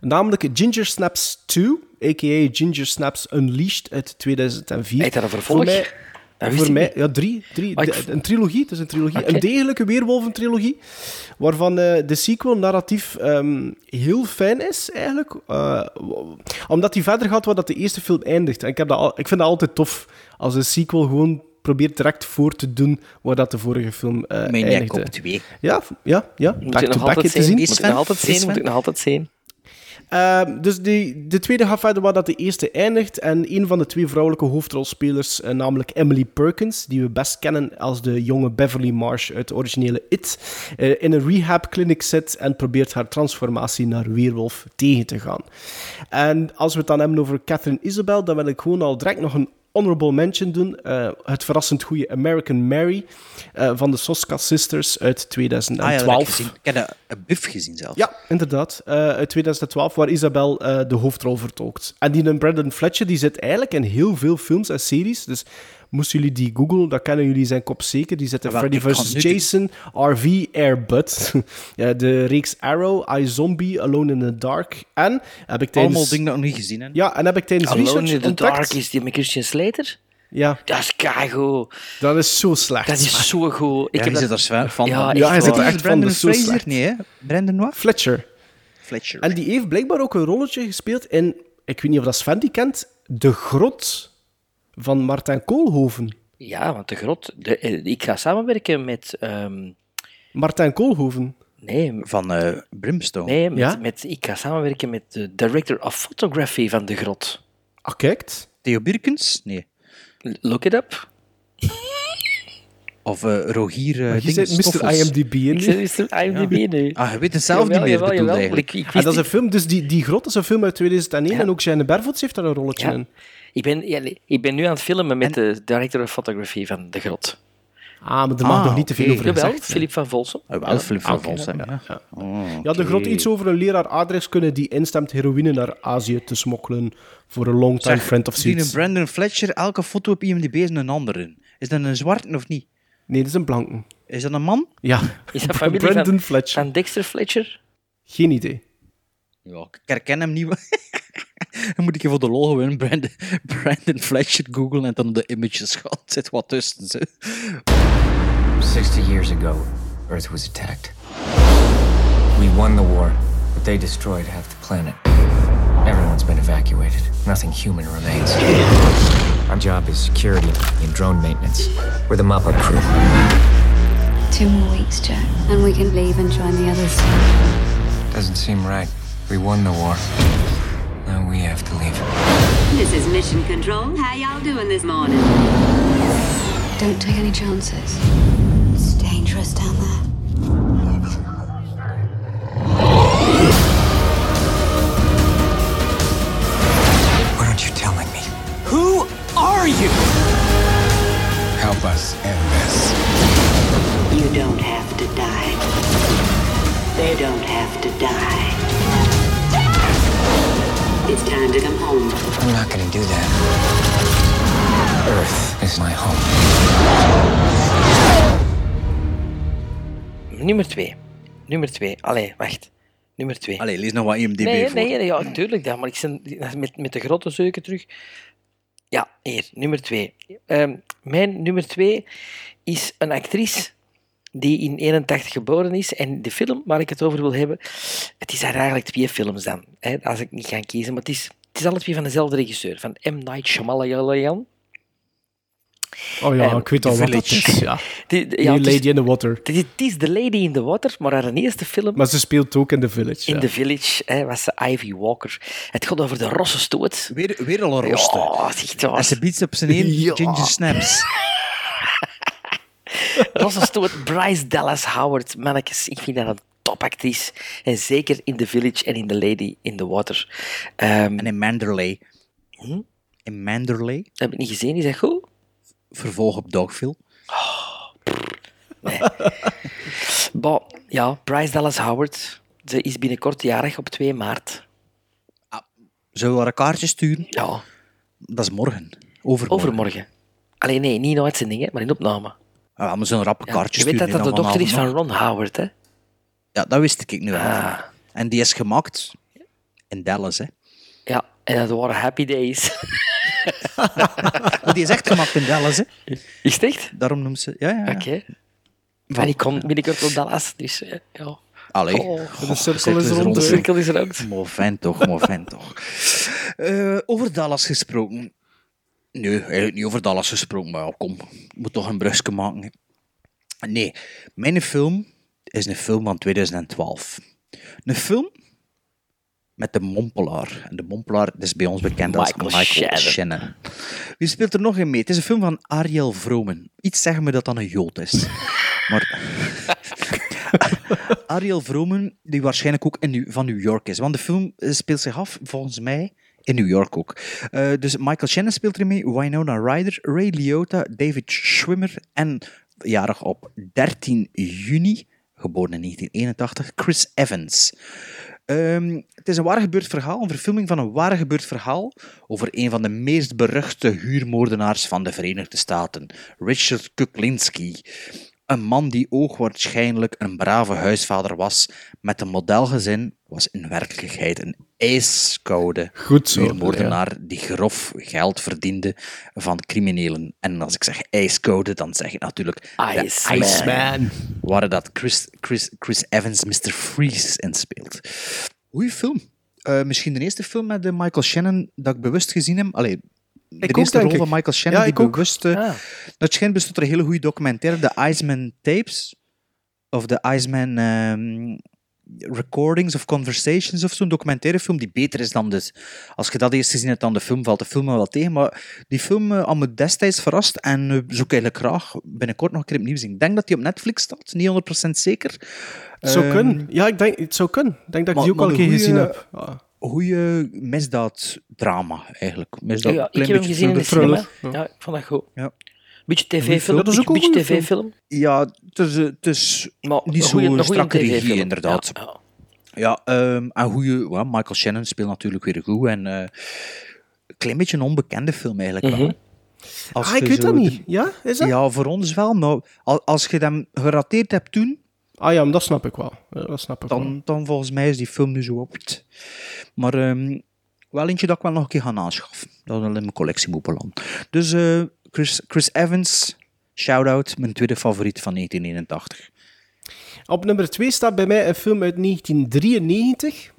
namelijk Ginger Snaps 2, a.k.a. Ginger Snaps Unleashed uit 2004. Heet dat een vervolg? Voor mij, Voor mij ja, drie. drie ik- een trilogie, het is een trilogie. Een degelijke weerwolventrilogie, waarvan eh, de sequel narratief ehm, heel fijn is, eigenlijk. Eh, omdat hij verder gaat waar dat de eerste film eindigt. En ik, heb dat al, ik vind dat altijd tof, als een sequel gewoon probeert direct voor te doen waar dat de vorige film eh Maniac eindigde. op 2. Ja, ja, ja. Moet Back to te zien. zien? Moet ik nog altijd zien? Moet ik nog altijd zien? Ehm, dus de, de tweede gaat verder waar dat de eerste eindigt. En een van de twee vrouwelijke hoofdrolspelers, eh, namelijk Emily Perkins, die we best kennen als de jonge Beverly Marsh uit de originele It, eh, in een rehab-clinic zit en probeert haar transformatie naar weerwolf tegen te gaan. En als we het dan hebben over Catherine Isabel, dan wil ik gewoon al direct nog een honorable mention doen. Eh, het verrassend goede American Mary eh, van de Soska Sisters uit Ah ja, 2012. dat heb ik heb een buff gezien zelf. Ja, inderdaad. Eh, uit 2012, waar Isabel de hoofdrol vertolkt. En die een Brandon Fletcher, die zit eigenlijk in heel veel films en series. Dus moesten jullie die googlen, dan kennen jullie zijn kop zeker. Die Wel, Freddy vs. Jason, RV, Air Bud. ja, de reeks Arrow, iZombie, Alone in the Dark. En heb ik tijdens... Allemaal dingen dat ik nog niet gezien heb. Ja, en heb ik tijdens Alone research in the ontdekt... Dark is die met Christian Slater? Ja. Dat is keigoed. Dat is zo slecht. Dat is zo goed. Ik Ja, heb dat... zit er zwaar van. Ja, Ja, hij echt zit er echt van. Brandon Dat Fraser? slecht. Nee, hè? Brandon wat? Fletcher. Fletcher. En die heeft blijkbaar ook een rolletje gespeeld in, ik weet niet of dat Sven die kent, De Grot van Martijn Koolhoven. Ja, want de grot... De, eh, ik ga samenwerken met... ehm, Martijn Koolhoven. nee, Van eh, Brimstone. nee met, Ja? met, ik ga samenwerken met de director of photography van de grot. Ah, kijkt. Theo Birkens? Nee. Look it up. Of eh, Rogier uh, je zit Mr. IMDb in Ik zit Mr. IMDb nu. Ah, je weet het zelf Jawel, niet meer, jawel, bedoel jawel. eigenlijk. Ik, ik En wist dat is een film, dus die, die Grot is een film uit 2001 Ja. en ook Jeanne Bervoets heeft daar een rolletje Ja. in. Ik ben, ik ben nu aan het filmen met de director of photography van De Grot. Ah, maar er mag Ah, nog niet te veel over Jawel, gezegd zijn. Philip van Volsen. Ah, wel, Philip van oké, Volsem, ja, ja. Oh, Ja, de Grot iets over een leraar aardrijkskunde die instemt heroïne naar Azië te smokkelen voor een longtime friend of die zoiets. een Brandon Fletcher, elke foto op IMDb is een andere. Is dat een zwarte of niet? Nee, dat is een blanken. Is dat een man? Ja, Is dat familie Brandon van, Fletcher. van Dexter Fletcher? Geen idee. Ja, ik herken hem niet. dan moet ik je voor de lol gewoon Brandon, Brandon Fletcher googlen en dan op de images gaan. Zit wat tussen. Zo. 60 years ago, Earth was attacked. We won the war, but they destroyed half the planet. Everyone's been evacuated. Nothing human remains. Our job is security and drone maintenance. We're the mop-up crew. Two more weeks, Jack, and we can leave and join the others. Doesn't seem right. We won the war. Now we have to leave. This is Mission Control. How y'all doing this morning? Don't take any chances. It's dangerous down there. Are you? Help us end this. You don't have to die. They don't have to die. It's time to come home. I'm not gonna do that. Earth is my home. Nummer twee. Nummer twee. Allee, wacht. Nummer twee. Allee, lees nog wat IMDb nee, voor. nee, nee, ja, natuurlijk. Ja, maar ik zit met, met de grote zeuken terug. Ja, hier, nummer twee. Ehm, mijn nummer twee is een actrice die in 81 geboren is. En de film waar ik het over wil hebben, het zijn eigenlijk twee films dan. Hè, als ik niet ga kiezen, maar het is, het is alle twee van dezelfde regisseur, van M. Night Shyamalan. Oh ja, En ik weet al wat dat is. Ja. Die, Die ja, het is- Lady in the Water. het is, The Lady in the Water, maar haar eerste film Maar ze speelt ook in The Village. in ja. The Village hè, was ze Ivy Walker. Het gaat over de rossenstoot. Weer, weer al een roste. Ja, echt waar. En ze biedt op zijn één Ja. ginger snaps. Rossenstoot, Bryce Dallas Howard. Mannetjes, ik vind dat een topactrice. En zeker in The Village en in The Lady in the Water. Ehm, En in Manderley. Hm? In Manderley. heb ik niet gezien, is dat goed? Vervolg op Dogville. Bon, ja, Bryce Dallas Howard. Ze is binnenkort jarig op 2 maart. Zullen we haar een kaartje sturen? Ja, Dat is morgen. Overmorgen. overmorgen. Alleen nee, niet in uitzending, hè, maar in opname. Ah, we zullen een rappe Ja, kaartje je weet sturen. dat dat de dochter is van Ron Howard, hè? Ja, dat wist ik nu wel. Ah. En die is gemaakt in Dallas, hè. Ja, en dat waren happy days. Maar die is echt gemaakt in Dallas, hè. Is het echt? Daarom noemt ze... Ja, ja. ja. Oké. En ik kom binnenkort op Dallas, dus eh, ja. Allee. Oh, de cirkel is de rond. hè. cirkel is rond. Mo vent toch, mo vent toch. Eh, over Dallas gesproken. Nee, eigenlijk niet over Dallas gesproken, maar ja, kom, ik moet toch een brugje maken. hè. Nee, mijn film is een film van 2012. Een film met de Mompelaar. En de Mompelaar dat is bij ons bekend als Michael Michael Shannon. Wie speelt er nog in mee? Het is een film van Ariel Vromen. Iets zeggen me dat dan een Jood is. Maar Ariel Vromen, die waarschijnlijk ook in, New- van New York is. Want de film eh, speelt zich af, volgens mij, in New York ook. Eh, dus Michael Shannon speelt erin mee, Winona Ryder, Ray Liotta, David Schwimmer en jarig op 13 juni, geboren in 1981, Chris Evans. Ehm, het is een waar gebeurd verhaal, een verfilming van een waar gebeurd verhaal over een van de meest beruchte huurmoordenaars van de Verenigde Staten, Richard Kuklinski. Een man die oogwaarschijnlijk een brave huisvader was met een modelgezin, was in werkelijkheid een ijskoude Goed zo, huurmoordenaar die grof geld verdiende van criminelen. En als ik zeg ijskoude, dan zeg ik natuurlijk de Iceman. Iceman. Waar dat Chris, Chris, Chris Evans Mr. Freeze in speelt. Goeie film. Eh, misschien de eerste film met de Michael Shannon dat ik bewust gezien heb. Allee, de ook, eerste denk rol ik. van Michael Shannon Ja, die ik ook. bewust... eh, Ah. Dat schijnt bestond er een hele goede documentaire, de Iceman Tapes. Of de Iceman ehm, Recordings of Conversations of zo'n documentaire film die beter is dan dus. Als je dat eerst gezien hebt, dan de film valt de film me wel tegen. Maar die film uh, had me destijds verrast en uh, zou ik eigenlijk graag binnenkort nog een keer opnieuw zien. Ik denk dat die op Netflix staat, niet 100% zeker. Het zou Ehm, kunnen. Ja, ik denk, het zou kunnen. Ik denk dat ik maar- die ook al een keer gezien heb. Ja. Goeie misdaaddrama, eigenlijk. Misdaad, Ja, ik heb hem beetje gezien in de cinema. Ja, ik vond dat goed. Ja. Beetje tv-film. film. Dat is ook Beetje, een beetje tv-film. Ja, het is, het is Maar niet zo'n strakke regie, inderdaad. Ja, ja. Ja, ehm, en goeie, ja, Michael Shannon speelt natuurlijk weer goed. En eh, een klein beetje een onbekende film eigenlijk wel. Mhm. Als Ah, ik weet dat niet. Ja, is dat? Ja, voor ons wel. Maar al- als je hem gerateerd hebt toen, Ah ja, dat snap ik wel. Dat snap ik wel. dan, dan volgens mij is die film nu zo op. Maar ehm, wel eentje dat ik wel nog een keer ga aanschaffen. Dat wel in mijn collectie moet belanden. Dus eh, Chris, Chris Evans, shout-out, mijn tweede favoriet van 1981. Op nummer 2 staat bij mij een film uit 1993.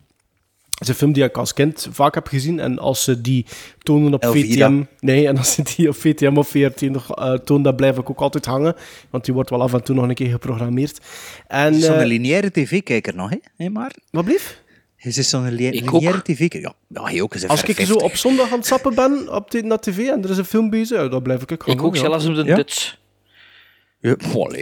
Is een film die ik als kind vaak heb gezien. En als ze die tonen op Elvira. VTM... Nee, en als ze die op VTM of VRT nog tonen, dan blijf ik ook altijd hangen. Want die wordt wel af en toe nog een keer geprogrammeerd. En, is zo'n eh, lineaire tv-kijker nog, hè? hè maar? Wat blieft? Je is zo'n lineaire tv-kijker. Ja, ja, hij ook is Als ik zo op zondag aan het sappen ben op de, naar tv en er is een film bezig, ja, dan blijf ik ook hangen. Ik ook zelfs op de Ja? Duts. Ja.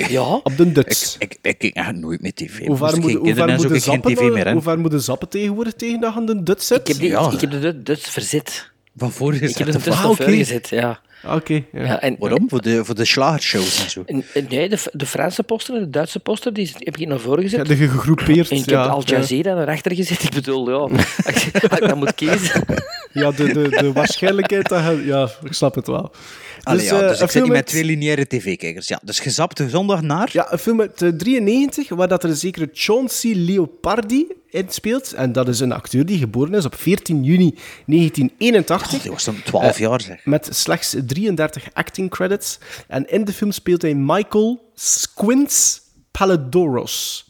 Ja. Op de Duts. Ik, ik, ik kijk echt nooit meer tv. Hoe ver moet hoe ver de zappen tv meer, hè? hoe ver moet de zappen tegenwoordig tegen dat je aan de Duts zit? Ik heb, die, Ja. ik heb de Dut- Duts verzet. Waarvoor Ik heb gezet? de Duts nog oké. voorgezet, ja. Ah, Oké, ja. ja en, Waarom? Voor de, voor de slagershows en zo. en- nee, de, de Franse poster en de Duitse poster die heb ik naar voren gezet. Ja, de gegroepeerd. en ik ja, heb Al ja. Jazeera erachter gezet. Ik bedoel, ja, als ik dat moet kiezen. Ja, de, de, de waarschijnlijkheid dat. Ja, ik snap het wel. Allee, ja, eh, dus ik zit niet met twee lineaire tv-kijkers. Ja, dus gezapte zondag naar... Ja, een film uit eh, 93, waar dat er een zekere Chauncey Leopardi in speelt. En dat is een acteur die geboren is op 14 juni 1981. Oh, die was dan 12 jaar, zeg. Met slechts 33 acting credits. En in de film speelt hij Michael Squints Paladoros.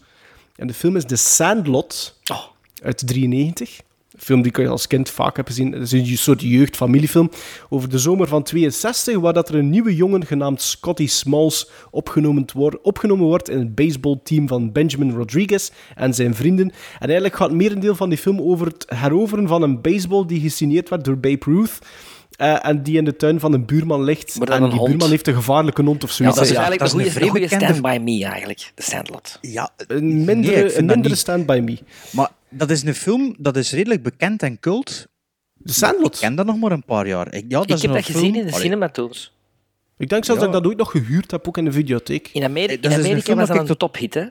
En de film is The Sandlot Oh. uit 93. Film die ik als kind vaak heb gezien. Het is een soort jeugdfamiliefilm over de zomer van 62, waar dat er een nieuwe jongen genaamd Scotty Smalls opgenomen, wordt opgenomen wordt in het baseballteam van Benjamin Rodriguez en zijn vrienden. En eigenlijk gaat merendeel van die film over het heroveren van een baseball die gesigneerd werd door Babe Ruth. Eh, en die in de tuin van een buurman ligt. Maar dan en een die hond. buurman heeft een gevaarlijke hond of Ja, zoiets. dat is ja, eigenlijk dat een is een goede, vrij een goede bekende- Stand By Me, eigenlijk. De Sandlot. Ja, Een mindere, een mindere. Stand By Me. Maar dat is een film, dat is redelijk bekend en cult. De Sandlot. Ik ken dat nog maar een paar jaar. Ik, ja, dat Ik is heb een dat film- gezien in de Allee, cinematoons. Ik denk zelfs Ja. dat ik dat ooit nog gehuurd heb, ook in de videotheek. In, Ameri- in dat is een Amerika was dat een tophit, hè?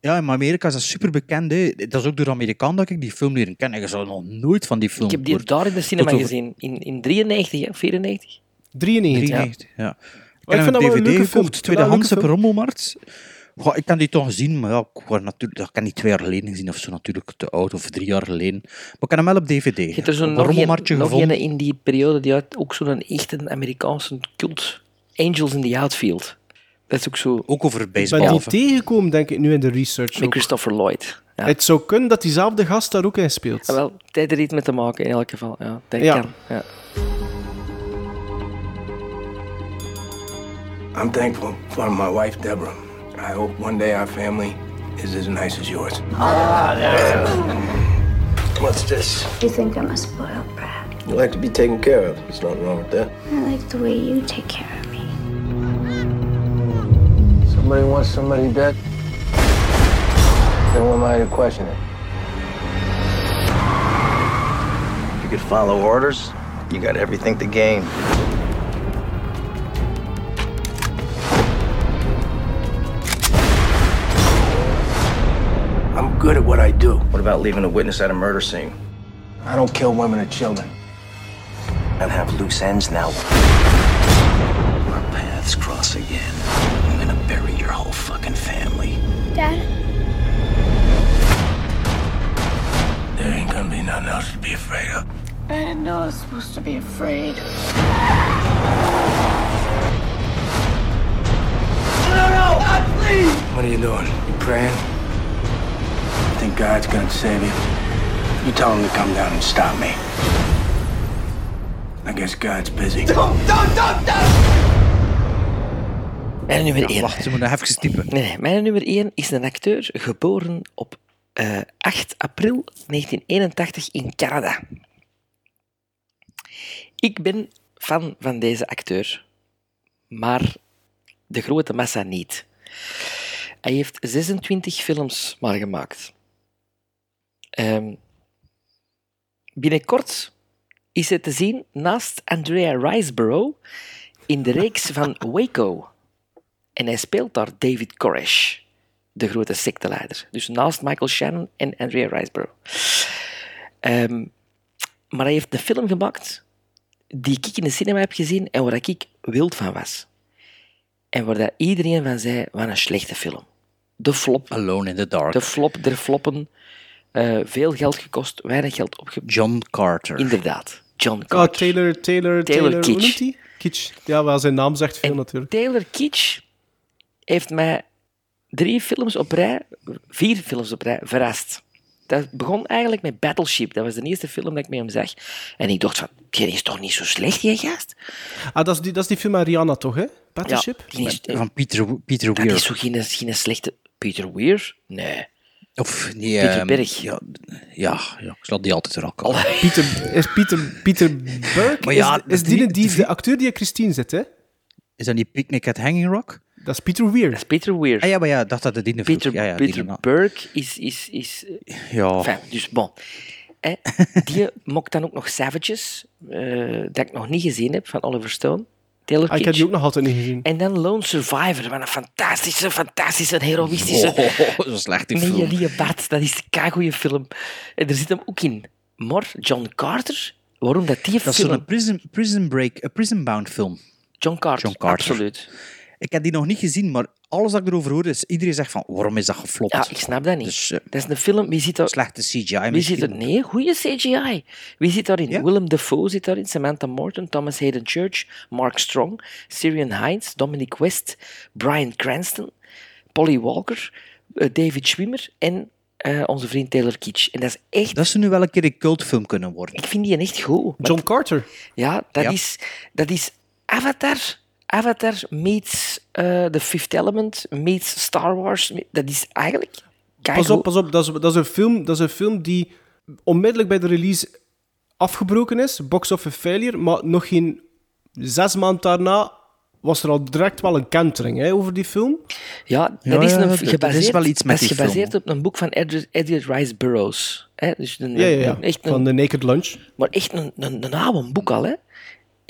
Ja, in Amerika is dat super bekend. Hè. Dat is ook door de Amerikaan dat ik die film leren ken. En je zou nog nooit van die film Ik heb die daar in de cinema over- gezien. In, in 93, hè? 94. 93. 93, ja. ik heb een DVD gekocht, tweedehands op rommelmarkt. Goh, ik kan die toch gezien, maar ja, ik, natuurlijk, dat kan niet twee jaar geleden gezien of zo natuurlijk, te oud, of drie jaar geleden. Maar ik kan hem wel op DVD. Je hebt er zo'n nog, rommelmarktje een, nog gevonden. een in die periode die had ook zo'n echt een Amerikaanse cult. Angels in the Outfield. Dat is ook zo Ook over Ik ben baseball. die tegengekomen, denk ik, nu in de research. met ook. Christopher Lloyd. Ja. Het zou kunnen dat diezelfde gast daar ook in speelt. Ja, wel, tijd er iets mee te maken in elk geval. Ja, dat Ja. kan. Ja. I'm thankful for my wife, Deborah. I hope one day our family is as nice as yours. What's this? You think I'm a spoiled brat? You like to be taken care of. There's nothing wrong with that. I like the way you take care of me. Somebody wants somebody dead. Then who am I to question it? If you could follow orders, you got everything to gain. I'm good at what I do. What about leaving a witness at a murder scene? I don't kill women or children. And have loose ends now. Our paths cross again. And gonna bury your whole fucking family. Dad? There ain't gonna be nothing else to be afraid of. I didn't know I was supposed to be afraid. No, no, God, please! What are you doing? You praying? Think God's gonna save you? You tell him to come down and stop me. I guess God's busy. Don't, don't, don't, don't! Mijn nummer 1. Wacht, ze moeten even typen. Nee, nee, mijn nummer 1 is een acteur geboren op eh, 8 april 1981 in Canada. Ik ben fan van deze acteur, maar de grote massa niet. Hij heeft 26 films maar gemaakt. Ehm, binnenkort is hij te zien naast Andrea Riseborough in de reeks van Waco. En hij speelt daar David Koresh, de grote secteleider. Dus naast Michael Shannon en Andrea Riseborough. Ehm, maar hij heeft een film gemaakt die ik in de cinema heb gezien en waar ik wild van was. En waar dat iedereen van zei, wat een slechte film. De flop. Alone in the Dark. De flop der floppen. Eh, veel geld gekost, weinig geld opge... John Carter. Inderdaad, John Oh, Carter. Taylor, Taylor, Taylor Taylor, Kitsch. Kitsch. Ja, wel zijn naam zegt veel natuurlijk. Taylor Kitsch heeft mij drie films op rij, vier films op rij, verrast. Dat begon eigenlijk met Battleship. Dat was de eerste film dat ik met hem zag. En ik dacht van, die is toch niet zo slecht, die gast? Ah, dat is die, dat is die film met Rihanna toch, hè? Battleship? Ja, die is, Van Peter, Peter dat Weir. is zo geen, geen slechte... Peter Weir? Nee. Of die... Peter ehm, Berg. Ja, ja, ja, ik slaat die altijd er ook al. Pieter, is Pieter, Pieter Burke? Maar ja, is, is die- die, die, de acteur die Christine zit, hè? Is dat die Picnic at Hanging Rock? Dat is Peter Weir. Dat is Peter Weir. Ah ja, maar ja, dacht dat het die vroeg. Peter, ja, ja, die Peter. Burke is... is, is Ja. Enfin, dus bon. Hè, die mocht dan ook nog Savages, eh, dat ik nog niet gezien heb, van Oliver Stone. Taylor Ah, ik heb die ook nog altijd niet gezien. En dan Lone Survivor, wat een fantastische, fantastische, heroïstische... Oh, zo'n slechte Nee, film. die Bart, dat is een goede film. En er zit hem ook in. Maar John Carter, waarom dat die Dat is film... zo'n prison, prison Break, een Prison Bound film. John Carter, John Carter. absoluut. Ik heb die nog niet gezien, maar alles dat ik erover hoor, is iedereen zegt van, waarom is dat geflopt? Ja, ik snap dat niet. Dus, eh, dat is een film, wie zit daar... slechte CGI Wie misschien. zit er? Nee, goede CGI. Wie zit daarin? Willem Dafoe zit daarin, Samantha Morton, Thomas Hayden Church, Mark Strong, Syrian Hines, Dominic West, Brian Cranston, Polly Walker, eh, David Schwimmer en eh, onze vriend Taylor Kitsch. En dat is echt... Dat zou nu wel een keer een cultfilm kunnen worden. Ik vind die echt goed. John Carter. Ja, dat, Ja. Is, dat is Avatar. Avatar meets eh The Fifth Element, meets Star Wars. Dat is eigenlijk... Pas op, pas op. Dat is, dat, is een film, dat is een film die onmiddellijk bij de release afgebroken is. Box office failure. Maar nog geen zes maanden daarna was er al direct wel een kentering hè, over die film. Ja, dat Ja, is, ja, een, dat- er is gebaseerd, wel iets met dat is gebaseerd film. op een boek van Edward, Edward Rice Burroughs. Hè? Dus een, Ja, ja, ja. een- echt een, Van The Naked Lunch. Maar echt een, een, een oude boek al, hè?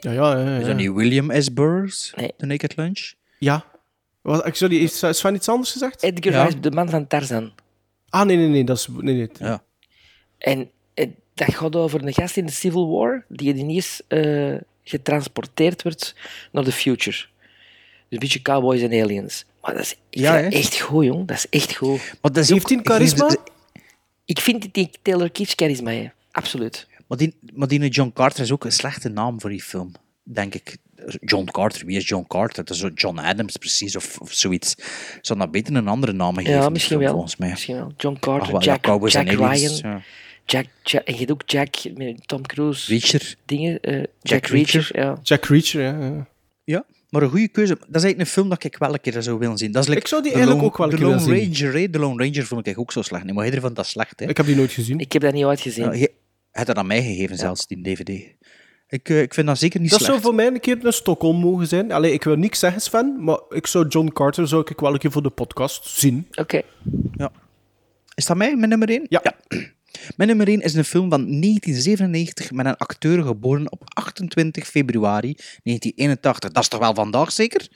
Ja, ja, ja. ja. Is dat niet William S. Burroughs, Nee. The Naked Lunch? Ja. Wat, ik- sorry, heeft Sven iets anders gezegd? Edgar Ja. Rice, de man van Tarzan. Ah, nee, nee, nee. Dat is... Nee, nee. Ja. En eh, dat gaat over een gast in de Civil War die ineens eh getransporteerd wordt naar de future. Dus een beetje cowboys en aliens. Maar dat is Ja, echt goed, jong. Dat is echt goed. Maar dat is Heeft ook- hij een charisma? Ik vind die Taylor Kitsch charisma. Absoluut. Maar die, maar die John Carter is ook een slechte naam voor die film, denk ik. John Carter, wie is John Carter? Dat is John Adams precies, of, of zoiets. Zou dat beter een andere naam geven? Ja, misschien film, wel. Volgens mij. Misschien wel. John Carter, Ach, wel, ja, Jack, Jack Ryan. ja. Jack, Jack, en je hebt ook Jack met Tom Cruise. Reacher. Dingen. eh, Jack, Jack Reacher. Reacher. ja. Jack Reacher, ja. ja. Ja, maar een goede keuze. Dat is eigenlijk een film dat ik wel een keer zou willen zien. Dat is like Ik zou die eigenlijk Lone- ook wel een The keer Lone willen zien. Ranger, hè. The Lone Ranger vond ik ook zo slecht. Nee, maar iedereen vond dat slecht, hè. Ik heb die nooit gezien. Ik heb dat niet uitgezien. Ja, je hebt dat aan mij gegeven, zelfs, die DVD. Ik, eh, ik vind dat zeker niet Dat slecht. zou voor mij een keer naar Stockholm mogen zijn. Allee, ik wil niks zeggen, Sven, maar ik zou John Carter zou ik wel een keer voor de podcast zien. Oké. Ja. Is dat mij, mijn nummer 1? Ja. Mijn nummer 1 is een film van 1997 met een acteur geboren op 28 februari 1981. Dat is toch wel vandaag, zeker?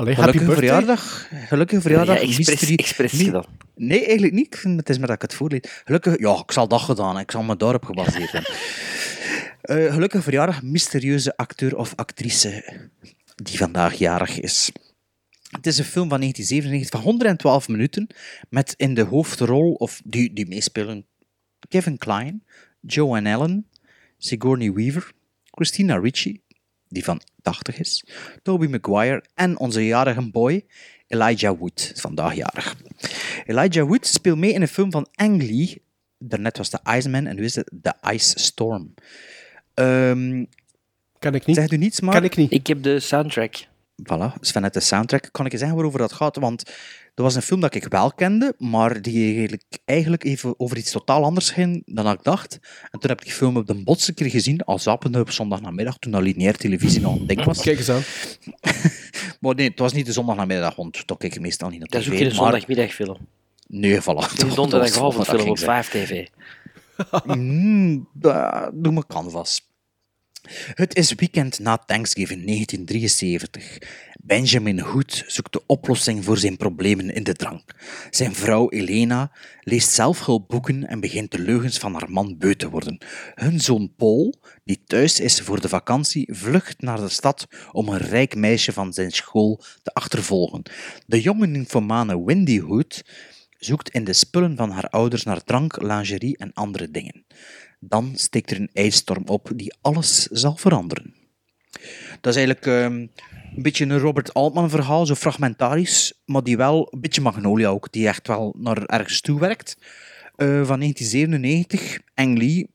Allee, happy Gelukkige birthday. verjaardag. Gelukkige verjaardag. Ja, expres- mystery- expres Mi- gedaan. Nee, eigenlijk niet. Het is maar dat ik het voorlees. Gelukkig... Ja, ik zal dat gedaan. hebben. Ik zal me daarop gebaseerd hebben. Eh, gelukkige verjaardag. Mysterieuze acteur of actrice die vandaag jarig is. Het is een film van 1997 van 112 minuten met in de hoofdrol, of die, die meespelen, Kevin Kline, Joanne Allen, Sigourney Weaver, Christina Ricci, die van 80 is, Tobey Maguire en onze jarige boy Elijah Wood, vandaag jarig. Elijah Wood speelt mee in een film van Ang Lee. Daarnet was de Iceman en nu is het The Ice Storm. Ehm kan ik niet. Zegt u niets, maar... Kan ik niet. Ik heb de soundtrack. Voilà, Sven uit de soundtrack. Kan ik je zeggen waarover dat gaat? Want dat was een film dat ik wel kende, maar die eigenlijk, eigenlijk even over iets totaal anders ging dan ik dacht. En toen heb ik die film op de botse keer gezien, al zappende op zondagnamiddag, toen dat lineair televisie nog een ding was. Kijk eens aan. maar nee, het was niet de zondagnamiddag, want dat kijk ik meestal niet op Dat is tv. ook geen maar- zondagmiddagfilm. Nee, voilà. Het is een donderdagavondfilm op 5 TV. Mm, doe me canvas. Het is weekend na Thanksgiving 1973. Benjamin Hood zoekt de oplossing voor zijn problemen in de drank. Zijn vrouw Elena leest zelfhulpboeken en begint de leugens van haar man beu te worden. Hun zoon Paul, die thuis is voor de vakantie, vlucht naar de stad om een rijk meisje van zijn school te achtervolgen. De jonge nymphomane Wendy Hood zoekt in de spullen van haar ouders naar drank, lingerie en andere dingen. Dan steekt er een ijsstorm op die alles zal veranderen. Dat is eigenlijk ehm, een beetje een Robert Altman verhaal, zo fragmentarisch, maar die wel, een beetje Magnolia ook, die echt wel naar ergens toe werkt. Eh, van 1997, Ang Lee,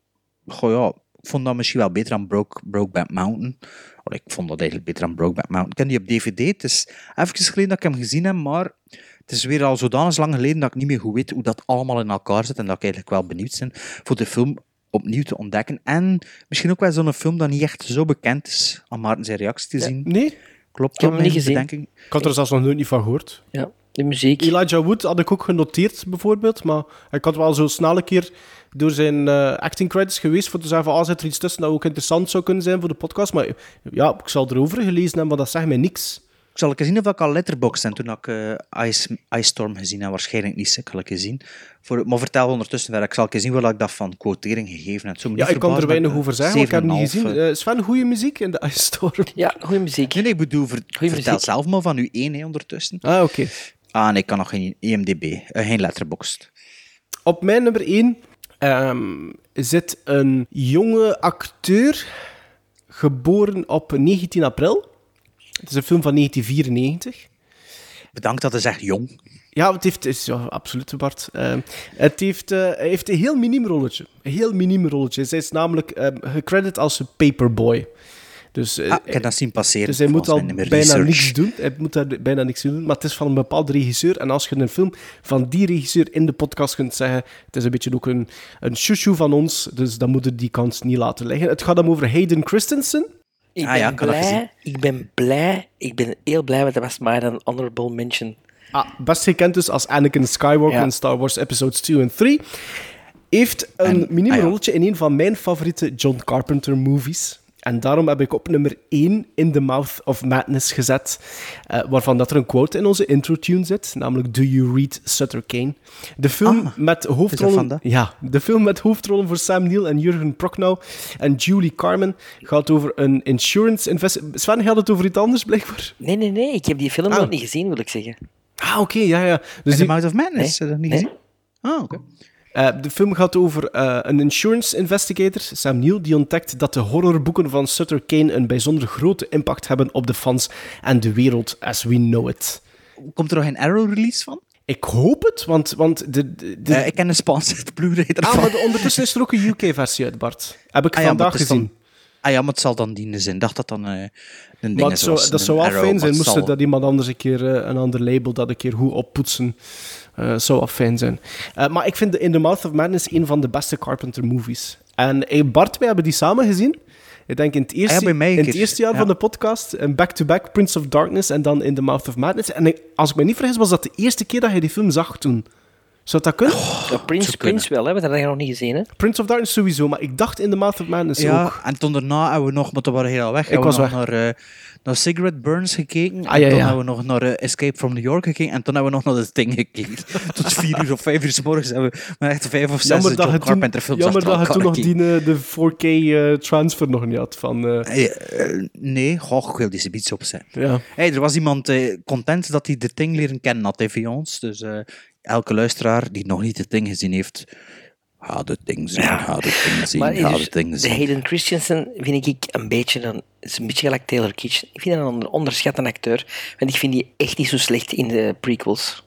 goh ja, ik vond dat misschien wel beter dan Broke, Brokeback Mountain. Ik vond dat eigenlijk beter dan Brokeback Mountain. Ken die op DVD, het is even geleden dat ik hem gezien heb, maar het is weer al zodanig lang geleden dat ik niet meer goed weet hoe dat allemaal in elkaar zit en dat ik eigenlijk wel benieuwd ben voor de film opnieuw te ontdekken. En misschien ook wel zo'n film dat niet echt zo bekend is, om Maarten zijn reactie te zien. Nee? Klopt Ik heb dat hem niet bedenking? Ik had er zelfs nog nooit niet van gehoord. Ja, de muziek. Elijah Wood had ik ook genoteerd, bijvoorbeeld. Maar ik had wel zo snel een keer door zijn eh, acting credits geweest voor te zeggen van, ah, zit er iets tussen dat ook interessant zou kunnen zijn voor de podcast. Maar ja, ik zal erover gelezen hebben, maar dat zegt mij niks. Ik zal eens zien of ik al letterbox en toen ik eh, Ice, Ice Storm gezien heb. Waarschijnlijk niet, ik zal ik eens zien. Voor, maar vertel ondertussen verder. Ik zal eens zien wat ik dat van quotering gegeven heb. Me Ja, ik kan er weinig dat over zeggen, want ik heb het niet 7,5, gezien. eh, Sven, goede muziek in de Ice Storm. Ja, goede muziek. Nee, nee, ik bedoel, ver- vertel muziek. zelf maar van u één hè, ondertussen. Ah, oké. Ah, nee, ik kan nog geen IMDb, eh, geen letterboxd. Op mijn nummer 1 zit een jonge acteur, geboren op 19 april. Het is een film van 1994. Bedankt dat hij zegt jong. Ja, het heeft, is, ja absoluut, Bart. Ehm, het heeft, eh, heeft een heel miniem rolletje. Een heel miniem rolletje. Zij is namelijk ehm, gecredit als een paperboy. Dus, eh, Ah, ik heb dat zien passeren. dus hij moet al bijna mijn niks research. doen. Hij moet daar bijna niks doen. Maar het is van een bepaalde regisseur. En als je een film van die regisseur in de podcast kunt zeggen... Het is een beetje ook een, een chouchou van ons. Dus dan moet je die kans niet laten liggen. Het gaat hem over Hayden Christensen. Ik Ah ben, ja, blij, ik ben blij, ik ben heel blij, want dat was maar een honorable mention. Ah, best gekend dus als Anakin Skywalker Ja. in Star Wars Episodes 2 en 3. Heeft een En- miniem ah ja. rolletje in een van mijn favoriete John Carpenter movies. En daarom heb ik op nummer 1 In the Mouth of Madness gezet. eh, waarvan dat er een quote in onze intro-tune zit. Namelijk Do You Read Sutter Kane? De film Ah, met hoofdrollen... Ja, de film met hoofdrollen voor Sam Neill en Jurgen Prochnow en Julie Carmen gaat over een insurance invest... Sven, gaat het over iets anders, blijkbaar? Nee, nee, nee, ik heb die film Ah. nog niet gezien, wil ik zeggen. Ah, oké, ja, ja. Dus In The Mouth of Madness, heb je dat niet Nee. gezien? Ah, oké. Eh, de film gaat over eh, een insurance investigator, Sam Neill, die ontdekt dat de horrorboeken van Sutter Kane een bijzonder grote impact hebben op de fans en de wereld as we know it. Komt er nog een Arrow-release van? Ik hoop het, want, want de, de, de- Eh, ik ken een sponsored Blu-ray ah, maar de- ondertussen is er ook een UK-versie uit, Bart. Heb ik Ah vandaag is gezien. dan- Ah ja, maar het zal dan dienen zijn. Ik dacht dat dan een ding Maar was, dat zou wel fijn zijn, moest zal- dat iemand anders een keer een ander label dat een keer goed oppoetsen. Eh zou fijn zijn. Eh, maar ik vind In the Mouth of Madness een van de beste Carpenter movies. En eh, Bart, wij hebben die samen gezien. Ik denk in het eerste, een in het eerste jaar Ja. van de podcast. En back-to-back Prince of Darkness en dan In the Mouth of Madness. En als ik me niet vergis, was dat de eerste keer dat je die film zag toen. Zou dat kunnen? Ja, Prince, Prince wel, hè? want dat heb je nog niet gezien. Hè? Prince of Darkness sowieso, maar ik dacht in The Mouth of Madness Ja, ook. en toen daarna hebben we nog, maar toen waren we heel weg. hebben was we nog weg. Naar, eh, naar Cigarette Burns gekeken. Ah, en ja, toen ja. hebben we nog naar eh, Escape from New York gekeken. En toen hebben we nog naar The Thing gekeken. Tot vier uur of vijf uur s morgens hebben we maar echt vijf of zes Jammer dat John toen, Carpenter films jammer dat je toen nog die, eh, de 4K-transfer nog niet had. Van, nee, goh, ik wil die zoiets opzetten. Ja. Hey, er was iemand eh, content dat hij The Thing leren kennen had hè, via ons. Dus eh, elke luisteraar die nog niet The Thing gezien heeft, ga The Thing zien, ga The Thing zien, Maar ga dus Thing de. Hayden Christensen vind ik een beetje een, is een beetje gelijk Taylor Kitsch. Ik vind hem een onderschatte acteur, want ik vind die echt niet zo slecht in de prequels.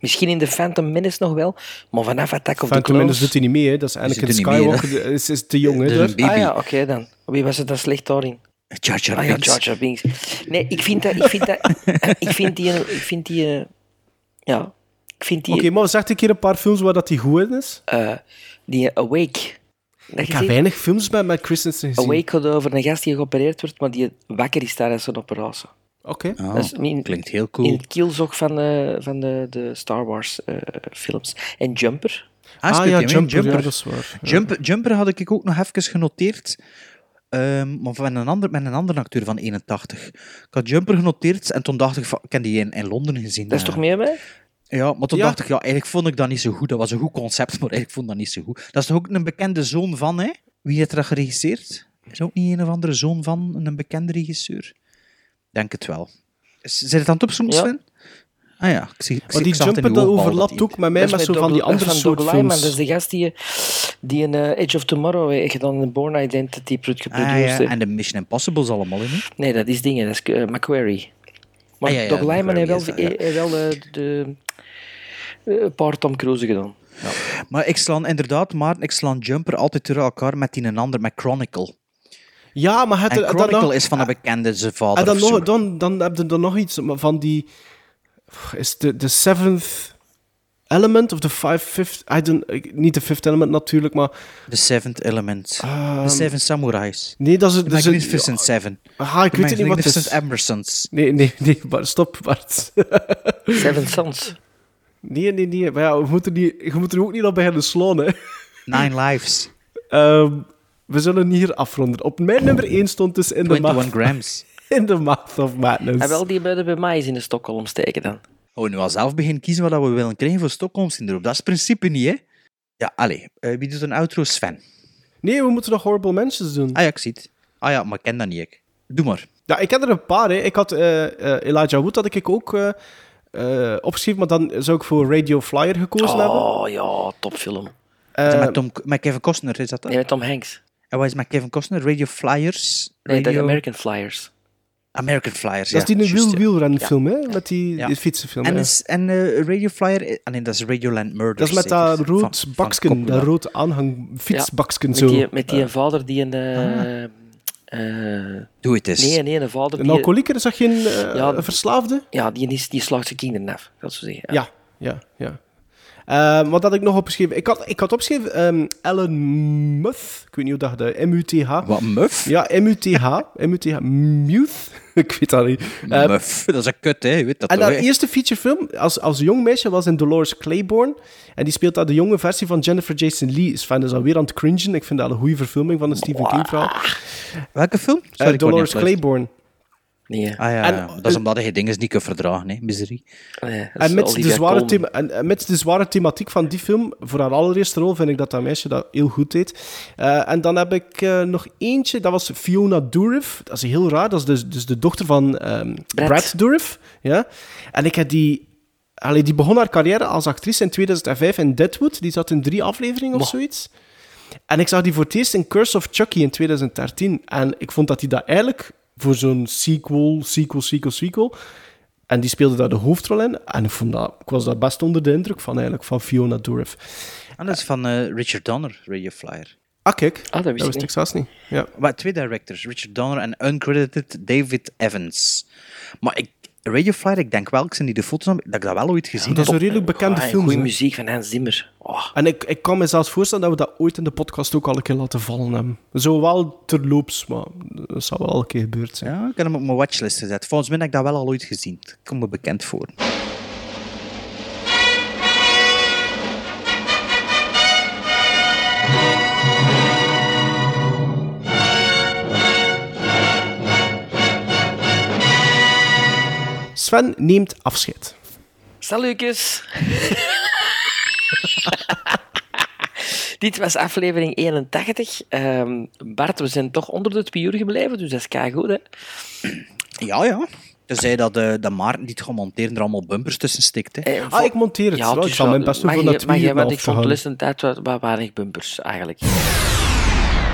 Misschien in de Phantom Menace nog wel, maar vanaf Attack of the Phantom Menace Clones... doet hij niet mee, hè. dat is Anakin zit er niet mee. Skywalker, is, is te jong. Hè, een. Ah ja, oké dan. Wie was het dan slecht daarin? Jar Jar Ah ja, Binks. Jar Jar Binks. Nee, ik vind dat... Ik vind, dat, ik vind die... Ik vind die eh, ja, ik vind die... Oké, maar zeg een keer een paar films waar dat hij goed in is. eh, die Awake. Dat Ik heb weinig films met, met Christensen gezien. Awake gaat over een gast die geopereerd wordt, maar die wakker is tijdens een operatie. Oké. Dat is in- klinkt heel In cool. het kielzog van de, van de, de Star Wars eh, films. En Jumper. Ah, Ah ja? Jumper, Jumper. ja, dat is waar. Ja. Jumper, Jumper had ik ook nog even genoteerd. Ehm, maar met een, ander, met een andere acteur van 81. Ik had Jumper genoteerd en toen dacht ik, van, ik heb die in, in Londen gezien. Dat is eh. toch meer mee? Ja, maar toen Ja. dacht ik, ja, eigenlijk vond ik dat niet zo goed. Dat was een goed concept, maar eigenlijk vond ik dat niet zo goed. Dat is toch ook een bekende zoon van, hè? Wie heeft dat geregisseerd? Is ook niet een of andere zoon van een bekende regisseur? Denk het wel. Is- Zit het aan het opzoeken, Ja. Sven? Ah ja, ik zie, ik Maar zie die ik Jumper dat overlapt die- ook met mij met is zo van die andere soort films. Dat is de gast die, die in eh, Edge of Tomorrow heeft gedaan, de Born Identity pro- Ah, geproduceerd. ja. En de Mission Impossibles allemaal in, hè? Nee, dat is dingen, dat is eh, Macquarie. Maar Ah, ja, ja, Doug Liman heeft wel, heeft wel eh, de, eh, een paar Tom Cruise gedaan. Maar ik slaan inderdaad, maar ik slaan Jumper altijd door elkaar met die een ander, met Chronicle. Ja, maar het, En dan Chronicle nog- is van een bekende zijn vader. En dan, nog, dan, dan heb je er nog iets maar van die... Is de, de seventh element of the five fifth... I don't, ik- niet de fifth element natuurlijk, maar... The Seventh Element. Ehm, The Seven Samurais. Nee, dat is... The dat is een- Magnificent Seven. Ah, ik The weet het niet wat het is. Magnificent Emersons. Nee, nee, nee, Bart, stop, Bart. Seven Sons. Nee, nee, nee. Maar ja, we moeten niet, je moet er ook niet op beginnen slaan, hè. Nine Lives. Ehm, we zullen hier afronden. Op mijn nummer 1 stond dus in de 21 mouth, grams. in the mouth of madness. En wel die bij de bij mij is in de Stockholm steken dan. Oh, nu al zelf beginnen kiezen wat we willen krijgen voor Stockholm Syndroom. Dat is het principe niet, hè? Ja, allee. eh, wie doet een outro? Sven. Nee, we moeten nog Horrible Mentions doen. Ah ja, ik zie het. Ah ja, maar ik ken dat niet, ik. Doe maar. Ja, ik heb er een paar. Hè. Ik had eh, eh, Elijah Wood had ik ook eh, eh, opgeschreven, maar dan zou ik voor Radio Flyer gekozen hebben. Oh ja, topfilm. Is dat Eh, met, Tom, met Kevin Costner, is dat dat? Nee, met Tom Hanks. En wat is met Kevin Costner? Radio Flyers? Nee, Radio... de American Flyers. American Flyers, dat is ja. die een juist, wiel, ja. wielrenfilm, hè? Met die, Ja. die fietsenfilm. En, ja. is, en eh, Radio Flyer... Ah nee, dat is Radioland Murders. Dat is met dat rood baksken, dat rood aanhang, fietsbaksken Met zo. die, met die een vader die een... eh, eh, Doe het eens. nee, nee, een vader een alcoholieker, is dat geen eh, Ja, een verslaafde? Ja, die, is, die slaagt zijn kinderen af, dat zo zeggen. Ja, ja, ja. Eh, wat had ik nog opgeschreven? Ik had, ik had opgeschreven ehm Ellen Muth. Ik weet niet hoe dat de M-U-T-H. Wat, Muff? Ja, M-U-T-H. M-U-T-H. Muth. ik weet dat niet. Eh, Muff, dat is een kut, hè. Je weet dat en haar eerste featurefilm als, als jong meisje was in Dolores Claiborne. En die speelt daar de jonge versie van Jennifer Jason Lee. Is fan is alweer aan het cringen. Ik vind dat een goede verfilming van een Stephen King verhaal. Welke film? Eh, Sorry, Dolores. Claiborne. Nee, Ah ja, En- ja. dat is omdat je dingen niet kunt verdragen, hè. Miserie. dat is En met, de zware thema, en, en met de zware thematiek van die film, voor haar allereerste rol, vind ik dat dat meisje dat heel goed deed. Eh, en dan heb ik eh, nog eentje, dat was Fiona Dourif. Dat is heel raar, dat is dus, dus de dochter van ehm, Brad. Brad. Dourif. Ja? En ik heb die... Allee, die begon haar carrière als actrice in 2005 in Deadwood. Die zat in drie afleveringen of Mo. zoiets. En ik zag die voor het eerst in Curse of Chucky in 2013. En ik vond dat hij dat eigenlijk voor zo'n sequel, sequel, sequel, sequel... En die speelde daar de hoofdrol in. En ik, vond dat, ik was daar best onder de indruk van, eigenlijk, van Fiona Dourif. En dat is van eh, Richard Donner, Radio Flyer. Ah, kijk. Ah, dat wist ik ik niet. zelfs niet. Ja. Maar twee directors, Richard Donner en uncredited David Evans. Maar ik, Radio Flyer, ik denk wel, ik zie die de foto's dat ik dat wel ooit gezien dat is heb. een redelijk bekende Ah, film. Goede muziek van Hans Zimmer. Oh, En ik, ik kan me zelfs voorstellen dat we dat ooit in de podcast ook al een keer laten vallen hebben. Zo wel terloops, maar dat zou wel een keer gebeurd zijn. Ja, ik heb hem op mijn watchlist gezet. Volgens mij heb ik dat wel al ooit gezien. Komt me bekend voor. Sven neemt afscheid. Salutjes. Dit was aflevering 81. Ehm, Bart, we zijn toch onder de twee uur gebleven, dus dat is kei goed, hè? Ja, ja. Tenzij dat, uh, dat Maarten niet gaat monteren er allemaal bumpers tussen stikt. Hè. Eh, Ah, ik monteer het. Ja, wel. ik zal mijn best doen mag voor je- dat twee uur af ik vond de tijd weinig bumpers, eigenlijk.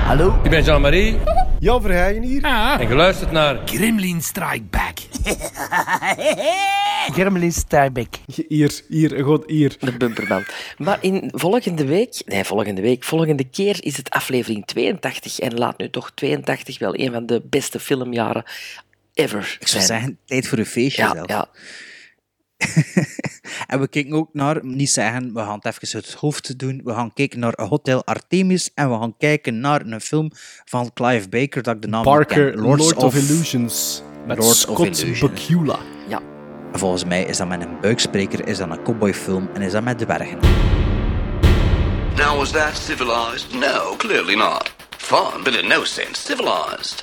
Hallo, ik ben Jean-Marie. Jan Verheijen hier. En geluisterd naar Gremlin Strike Back. Gremlin Strike Hier, hier, gewoon hier. De bumperman. Maar in volgende week, nee, volgende week, volgende keer is het aflevering 82. En laat nu toch 82 wel een van de beste filmjaren ever Ik zou zijn. zeggen, tijd voor een feestje Ja, zelf. ja. En we kijken ook naar, niet zeggen, we gaan het even uit het hoofd doen. We gaan kijken naar Hotel Artemis en we gaan kijken naar een film van Clive Baker, dat ik de naam niet Barker, ken. Lord of Illusions. Met Lords of Scott Illusion. Bakula. Ja. Volgens mij is dat met een buikspreker, is dat een cowboyfilm en is dat met dwergen. Now, was that civilized? No, clearly not. Fun, but in no sense civilized.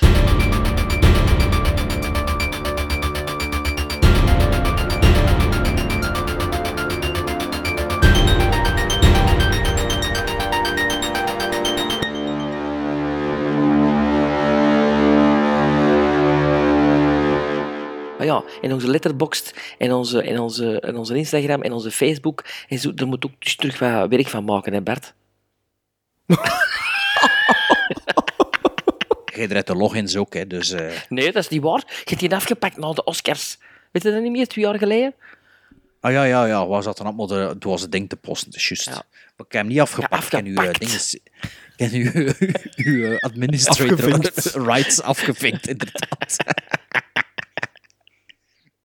Ja, in onze letterboxd, en onze, in onze, in onze Instagram, en onze Facebook, en zo, daar moet ook dus terug wat werk van maken, hè Bart? Je hebt de logins ook, hè, dus... eh, Nee, dat is niet waar. Je hebt die afgepakt na de Oscars. Weet je dat niet meer, twee jaar geleden? Ah ja, ja, ja, was dat dan allemaal de, het was het ding te posten. Maar ik heb hem niet afgepakt. Ik heb uw eh, dinges- ik heb uw, uw eh, administrator Afgevinkt. rights afgevinkt, inderdaad.